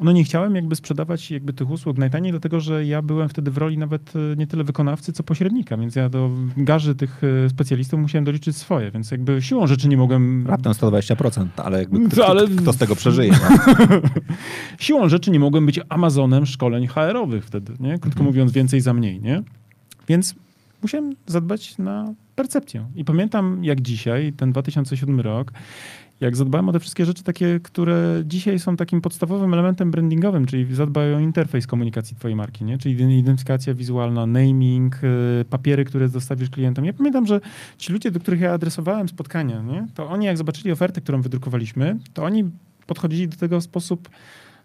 [SPEAKER 2] no nie chciałem jakby sprzedawać jakby tych usług najtaniej, dlatego że ja byłem wtedy w roli nawet e, nie tyle wykonawcy, co pośrednika, więc ja do garzy tych e, specjalistów musiałem doliczyć swoje, więc jakby siłą rzeczy nie mogłem
[SPEAKER 1] Raptem 120%, ale jakby
[SPEAKER 2] No,
[SPEAKER 1] kto,
[SPEAKER 2] ale-
[SPEAKER 1] kto, kto z tego przeżyje? No?
[SPEAKER 2] siłą rzeczy nie mogłem być Amazonem szkoleń HR-owych wtedy, nie? Krótko
[SPEAKER 1] Mhm.
[SPEAKER 2] mówiąc, więcej za mniej, nie? Więc musiałem zadbać na percepcję. I pamiętam jak dzisiaj, ten 2007 rok, jak zadbałem o te wszystkie rzeczy takie, które dzisiaj są takim podstawowym elementem brandingowym, czyli zadbaj o interfejs komunikacji twojej marki, nie? Czyli identyfikacja wizualna, naming, y, papiery, które zostawisz klientom. Ja pamiętam, że ci ludzie, do których ja adresowałem spotkania, nie? to oni jak zobaczyli ofertę, którą wydrukowaliśmy, to oni podchodzili do tego w sposób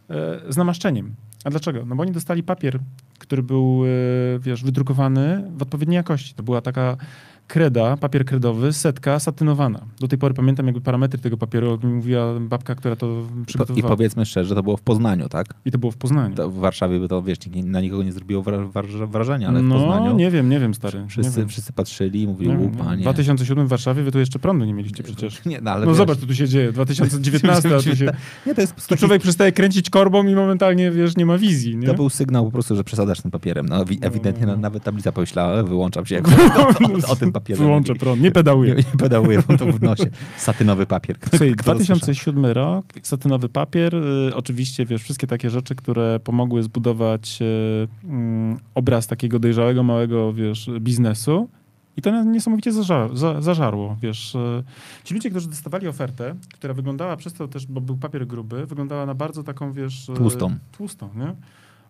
[SPEAKER 2] e, z namaszczeniem. A dlaczego? No bo oni dostali papier, który był, e, wiesz, wydrukowany w odpowiedniej jakości. To była taka kreda, papier kredowy, setka satynowana. Do tej pory pamiętam jakby parametry tego papieru, jak mi mówiła babka, która to
[SPEAKER 1] I
[SPEAKER 2] przygotowywała.
[SPEAKER 1] powiedzmy szczerze, to było w Poznaniu, tak?
[SPEAKER 2] I to było w Poznaniu.
[SPEAKER 1] To w Warszawie by to, wiesz, na nikogo nie zrobiło wra- wra- wrażenia, ale w
[SPEAKER 2] no,
[SPEAKER 1] Poznaniu
[SPEAKER 2] nie wiem, nie wiem, stary.
[SPEAKER 1] wszyscy,
[SPEAKER 2] wiem.
[SPEAKER 1] wszyscy patrzyli i mówili, u panie.
[SPEAKER 2] W 2007 w Warszawie wy tu jeszcze prądu nie mieliście przecież.
[SPEAKER 1] Nie, no, ale
[SPEAKER 2] No
[SPEAKER 1] wiesz,
[SPEAKER 2] zobacz, co tu się dzieje. 2019, a tu się...
[SPEAKER 1] Nie, to jest
[SPEAKER 2] Tu
[SPEAKER 1] taki,
[SPEAKER 2] człowiek przestaje kręcić korbą i momentalnie, wiesz, nie ma wizji, nie?
[SPEAKER 1] to był sygnał po prostu, że przesadzasz tym papierem. No, wi- ewidentnie
[SPEAKER 2] no, no.
[SPEAKER 1] nawet tablica pomyślała, wyłączam się, jak o, o, o tym
[SPEAKER 2] Wyłączę prąd, nie pedałuję.
[SPEAKER 1] Nie, nie pedałuję, bo to w nosie. Satynowy papier.
[SPEAKER 2] Słuchaj,
[SPEAKER 1] Kto to
[SPEAKER 2] 2007 rok, satynowy papier, y, oczywiście, wiesz, wszystkie takie rzeczy, które pomogły zbudować y, mm, obraz takiego dojrzałego, małego, wiesz, biznesu. I to niesamowicie zażar, za, zażarło, wiesz. y, Ci ludzie, którzy dostawali ofertę, która wyglądała przez to też, bo był papier gruby, wyglądała na bardzo taką, wiesz...
[SPEAKER 1] Tłustą.
[SPEAKER 2] Tłustą, nie?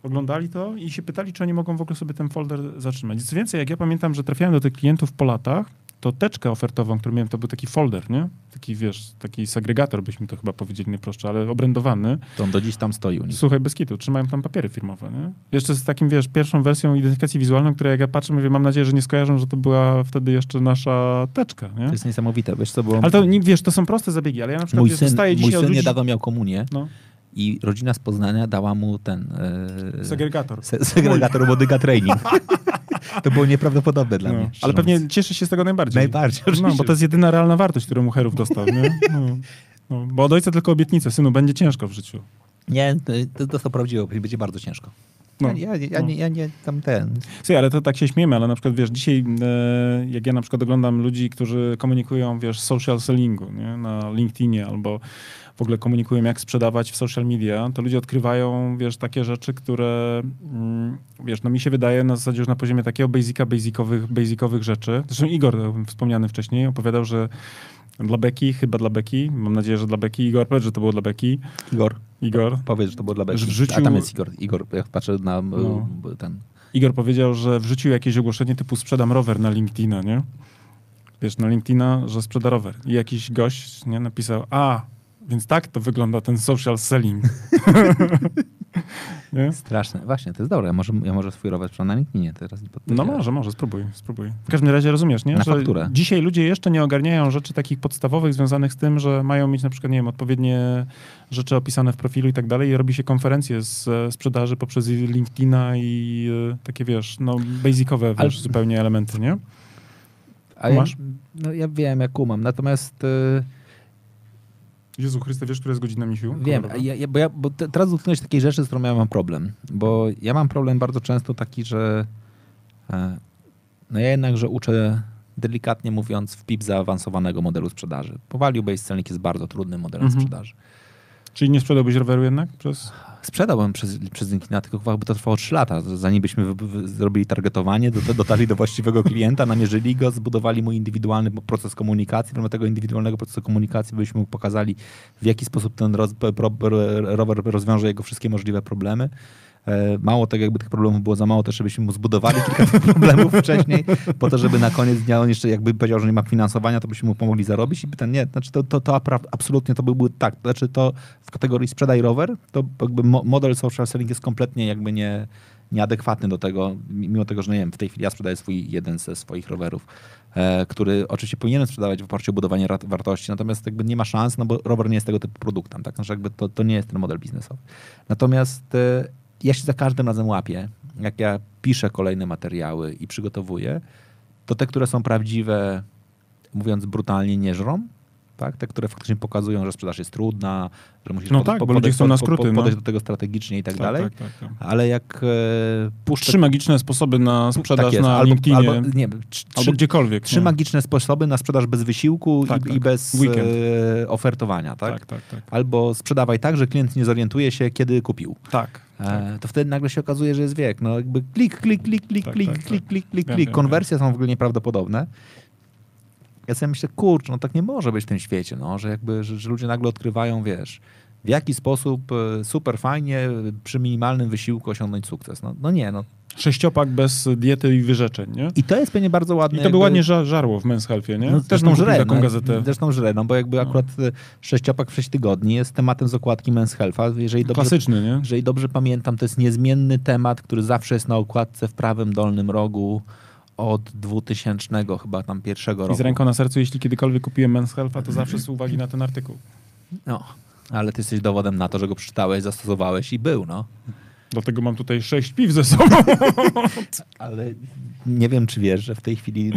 [SPEAKER 2] Oglądali to i się pytali, czy oni mogą w ogóle sobie ten folder zatrzymać. Co więcej, jak ja pamiętam, że trafiałem do tych klientów po latach, to teczkę ofertową, którą miałem, to był taki folder, nie? Taki, wiesz, taki segregator, byśmy to chyba powiedzieli najprościej, ale obrędowany.
[SPEAKER 1] To on do dziś tam stoi u nich.
[SPEAKER 2] Słuchaj, bez kitu, trzymają tam papiery firmowe, nie? Jeszcze z takim, wiesz, pierwszą wersją identyfikacji wizualną, która jak ja patrzę, mówię, mam nadzieję, że nie skojarzą, że to była wtedy jeszcze nasza teczka, nie?
[SPEAKER 1] To jest niesamowite. Wiesz co, było...
[SPEAKER 2] Ale to, wiesz, to są proste zabiegi, ale ja na przykład,
[SPEAKER 1] Mój
[SPEAKER 2] wiesz,
[SPEAKER 1] syn,
[SPEAKER 2] dostaję
[SPEAKER 1] mój
[SPEAKER 2] dzisiaj
[SPEAKER 1] syn
[SPEAKER 2] ludzi...
[SPEAKER 1] niedawno miał komunię
[SPEAKER 2] No.
[SPEAKER 1] I rodzina z Poznania dała mu ten... E,
[SPEAKER 2] Segregator.
[SPEAKER 1] Se, segregator Bodyga Training. to było nieprawdopodobne dla
[SPEAKER 2] No.
[SPEAKER 1] mnie.
[SPEAKER 2] Ale pewnie cieszy się z tego najbardziej.
[SPEAKER 1] Najbardziej,
[SPEAKER 2] No, bo to jest jedyna realna wartość, którą mu Herów dostał, nie? No. No, bo od ojca tylko obietnicę, synu, będzie ciężko w życiu.
[SPEAKER 1] Nie, to, to, to prawdziwe, będzie bardzo ciężko.
[SPEAKER 2] No.
[SPEAKER 1] Ja, ja, ja,
[SPEAKER 2] No.
[SPEAKER 1] nie, ja nie tam ten...
[SPEAKER 2] Słuchaj, ale to tak się śmiemy, ale na przykład, wiesz, dzisiaj e, jak ja na przykład oglądam ludzi, którzy komunikują, wiesz, social sellingu, nie? Na LinkedInie albo w ogóle komunikują, jak sprzedawać w social media, to ludzie odkrywają, wiesz, takie rzeczy, które, mm, wiesz, no mi się wydaje na zasadzie już na poziomie takiego basica, basicowych, basicowych rzeczy. Zresztą Igor, e, wspomniany wcześniej, opowiadał, że dla Beki, chyba dla Beki, mam nadzieję, że dla Beki, Igor, powiedz, że to było dla Beki,
[SPEAKER 1] Igor,
[SPEAKER 2] Igor,
[SPEAKER 1] powiedz, że to było dla Beki.
[SPEAKER 2] W życiu-
[SPEAKER 1] A tam jest Igor. Igor, jak patrzę na
[SPEAKER 2] No.
[SPEAKER 1] no. ten...
[SPEAKER 2] Igor powiedział, że wrzucił jakieś ogłoszenie typu sprzedam rower na LinkedIna, nie? Wiesz, na LinkedIna, że sprzeda rower. I jakiś gość, nie, napisał, a, więc tak to wygląda ten social selling.
[SPEAKER 1] Straszne. Właśnie, to jest dobre. Ja może, ja może swój rower sprzedam na LinkedInie teraz.
[SPEAKER 2] No może, może, spróbuj, spróbuj. W każdym razie rozumiesz, nie?
[SPEAKER 1] Na
[SPEAKER 2] że
[SPEAKER 1] fakturę.
[SPEAKER 2] dzisiaj ludzie jeszcze nie ogarniają rzeczy takich podstawowych związanych z tym, że mają mieć na przykład, nie wiem, odpowiednie rzeczy opisane w profilu i tak dalej i robi się konferencje z sprzedaży poprzez LinkedIna i e, takie, wiesz, no basicowe,
[SPEAKER 1] Ale-
[SPEAKER 2] wiesz, zupełnie elementy, nie?
[SPEAKER 1] A ja, no ja wiem, jak kumam. Natomiast y,
[SPEAKER 2] Jezu Chryste, wiesz, która jest godzina, Misiu?
[SPEAKER 1] wiem, ja, ja, bo, ja, bo te, teraz dotknąłeś takiej rzeczy, z którą ja mam problem. Bo ja mam problem bardzo często taki, że e, no ja jednakże uczę delikatnie mówiąc w PIP zaawansowanego modelu sprzedaży. Bo value-based selling jest bardzo trudnym modelem
[SPEAKER 2] Mhm.
[SPEAKER 1] sprzedaży.
[SPEAKER 2] Czyli nie sprzedałbyś roweru jednak przez...
[SPEAKER 1] Sprzedałbym przez, przez LinkedIna, tylko chyba by to trwało 3 lata, zanim byśmy zrobili targetowanie, do, dotarli do właściwego klienta, namierzyli go, zbudowali mu indywidualny proces komunikacji. Pomimo tego indywidualnego procesu komunikacji byśmy mu pokazali, w jaki sposób ten roz, rower rozwiąże jego wszystkie możliwe problemy. E, Mało tego, jakby tych problemów było za mało, też żebyśmy mu zbudowali kilka tych problemów wcześniej, po to, żeby na koniec dnia on jeszcze jakby powiedział, że nie ma finansowania, to byśmy mu pomogli zarobić i pytam, nie, znaczy to, to, to absolutnie to byłby tak, znaczy to w kategorii sprzedaj rower, to jakby mo- model social selling jest kompletnie jakby nie, nieadekwatny do tego, mimo tego, że nie wiem, w tej chwili ja sprzedaję swój jeden ze swoich rowerów, e, który oczywiście powinienem sprzedawać w oparciu o budowanie wartości, natomiast jakby nie ma szans, no bo rower nie jest tego typu produktem, tak, znaczy jakby to, to nie jest ten model biznesowy. Natomiast e, ja się za każdym razem łapię, jak ja piszę kolejne materiały i przygotowuję, to te, które są prawdziwe, mówiąc brutalnie, nie żrą, tak? Te, które faktycznie pokazują, że sprzedaż jest trudna, że musisz
[SPEAKER 2] No
[SPEAKER 1] pod-
[SPEAKER 2] tak,
[SPEAKER 1] po-
[SPEAKER 2] bo ludzie chcą na
[SPEAKER 1] po- po-
[SPEAKER 2] skróty, no.
[SPEAKER 1] podejść do tego strategicznie i tak, dalej.
[SPEAKER 2] Tak, tak, tak.
[SPEAKER 1] Ale jak e, puszczę...
[SPEAKER 2] Trzy magiczne sposoby na sprzedaż
[SPEAKER 1] tak jest,
[SPEAKER 2] na
[SPEAKER 1] albo,
[SPEAKER 2] LinkedInie
[SPEAKER 1] albo,
[SPEAKER 2] albo,
[SPEAKER 1] nie, trzy, trzy,
[SPEAKER 2] gdziekolwiek.
[SPEAKER 1] trzy
[SPEAKER 2] nie?
[SPEAKER 1] magiczne sposoby na sprzedaż bez wysiłku
[SPEAKER 2] Tak,
[SPEAKER 1] i,
[SPEAKER 2] tak.
[SPEAKER 1] i bez
[SPEAKER 2] Weekend.
[SPEAKER 1] e, ofertowania, tak?
[SPEAKER 2] Tak, tak, tak.
[SPEAKER 1] Albo sprzedawaj tak, że klient nie zorientuje się, kiedy kupił.
[SPEAKER 2] Tak.
[SPEAKER 1] E, to wtedy nagle się okazuje, że jest wiek. No jakby klik, klik, klik, klik,
[SPEAKER 2] Tak,
[SPEAKER 1] klik,
[SPEAKER 2] tak,
[SPEAKER 1] klik,
[SPEAKER 2] tak.
[SPEAKER 1] klik, klik, klik. Konwersje są w ogóle nieprawdopodobne. Ja sobie myślę, kurczę, no tak nie może być w tym świecie, no, że jakby, że, że ludzie nagle odkrywają, wiesz, w jaki sposób e, super fajnie przy minimalnym wysiłku osiągnąć sukces. No, no nie, no.
[SPEAKER 2] Sześciopak bez diety i wyrzeczeń, nie?
[SPEAKER 1] I to jest pewnie bardzo ładne.
[SPEAKER 2] I to by ładnie ża- żarło w Men's Healthie, nie?
[SPEAKER 1] No,
[SPEAKER 2] Też
[SPEAKER 1] żre,
[SPEAKER 2] taką gazetę.
[SPEAKER 1] Zresztą żre, no bo jakby
[SPEAKER 2] No.
[SPEAKER 1] akurat e, sześciopak w sześć tygodni jest tematem z okładki Men's Health'a. Jeżeli dobrze,
[SPEAKER 2] Klasyczny, nie?
[SPEAKER 1] jeżeli dobrze pamiętam, to jest niezmienny temat, który zawsze jest na okładce w prawym dolnym rogu od 2000 chyba tam pierwszego
[SPEAKER 2] I
[SPEAKER 1] roku.
[SPEAKER 2] z ręką na sercu, jeśli kiedykolwiek kupiłem Men's Health'a, to zawsze z uwagi na ten artykuł.
[SPEAKER 1] No, ale ty jesteś dowodem na to, że go przeczytałeś, zastosowałeś i był, no.
[SPEAKER 2] Dlatego mam tutaj sześć piw ze sobą.
[SPEAKER 1] Ale nie wiem, czy wiesz, że w tej chwili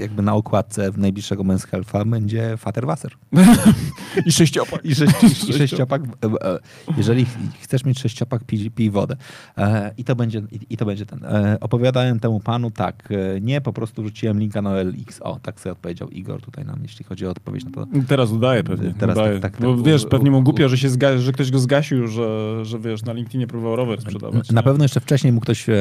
[SPEAKER 1] jakby na okładce najbliższego Men's Health'a będzie Vaterwasser.
[SPEAKER 2] I sześciopak.
[SPEAKER 1] I, sześć, i sześciopak. e, e, Jeżeli ch- chcesz mieć sześciopak, pij, pij wodę. E, I to będzie, i, to będzie ten. Opowiadałem temu panu tak, nie, po prostu rzuciłem linka na OLX. O, tak sobie odpowiedział Igor tutaj nam, jeśli chodzi o odpowiedź na to.
[SPEAKER 2] Teraz udaje pewnie.
[SPEAKER 1] Teraz
[SPEAKER 2] udaje.
[SPEAKER 1] tak, tak,
[SPEAKER 2] Bo
[SPEAKER 1] tak.
[SPEAKER 2] wiesz,
[SPEAKER 1] U-
[SPEAKER 2] pewnie mu głupio, że, się zga- że ktoś go zgasił, że, że wiesz, na LinkedInie próbował rower sprzedawać.
[SPEAKER 1] Na
[SPEAKER 2] nie?
[SPEAKER 1] pewno jeszcze wcześniej mu ktoś, e,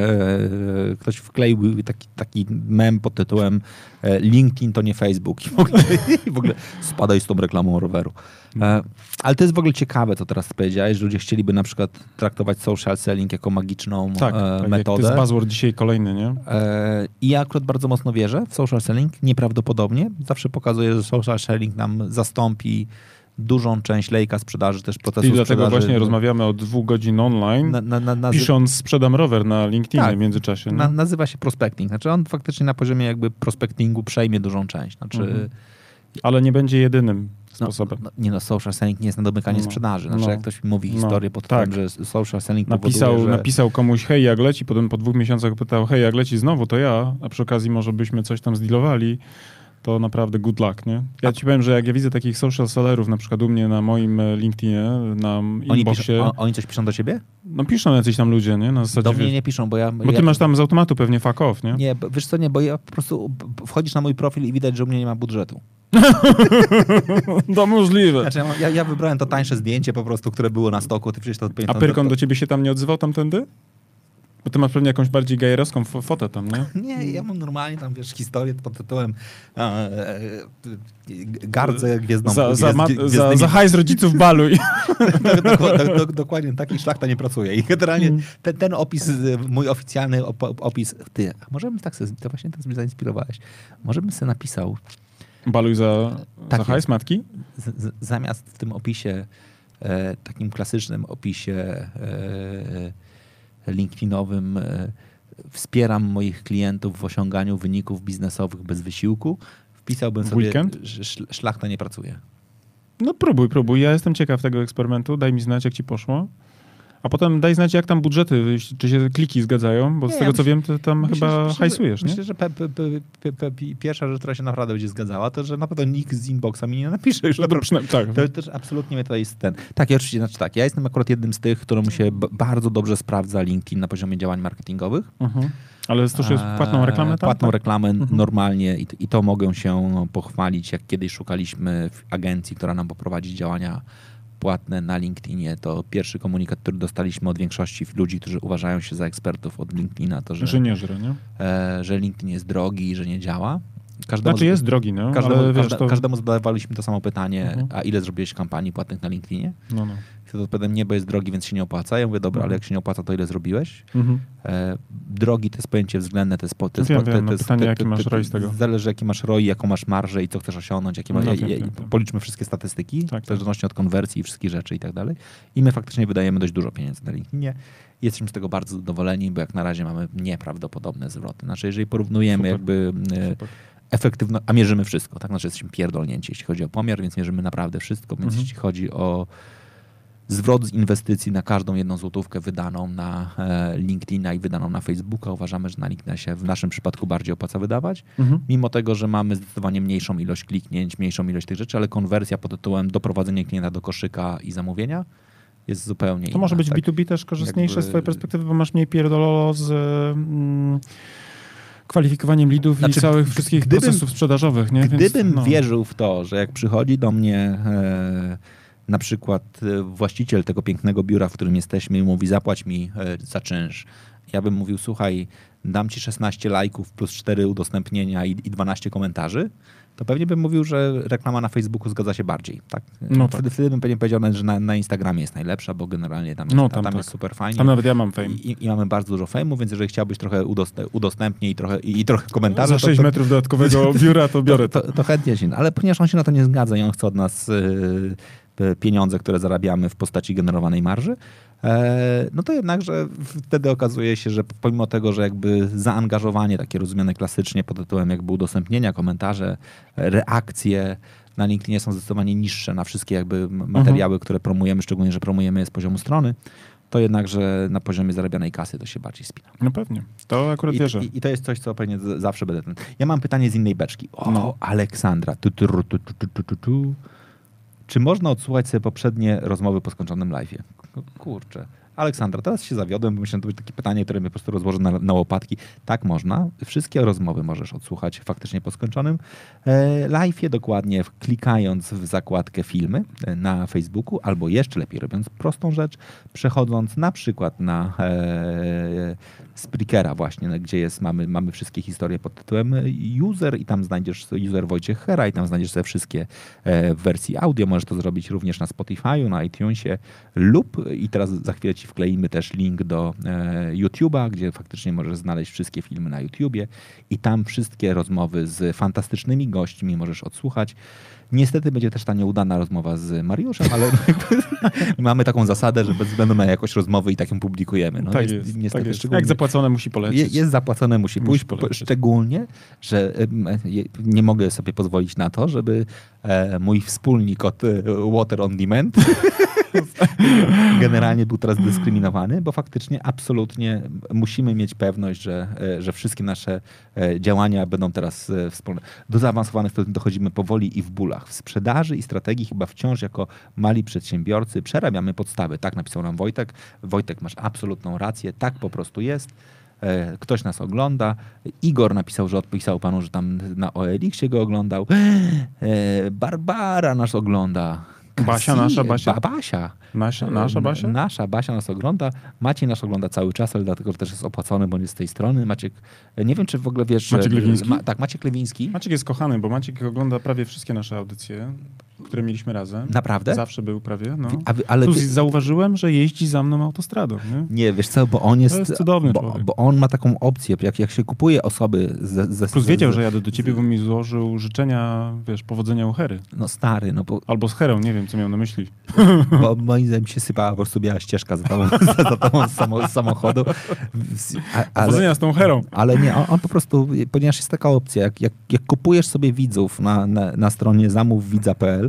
[SPEAKER 1] ktoś wkleił taki, taki mem pod tytułem e, LinkedIn to nie Facebook. I w ogóle, i w ogóle spadaj z tą reklamą roweru. E, ale to jest w ogóle ciekawe, co teraz powiedziałeś, że ludzie chcieliby na przykład traktować social selling jako magiczną
[SPEAKER 2] Tak,
[SPEAKER 1] e,
[SPEAKER 2] tak
[SPEAKER 1] metodę.
[SPEAKER 2] to jest buzzword dzisiaj kolejny, nie?
[SPEAKER 1] E, I ja akurat bardzo mocno wierzę w social selling, nieprawdopodobnie. Zawsze pokazuję, że social selling nam zastąpi dużą część lejka sprzedaży, też procesu
[SPEAKER 2] I dlatego
[SPEAKER 1] sprzedaży.
[SPEAKER 2] właśnie rozmawiamy o dwóch godzin online,
[SPEAKER 1] Na, na, na, nazy-
[SPEAKER 2] pisząc sprzedam rower na LinkedInie
[SPEAKER 1] Tak.
[SPEAKER 2] w międzyczasie.
[SPEAKER 1] na, nazywa się prospecting. Znaczy on faktycznie na poziomie jakby prospectingu przejmie dużą część. Znaczy,
[SPEAKER 2] Mhm. Ale nie będzie jedynym sposobem.
[SPEAKER 1] No, nie no, social selling nie jest na domykanie
[SPEAKER 2] No,
[SPEAKER 1] sprzedaży. Znaczy,
[SPEAKER 2] no,
[SPEAKER 1] jak ktoś mówi
[SPEAKER 2] no,
[SPEAKER 1] historię pod
[SPEAKER 2] tak.
[SPEAKER 1] tym, że social selling
[SPEAKER 2] Napisał,
[SPEAKER 1] powoduje, że...
[SPEAKER 2] napisał komuś, hej, jak leci, potem po dwóch miesiącach pytał, hej, jak leci znowu, to ja, a przy okazji może byśmy coś tam zdealowali, to naprawdę good luck, nie? Ja ci powiem, że jak ja widzę takich social sellerów, na przykład u mnie na moim e, LinkedInie, na
[SPEAKER 1] Oni,
[SPEAKER 2] inboxie,
[SPEAKER 1] piszą, o, oni coś piszą do ciebie?
[SPEAKER 2] no piszą jacyś tam ludzie, nie? Na zasadzie,
[SPEAKER 1] Do mnie nie piszą, bo ja...
[SPEAKER 2] bo ty
[SPEAKER 1] ja,
[SPEAKER 2] masz tam z automatu pewnie fuck off, nie?
[SPEAKER 1] Nie, wiesz co, nie, bo ja po prostu wchodzisz na mój profil i widać, że u mnie nie ma budżetu.
[SPEAKER 2] To możliwe.
[SPEAKER 1] Znaczy, ja, ja, wybrałem to tańsze zdjęcie po prostu, które było na stoku. Ty przecież to...
[SPEAKER 2] A Pyrkon do ciebie się tam nie odzywał tamtędy? Bo ty masz pewnie jakąś bardziej gajerowską fo- fotę tam, nie?
[SPEAKER 1] Nie, ja mam normalnie tam, wiesz, historię pod tytułem e, e, e, gardzę gwiezdną.
[SPEAKER 2] Za, za, ma,
[SPEAKER 1] gwiezd-
[SPEAKER 2] za, za hajs rodziców baluj.
[SPEAKER 1] Dok- dok- Dokładnie, taki szlachta nie pracuje. I generalnie
[SPEAKER 2] Mm.
[SPEAKER 1] ten, ten opis, y, mój oficjalny op- opis, ty, może bym tak sobie, to właśnie teraz mnie zainspirowałeś, może bym sobie napisał,
[SPEAKER 2] Baluj za,
[SPEAKER 1] Tak
[SPEAKER 2] za hajs matki?
[SPEAKER 1] z, z, zamiast w tym opisie, e, takim klasycznym opisie e, LinkedInowym, e, wspieram moich klientów w osiąganiu wyników biznesowych bez wysiłku, wpisałbym sobie,
[SPEAKER 2] weekend?
[SPEAKER 1] szlachta nie pracuje.
[SPEAKER 2] No próbuj, próbuj. Ja jestem ciekaw tego eksperymentu. Daj mi znać, jak ci poszło. A potem daj znać, jak tam budżety, czy się kliki zgadzają, bo z
[SPEAKER 1] Nie,
[SPEAKER 2] tego,
[SPEAKER 1] ja
[SPEAKER 2] co
[SPEAKER 1] myślę-
[SPEAKER 2] wiem, ty tam
[SPEAKER 1] Myślę,
[SPEAKER 2] chyba
[SPEAKER 1] myślę,
[SPEAKER 2] hajsujesz,
[SPEAKER 1] że,
[SPEAKER 2] nie?
[SPEAKER 1] Myślę, że pe, pe, pe, pe, pe, pi- pierwsza rzecz, która się naprawdę będzie zgadzała, to że na pewno nikt z inboxa mi nie napisze już.
[SPEAKER 2] No to przynajmniej, tak.
[SPEAKER 1] To też absolutnie mnie to jest ten. Tak, ja oczywiście, znaczy tak, ja jestem akurat jednym z tych, któremu się bardzo dobrze sprawdza LinkedIn na poziomie działań marketingowych.
[SPEAKER 2] Mhm. Ale to już jest płatną reklamę tam?
[SPEAKER 1] Płatną
[SPEAKER 2] tak?
[SPEAKER 1] reklamę
[SPEAKER 2] Mhm.
[SPEAKER 1] normalnie i, i to mogę się pochwalić, jak kiedyś szukaliśmy agencji, która nam poprowadzi działania płatne na LinkedInie, to pierwszy komunikat, który dostaliśmy od większości ludzi, którzy uważają się za ekspertów od LinkedIna, to że,
[SPEAKER 2] Że nie żre, nie?
[SPEAKER 1] e, że LinkedIn jest drogi i że nie działa. Każdemu,
[SPEAKER 2] Znaczy jest drogi, no,
[SPEAKER 1] każdemu,
[SPEAKER 2] ale wiesz,
[SPEAKER 1] każde,
[SPEAKER 2] to...
[SPEAKER 1] każdemu zadawaliśmy to samo pytanie,
[SPEAKER 2] Mhm.
[SPEAKER 1] a ile zrobiłeś kampanii płatnych na LinkedInie?
[SPEAKER 2] No, no.
[SPEAKER 1] To odpowiadam, nie, bo jest drogi, więc się nie opłaca. Ja mówię, dobra, ale
[SPEAKER 2] Mhm.
[SPEAKER 1] jak się nie opłaca, to ile zrobiłeś?
[SPEAKER 2] Mhm.
[SPEAKER 1] E, drogi to jest pojęcie względne, to jest... To jest
[SPEAKER 2] Wiem,
[SPEAKER 1] po- to,
[SPEAKER 2] wiem,
[SPEAKER 1] to jest
[SPEAKER 2] pytanie,
[SPEAKER 1] to-
[SPEAKER 2] jaki masz ROI z tego.
[SPEAKER 1] Zależy jaki masz ROI, jaką masz marżę i co chcesz osiągnąć, jakie
[SPEAKER 2] No,
[SPEAKER 1] ma,
[SPEAKER 2] wiem.
[SPEAKER 1] policzmy wszystkie statystyki,
[SPEAKER 2] Tak,
[SPEAKER 1] w zależności od konwersji i wszystkich rzeczy i tak dalej. I my faktycznie wydajemy dość dużo pieniędzy na LinkedInie. Jesteśmy z tego bardzo zadowoleni, bo jak na razie mamy nieprawdopodobne zwroty. Znaczy, jeżeli porównujemy
[SPEAKER 2] Super.
[SPEAKER 1] jakby e,
[SPEAKER 2] Super.
[SPEAKER 1] Efektywno, a mierzymy wszystko, tak? Znaczy jesteśmy pierdolnięci, jeśli chodzi o pomiar, więc mierzymy naprawdę wszystko, więc
[SPEAKER 2] Mhm.
[SPEAKER 1] jeśli chodzi o zwrot z inwestycji na każdą jedną złotówkę wydaną na e, LinkedIna i wydaną na Facebooka, uważamy, że na LinkedIna się w naszym przypadku bardziej opłaca wydawać,
[SPEAKER 2] Mhm.
[SPEAKER 1] mimo tego, że mamy zdecydowanie mniejszą ilość kliknięć, mniejszą ilość tych rzeczy, ale konwersja pod tytułem doprowadzenie klienta do koszyka i zamówienia jest zupełnie
[SPEAKER 2] To
[SPEAKER 1] inna.
[SPEAKER 2] może być
[SPEAKER 1] tak?
[SPEAKER 2] B2B też korzystniejsze
[SPEAKER 1] jakby-
[SPEAKER 2] z twojej perspektywy, bo masz mniej pierdololo z mm, kwalifikowaniem lidów
[SPEAKER 1] Znaczy,
[SPEAKER 2] i całych wszystkich
[SPEAKER 1] gdybym-
[SPEAKER 2] procesów sprzedażowych, nie? Więc,
[SPEAKER 1] Gdybym
[SPEAKER 2] no.
[SPEAKER 1] wierzył w to, że jak przychodzi do mnie e, na przykład e, właściciel tego pięknego biura, w którym jesteśmy i mówi zapłać mi e, za czynsz, ja bym mówił słuchaj, dam ci 16 lajków plus 4 udostępnienia i, i 12 komentarzy, to pewnie bym mówił, że reklama na Facebooku zgadza się bardziej. Tak?
[SPEAKER 2] No
[SPEAKER 1] wtedy,
[SPEAKER 2] tak.
[SPEAKER 1] wtedy bym pewnie powiedział, że na, na Instagramie jest najlepsza, bo generalnie tam jest,
[SPEAKER 2] No,
[SPEAKER 1] tam
[SPEAKER 2] tam tak.
[SPEAKER 1] jest super fajnie.
[SPEAKER 2] Tam nawet ja mam fame.
[SPEAKER 1] I, i mamy bardzo dużo fejmu, więc jeżeli chciałbyś trochę udostęp, udostępnie i trochę, i, i trochę komentarzy,
[SPEAKER 2] Za
[SPEAKER 1] to-
[SPEAKER 2] 6
[SPEAKER 1] to,
[SPEAKER 2] metrów dodatkowego biura to biorę to.
[SPEAKER 1] to, to chętnie się, ale ponieważ on się na to nie zgadza i on chce od nas yy, pieniądze, które zarabiamy w postaci generowanej marży, e, no to jednakże wtedy okazuje się, że pomimo tego, że jakby zaangażowanie takie rozumiane klasycznie pod tytułem jakby udostępnienia, komentarze, reakcje na LinkedInie są zdecydowanie niższe na wszystkie jakby m- materiały, które promujemy, szczególnie, że promujemy je z poziomu strony, to jednakże na poziomie zarabianej kasy to się bardziej spina.
[SPEAKER 2] No pewnie. To akurat
[SPEAKER 1] I,
[SPEAKER 2] wierzę.
[SPEAKER 1] i, I to jest coś, co pewnie zawsze będę ten. Ja mam pytanie z innej beczki. O,
[SPEAKER 2] No.
[SPEAKER 1] Aleksandra. Tu, tu, tu, tu, tu, tu, tu. Czy można odsłuchać sobie poprzednie rozmowy po skończonym live'ie? Kurczę. Aleksandra, teraz się zawiodłem, bo myślałem, że to będzie takie pytanie, które mnie po prostu rozłoży na, na łopatki. Tak można. Wszystkie rozmowy możesz odsłuchać faktycznie po skończonym e, live'ie, dokładnie klikając w zakładkę filmy e, na Facebooku, albo jeszcze lepiej robiąc prostą rzecz, przechodząc na przykład na e, Spreakera właśnie, gdzie jest, mamy, mamy wszystkie historie pod tytułem user i tam znajdziesz user Wojciech Hera i tam znajdziesz sobie wszystkie e, w wersji audio. Możesz to zrobić również na Spotify'u, na iTunesie lub, i teraz za chwilę ci wkleimy też link do e, YouTube'a, gdzie faktycznie możesz znaleźć wszystkie filmy na YouTubie i tam wszystkie rozmowy z fantastycznymi gośćmi możesz odsłuchać. Niestety będzie też ta nieudana rozmowa z Mariuszem, ale mamy taką zasadę, że bez względu na jakość rozmowy i tak ją publikujemy. No,
[SPEAKER 2] tak jest.
[SPEAKER 1] niestety
[SPEAKER 2] tak jest.
[SPEAKER 1] szczególnie-
[SPEAKER 2] Jak zapłacone musi polecieć.
[SPEAKER 1] jest zapłacone, musi
[SPEAKER 2] Musi
[SPEAKER 1] pójść. po-
[SPEAKER 2] polecieć.
[SPEAKER 1] Szczególnie, że nie mogę sobie pozwolić na to, żeby e, mój wspólnik od e, Water on Demand generalnie był teraz dyskryminowany, bo faktycznie absolutnie musimy mieć pewność, że, e, że wszystkie nasze e, działania będą teraz e, wspólne. Do zaawansowanych dochodzimy powoli i w bólach. W sprzedaży i strategii chyba wciąż jako mali przedsiębiorcy przerabiamy podstawy. Tak napisał nam Wojtek. Wojtek, masz absolutną rację. Tak po prostu jest. Ktoś nas ogląda. Igor napisał, że odpisał panu, że tam na OLX-ie go oglądał. Barbara nas ogląda.
[SPEAKER 2] Basia, nasza Basia?
[SPEAKER 1] Ba Basia.
[SPEAKER 2] Nasza, nasza Basia?
[SPEAKER 1] Nasza Basia nas ogląda. Maciej nas ogląda cały czas, ale dlatego że też jest opłacony, bo jest z tej strony. Maciek, nie wiem, czy w ogóle wiesz...
[SPEAKER 2] Maciek Lewiński?
[SPEAKER 1] Ma, tak, Maciek Lewiński.
[SPEAKER 2] Maciek jest kochany, bo Maciek ogląda prawie wszystkie nasze audycje, które mieliśmy razem.
[SPEAKER 1] Naprawdę?
[SPEAKER 2] Zawsze był prawie, no.
[SPEAKER 1] A ale
[SPEAKER 2] Tu
[SPEAKER 1] wy-
[SPEAKER 2] zauważyłem, że jeździ za mną autostradą, nie?
[SPEAKER 1] Nie, wiesz co, bo on jest...
[SPEAKER 2] jest cudowny
[SPEAKER 1] bo,
[SPEAKER 2] człowiek.
[SPEAKER 1] bo on ma taką opcję, jak, jak się kupuje osoby ze... ze
[SPEAKER 2] Plus wiedział, że jadę do ciebie, bo mi złożył życzenia, wiesz, powodzenia u Hery.
[SPEAKER 1] No stary, no bo,
[SPEAKER 2] Albo z Herą, nie wiem, co miał na myśli.
[SPEAKER 1] bo moim zdaniem się sypała po prostu biała ścieżka za tobą, za, za tobą z, samo, z samochodu. A, ale,
[SPEAKER 2] Powodzenia z tą Herą.
[SPEAKER 1] ale nie, on, on po prostu, ponieważ jest taka opcja, jak, jak, jak kupujesz sobie widzów na, na, na stronie zamówwidza.pl,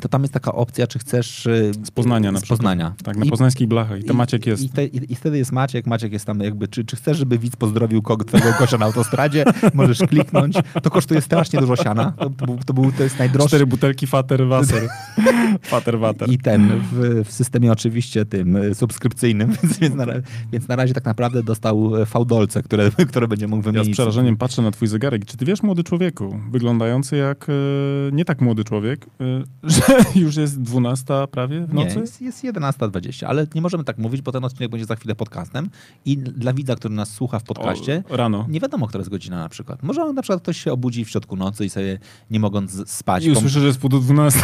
[SPEAKER 1] to tam jest taka opcja, czy chcesz... e,
[SPEAKER 2] Z Poznania na
[SPEAKER 1] Z
[SPEAKER 2] przykład.
[SPEAKER 1] Poznania.
[SPEAKER 2] Tak, na
[SPEAKER 1] I-
[SPEAKER 2] poznańskiej blachach. I to Maciek jest.
[SPEAKER 1] I, te, i, I wtedy jest Maciek, Maciek jest tam jakby, czy, czy chcesz, żeby widz pozdrowił kogo, twojego gościa na autostradzie, możesz kliknąć. To kosztuje strasznie dużo siana. To, to, był, to, był, to jest najdroższy.
[SPEAKER 2] Cztery butelki Fater Wasser. Fater Water.
[SPEAKER 1] I ten w, w systemie oczywiście tym y, subskrypcyjnym, więc, na, więc na razie tak naprawdę dostał e, fałdolce, które, które będzie mógł
[SPEAKER 2] Ja
[SPEAKER 1] wymienić.
[SPEAKER 2] z przerażeniem patrzę na twój zegarek. Czy ty wiesz, młody człowieku, wyglądający jak e, nie tak młody człowiek, e, że już jest 12 prawie w
[SPEAKER 1] Nie,
[SPEAKER 2] nocy?
[SPEAKER 1] jest, jest 11.20, ale nie możemy tak mówić, bo ten odcinek będzie za chwilę podcastem i dla widza, który nas słucha w podcaście,
[SPEAKER 2] O, rano.
[SPEAKER 1] nie wiadomo, która jest godzina na przykład. Może on, na przykład ktoś się obudzi w środku nocy i sobie nie mogąc spać,
[SPEAKER 2] I usłyszę, że jest pół do 12.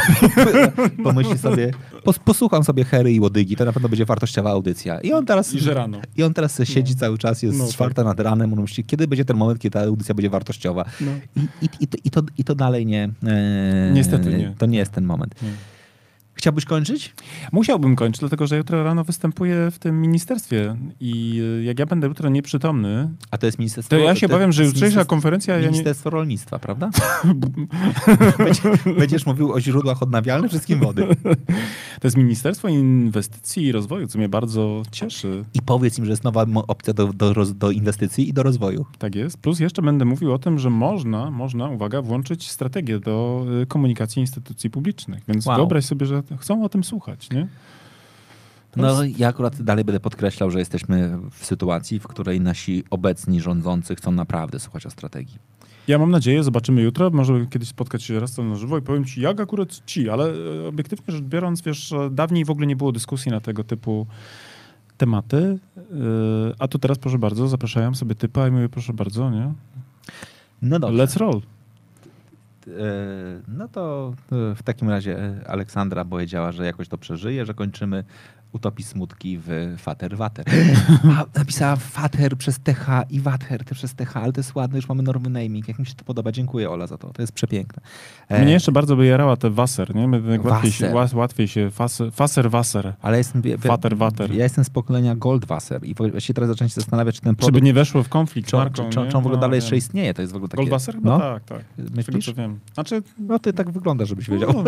[SPEAKER 1] pomyśli sobie, pos, posłucham sobie Hery i Łodygi, to na pewno będzie wartościowa audycja. I on teraz,
[SPEAKER 2] I że rano.
[SPEAKER 1] i on teraz sobie siedzi cały czas, jest
[SPEAKER 2] No,
[SPEAKER 1] czwarta nad ranem, on myśli, kiedy będzie ten moment, kiedy ta audycja będzie wartościowa.
[SPEAKER 2] No.
[SPEAKER 1] I, i, i, to, i, to, I to dalej nie... e,
[SPEAKER 2] Niestety nie.
[SPEAKER 1] To nie jest ten moment.
[SPEAKER 2] Nie.
[SPEAKER 1] Chciałbyś kończyć?
[SPEAKER 2] Musiałbym kończyć, dlatego że jutro rano występuję w tym ministerstwie i e, jak ja będę jutro nieprzytomny,
[SPEAKER 1] A to jest ministerstwo...
[SPEAKER 2] to ja się obawiam, że jutrzejsza
[SPEAKER 1] ministerstwo-
[SPEAKER 2] konferencja... Ja nie...
[SPEAKER 1] Ministerstwo Rolnictwa, prawda? Będziesz, będziesz mówił o źródłach odnawialnych, wszystkim wody.
[SPEAKER 2] To jest Ministerstwo Inwestycji i Rozwoju, co mnie bardzo cieszy.
[SPEAKER 1] I powiedz im, że jest nowa opcja do, do, do inwestycji i do rozwoju.
[SPEAKER 2] Tak jest. Plus jeszcze będę mówił o tym, że można, można, uwaga, włączyć strategię do y, komunikacji instytucji publicznych. Więc
[SPEAKER 1] Wow.
[SPEAKER 2] wyobraź sobie, że chcą o tym słuchać, nie?
[SPEAKER 1] No ja akurat dalej będę podkreślał, że jesteśmy w sytuacji, w której nasi obecni rządzący chcą naprawdę słuchać o strategii.
[SPEAKER 2] Ja mam nadzieję, zobaczymy jutro, może kiedyś spotkać się raz na żywo i powiem ci, jak akurat ci, ale e, obiektywnie rzecz biorąc, wiesz, dawniej w ogóle nie było dyskusji na tego typu tematy, e, a tu teraz, proszę bardzo, zapraszają sobie typa i mówię, proszę bardzo, nie?
[SPEAKER 1] No dobrze.
[SPEAKER 2] Let's roll.
[SPEAKER 1] E, No to e, w takim razie e, Aleksandra powiedziała, że jakoś to przeżyje, że kończymy Utopi Smutki w Fater Water. A, napisała Fater przez TH i Water też przez TH, ale to jest ładne, już mamy normy naming. Jak mi się to podoba, dziękuję Ola za to. To jest przepiękne. E,
[SPEAKER 2] Mnie jeszcze bardzo by jarała te Wasser, nie? My tak łatwiej się, łatwiej się faser, faser, wasser.
[SPEAKER 1] Ale jestem, wie-
[SPEAKER 2] Water.
[SPEAKER 1] Ja jestem z pokolenia Goldwasser i właściwie teraz zacząłem się zastanawiać, czy ten
[SPEAKER 2] Żeby
[SPEAKER 1] produkt,
[SPEAKER 2] nie weszło w konflikt z
[SPEAKER 1] czy,
[SPEAKER 2] marką,
[SPEAKER 1] czy, czy, czy on w ogóle
[SPEAKER 2] No,
[SPEAKER 1] dalej
[SPEAKER 2] wiem.
[SPEAKER 1] jeszcze istnieje. To jest w ogóle takie...
[SPEAKER 2] Goldwasser? Chyba
[SPEAKER 1] No,
[SPEAKER 2] tak, tak. Tego,
[SPEAKER 1] myślisz?
[SPEAKER 2] co wiem. Znaczy,
[SPEAKER 1] No ty tak wygląda, żebyś wiedział.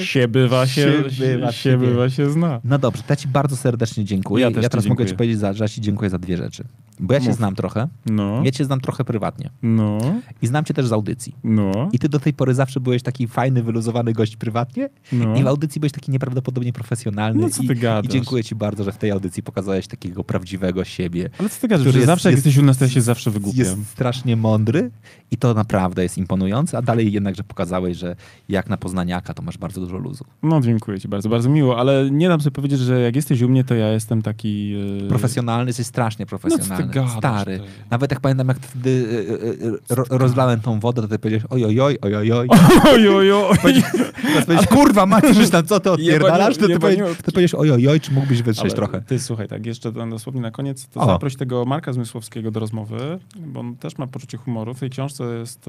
[SPEAKER 2] się bywa się,
[SPEAKER 1] bywa
[SPEAKER 2] się, bywa się zna.
[SPEAKER 1] No dobrze, to ja ci bardzo serdecznie dziękuję.
[SPEAKER 2] Ja też ci
[SPEAKER 1] teraz mogę ci powiedzieć, za, że ja ci dziękuję za dwie rzeczy. Bo ja cię
[SPEAKER 2] Mów.
[SPEAKER 1] znam trochę.
[SPEAKER 2] No,
[SPEAKER 1] Ja cię znam trochę prywatnie.
[SPEAKER 2] no,
[SPEAKER 1] I znam cię też z audycji.
[SPEAKER 2] no,
[SPEAKER 1] I ty do tej pory zawsze byłeś taki fajny, wyluzowany gość prywatnie.
[SPEAKER 2] no.
[SPEAKER 1] I w audycji byłeś taki nieprawdopodobnie profesjonalny.
[SPEAKER 2] No co
[SPEAKER 1] I,
[SPEAKER 2] ty gadasz?
[SPEAKER 1] I dziękuję ci bardzo, że w tej audycji pokazałeś takiego prawdziwego siebie.
[SPEAKER 2] Ale co ty gadasz, że
[SPEAKER 1] jest-
[SPEAKER 2] zawsze jak
[SPEAKER 1] jest-
[SPEAKER 2] jesteś u nas, to ja się zawsze wygłupiam.
[SPEAKER 1] Jest strasznie mądry i to naprawdę jest imponujące, a dalej jednak, że pokazałeś, że jak na poznaniaka, to masz bardzo bardzo dużo luzu.
[SPEAKER 2] No dziękuję ci bardzo, bardzo miło, ale nie dam sobie powiedzieć, że jak jesteś u mnie, to ja jestem taki... Yy...
[SPEAKER 1] Profesjonalny, jesteś strasznie profesjonalny.
[SPEAKER 2] No, gadasz,
[SPEAKER 1] Stary.
[SPEAKER 2] ty?
[SPEAKER 1] Nawet jak pamiętam, jak wtedy y, y, ro, rozlałem tą wodę, to ty powiedziałeś ojojoj, ojojoj.
[SPEAKER 2] Oj, oj, oj.
[SPEAKER 1] Teraz powiedziałeś, kurwa, Maciusz, tam co ty odpierdalasz? To ty, powiedziałeś, ojojoj, czy mógłbyś wytrzeć trochę?
[SPEAKER 2] Ty słuchaj, tak jeszcze dosłownie na koniec, to
[SPEAKER 1] O.
[SPEAKER 2] zaproś tego Marka Zmysłowskiego do rozmowy, bo on też ma poczucie humoru. W tej książce jest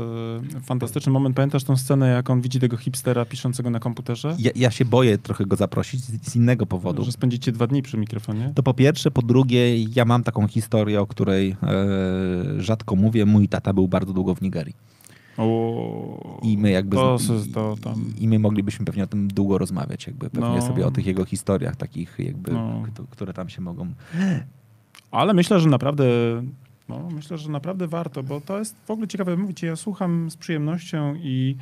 [SPEAKER 2] fantastyczny moment. Pamiętasz tą scenę, jak on widzi tego hipstera piszącego na komputerze?
[SPEAKER 1] Ja, ja się boję trochę go zaprosić z, z innego powodu.
[SPEAKER 2] Że spędzicie dwa dni przy mikrofonie?
[SPEAKER 1] To po pierwsze, po drugie, ja mam taką historię, o której e, rzadko mówię. Mój tata był bardzo długo w Nigerii.
[SPEAKER 2] O,
[SPEAKER 1] I my jakby...
[SPEAKER 2] To, to, tam...
[SPEAKER 1] I my moglibyśmy pewnie o tym długo rozmawiać, jakby pewnie
[SPEAKER 2] No.
[SPEAKER 1] sobie o tych jego historiach takich jakby,
[SPEAKER 2] No.
[SPEAKER 1] które tam się mogą...
[SPEAKER 2] Ale myślę, że naprawdę... No, myślę, że naprawdę warto, bo to jest w ogóle ciekawe. Mówicie, ja słucham z przyjemnością i,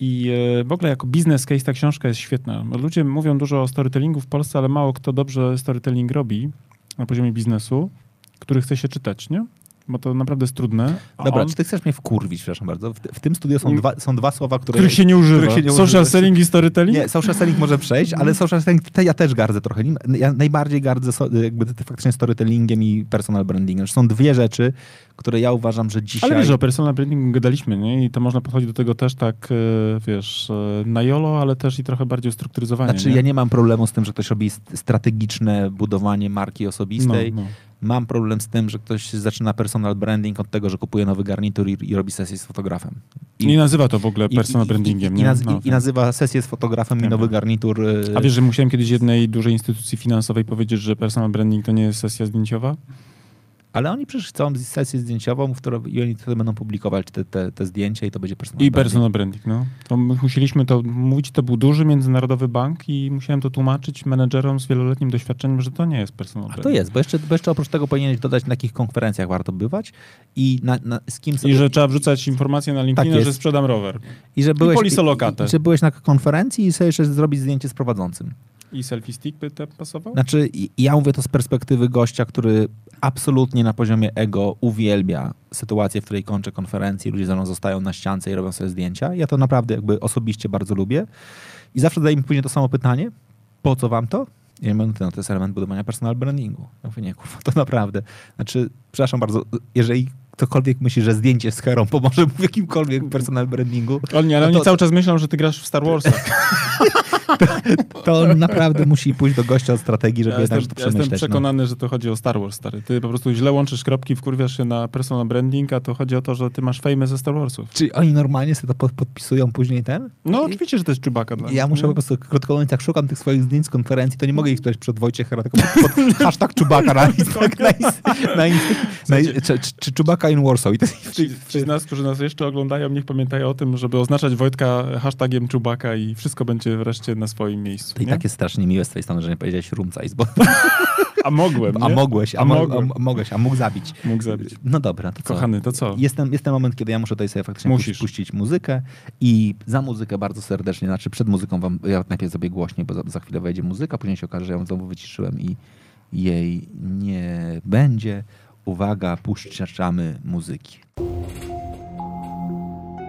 [SPEAKER 2] i e, w ogóle jako business case ta książka jest świetna. Ludzie mówią dużo o storytellingu w Polsce, ale mało kto dobrze storytelling robi na poziomie biznesu, który chce się czytać, nie? Bo to naprawdę jest trudne. A
[SPEAKER 1] Dobra,
[SPEAKER 2] on,
[SPEAKER 1] czy ty chcesz mnie wkurwić, przepraszam bardzo? W, w tym studiu są dwa, są dwa słowa, które...
[SPEAKER 2] których się nie używa.
[SPEAKER 1] się nie
[SPEAKER 2] Social
[SPEAKER 1] używa.
[SPEAKER 2] selling i storytelling?
[SPEAKER 1] Nie, social selling może przejść, ale social selling te ja też gardzę trochę. nim. Ja najbardziej gardzę so, jakby faktycznie storytellingiem i personal brandingiem. Są dwie rzeczy, które ja uważam, że dzisiaj...
[SPEAKER 2] Ale wiesz, że o personal brandingu gadaliśmy, nie? I to można podchodzić do tego też tak, e, wiesz, e, na jolo, ale też i trochę bardziej ustrukturyzowanie.
[SPEAKER 1] Znaczy, ja nie mam problemu z tym, że ktoś robi st- strategiczne budowanie marki osobistej.
[SPEAKER 2] No, no.
[SPEAKER 1] Mam problem z tym, że ktoś zaczyna personal branding od tego, że kupuje nowy garnitur i, i robi sesję z fotografem. I-
[SPEAKER 2] Nie nazywa to w ogóle
[SPEAKER 1] i-
[SPEAKER 2] personal
[SPEAKER 1] i-
[SPEAKER 2] brandingiem,
[SPEAKER 1] i, i,
[SPEAKER 2] nie?
[SPEAKER 1] naz-
[SPEAKER 2] No,
[SPEAKER 1] i, I nazywa sesję z fotografem i
[SPEAKER 2] Wiem,
[SPEAKER 1] nowy garnitur. y,
[SPEAKER 2] A wiesz, że musiałem kiedyś jednej dużej instytucji finansowej powiedzieć, że personal branding to nie jest sesja zdjęciowa?
[SPEAKER 1] Ale oni przecież chcą sesję zdjęciową, w której i oni wtedy będą publikować te, te, te zdjęcia i to będzie personal
[SPEAKER 2] I
[SPEAKER 1] branding.
[SPEAKER 2] personal branding, no. To my musieliśmy to mówić, to był duży międzynarodowy bank i musiałem to tłumaczyć menedżerom z wieloletnim doświadczeniem, że to nie jest personal
[SPEAKER 1] A
[SPEAKER 2] branding.
[SPEAKER 1] to jest, bo jeszcze, bo jeszcze oprócz tego powinieneś dodać, na jakich konferencjach warto bywać i na, na, z kim sobie...
[SPEAKER 2] I że trzeba wrzucać informacje na LinkedIna,
[SPEAKER 1] jest.
[SPEAKER 2] że sprzedam rower.
[SPEAKER 1] i że byłeś,
[SPEAKER 2] polisolokatę.
[SPEAKER 1] i, i, że byłeś na konferencji i sobie jeszcze zrobić zdjęcie z prowadzącym.
[SPEAKER 2] I selfie stick by te pasował?
[SPEAKER 1] Znaczy, i- ja mówię to z perspektywy gościa, który absolutnie na poziomie ego uwielbia sytuację, w której kończę konferencję, ludzie ze mną zostają na ściance i robią sobie zdjęcia. Ja to naprawdę jakby osobiście bardzo lubię. I zawsze zadaję mi później to samo pytanie, po co wam to? I ja mówię, no to, jest element budowania personal brandingu. Ja mówię, nie kurwa, to naprawdę. Znaczy, przepraszam bardzo, jeżeli ktokolwiek myśli, że zdjęcie z herą pomoże mu w jakimkolwiek personal brandingu,
[SPEAKER 2] O nie, ale
[SPEAKER 1] No
[SPEAKER 2] oni
[SPEAKER 1] to-
[SPEAKER 2] cały czas myślą, że ty grasz w Star Warsach.
[SPEAKER 1] to on naprawdę musi pójść do gościa od strategii, żeby
[SPEAKER 2] Ja
[SPEAKER 1] jednak
[SPEAKER 2] jestem,
[SPEAKER 1] to
[SPEAKER 2] ja jestem
[SPEAKER 1] przemyśleć. no.
[SPEAKER 2] przekonany, że to chodzi o Star Wars, stary. Ty po prostu źle łączysz kropki, wkurwiasz się na personal branding, a to chodzi o to, że ty masz fame ze Star Warsów.
[SPEAKER 1] Czy oni normalnie sobie to pod- podpisują później ten?
[SPEAKER 2] No oczywiście, że to jest Chewbacca dla
[SPEAKER 1] Ja muszę
[SPEAKER 2] nie?
[SPEAKER 1] po prostu, krótko mówiąc, jak szukam tych swoich zdjęć z konferencji, to nie mogę ich tutaj przed Wojciechera, tylko pod, pod hashtag Czubaka na, Insta- na, Insta- na, Insta- na, czy, czy, Czubaka in Warsaw. I to
[SPEAKER 2] Ci, ci z nas, którzy nas jeszcze oglądają, niech pamiętają o tym, żeby oznaczać Wojtka hashtagiem Czubaka i wszystko będzie wreszcie na swoim miejscu.
[SPEAKER 1] to i tak jest strasznie miłe z twojej strony, że nie powiedziałeś rumcajs, bo
[SPEAKER 2] A mogłem,
[SPEAKER 1] a
[SPEAKER 2] nie?
[SPEAKER 1] mogłeś, a,
[SPEAKER 2] A
[SPEAKER 1] mo, a, mogłeś, a mógł zabić.
[SPEAKER 2] Mógł zabić.
[SPEAKER 1] No dobra, to co?
[SPEAKER 2] Kochany, to co?
[SPEAKER 1] Jestem, jest ten moment, kiedy ja muszę tutaj sobie faktycznie
[SPEAKER 2] Musisz.
[SPEAKER 1] puścić, muzykę i za muzykę bardzo serdecznie, znaczy przed muzyką wam, ja najpierw zrobię głośniej, bo za, za chwilę wejdzie muzyka, później się okaże, że ją znowu wyciszyłem i jej nie będzie. Uwaga, puszczamy muzyki.